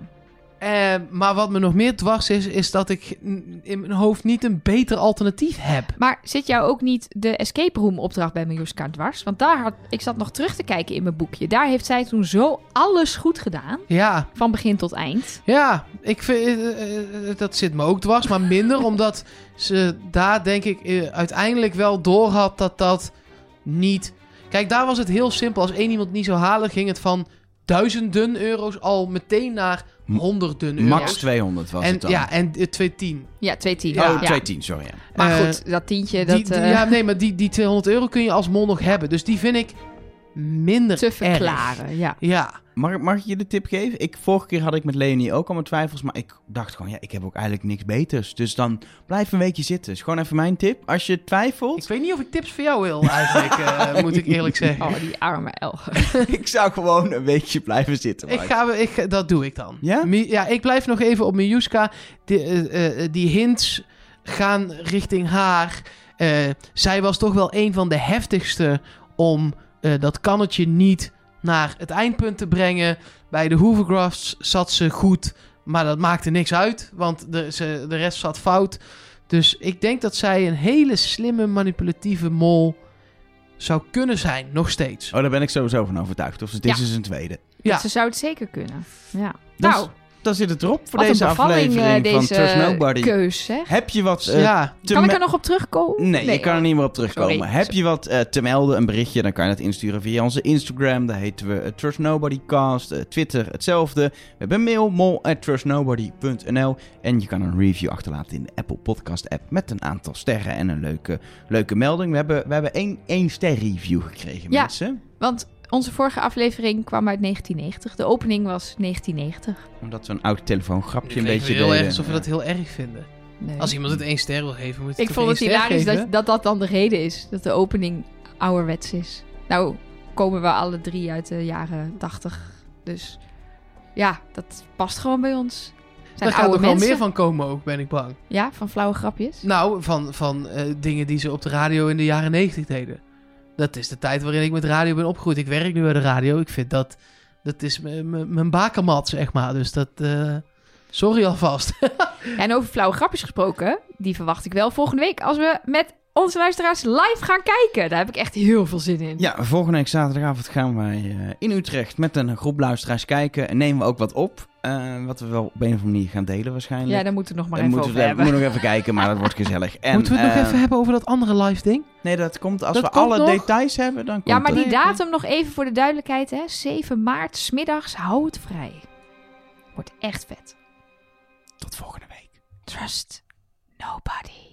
Eh, maar wat me nog meer dwars is, is dat ik in mijn hoofd niet een beter alternatief heb. Maar zit jou ook niet de escape room opdracht bij Miljuska dwars? Want daar had, ik zat nog terug te kijken in mijn boekje. Daar heeft zij toen zo alles goed gedaan. Ja, Van begin tot eind. ja ik vind, eh, eh, dat zit me ook dwars, maar minder omdat ze daar denk ik uiteindelijk wel door had dat dat niet... Kijk, daar was het heel simpel. Als één iemand niet zou halen, ging het van duizenden euro's al meteen naar honderden euro's. Max 200 was en, het dan. Ja, en eh, 210. Ja, 210. Ja. oh, ja. 210, sorry. ja. Maar Eh, goed, dat tientje, dat Die, die- eh, ja, nee, maar die, die 200 euro kun je als mol nog hebben. Dus die vind ik minder te erg. verklaren. Ja. Ja, Mag, ik- mag ik je de tip geven? Ik, vorige keer had ik met Leonie ook al mijn twijfels, maar ik dacht gewoon, ja, ik heb ook eigenlijk niks beters. Dus dan blijf een weekje zitten. Is gewoon even mijn tip. Als je twijfelt, ik weet niet of ik tips voor jou wil eigenlijk, eh, moet ik eerlijk zeggen. Oh, die arme Elger. ik zou gewoon een weekje blijven zitten. Ik ga, ik, dat doe ik dan. Ja? Ja, ik blijf nog even op Miuska. Die, eh, eh, die hints gaan richting haar. Eh, zij was toch wel een van de heftigste om eh, dat kannetje niet naar het eindpunt te brengen. Bij de Hoovercrafts zat ze goed, maar dat maakte niks uit, want de, ze, de rest zat fout. Dus ik denk dat zij een hele slimme, manipulatieve mol zou kunnen zijn, nog steeds. Oh, daar ben ik sowieso van overtuigd. Of het is Ja. een tweede. Ja. Ze zou het zeker kunnen. Ja. Dus nou, Dan zit het erop voor wat deze bevalling aflevering eh, van Trust Nobody. keus, hè? Heb je wat eh, ja, te Kan ik er nog op terugkomen? Nee, je kan er niet meer op terugkomen. Sorry. Heb je wat eh, te melden, een berichtje, dan kan je dat insturen via onze Instagram. Daar heten we eh, Trust Nobody Cast. Eh, Twitter hetzelfde. We hebben mail, mol at trustnobody.nl. En je kan een review achterlaten in de Apple Podcast app met een aantal sterren en een leuke, leuke melding. We hebben, we hebben één, één ster review gekregen, Ja. mensen. Want onze vorige aflevering kwam uit 1990. De opening was 1990. Omdat we een oud telefoongrapje een beetje heel deden. erg alsof we dat heel erg vinden. Nee. Als iemand het één ster wil geven, moet Ik het vond het hilarisch dat, dat dat dan de reden is. Dat de opening ouderwets is. Nou, komen we alle drie uit de jaren 80. Dus ja, dat past gewoon bij ons. Zijn Daar gaat wel mensen. meer van komen ook, ben ik bang. Ja, van flauwe grapjes. Nou, van, van eh, dingen die ze op de radio in de jaren negentig deden. Dat is de tijd waarin ik met radio ben opgegroeid. Ik werk nu bij de radio. Ik vind dat... Dat is mijn bakermat, zeg maar. Dus dat... eh, sorry alvast. En over flauwe grapjes gesproken, die verwacht ik wel volgende week als we met onze luisteraars live gaan kijken. Daar heb ik echt heel veel zin in. Ja, volgende week zaterdagavond gaan wij eh, in Utrecht met een groep luisteraars kijken. En nemen we ook wat op. eh, wat we wel op een of andere manier gaan delen waarschijnlijk. Ja, daar moeten we nog maar Dan even moeten over we, hebben. moeten nog even kijken, maar dat wordt gezellig. En, Moeten we het nog eh, even hebben over dat andere live ding? Nee, dat komt als Dat we komt alle nog? details hebben. Dan komt Ja, maar die datum nog even voor de duidelijkheid. Hè? 7 maart, smiddags, hou het vrij. Wordt echt vet. Tot volgende week. Trust nobody.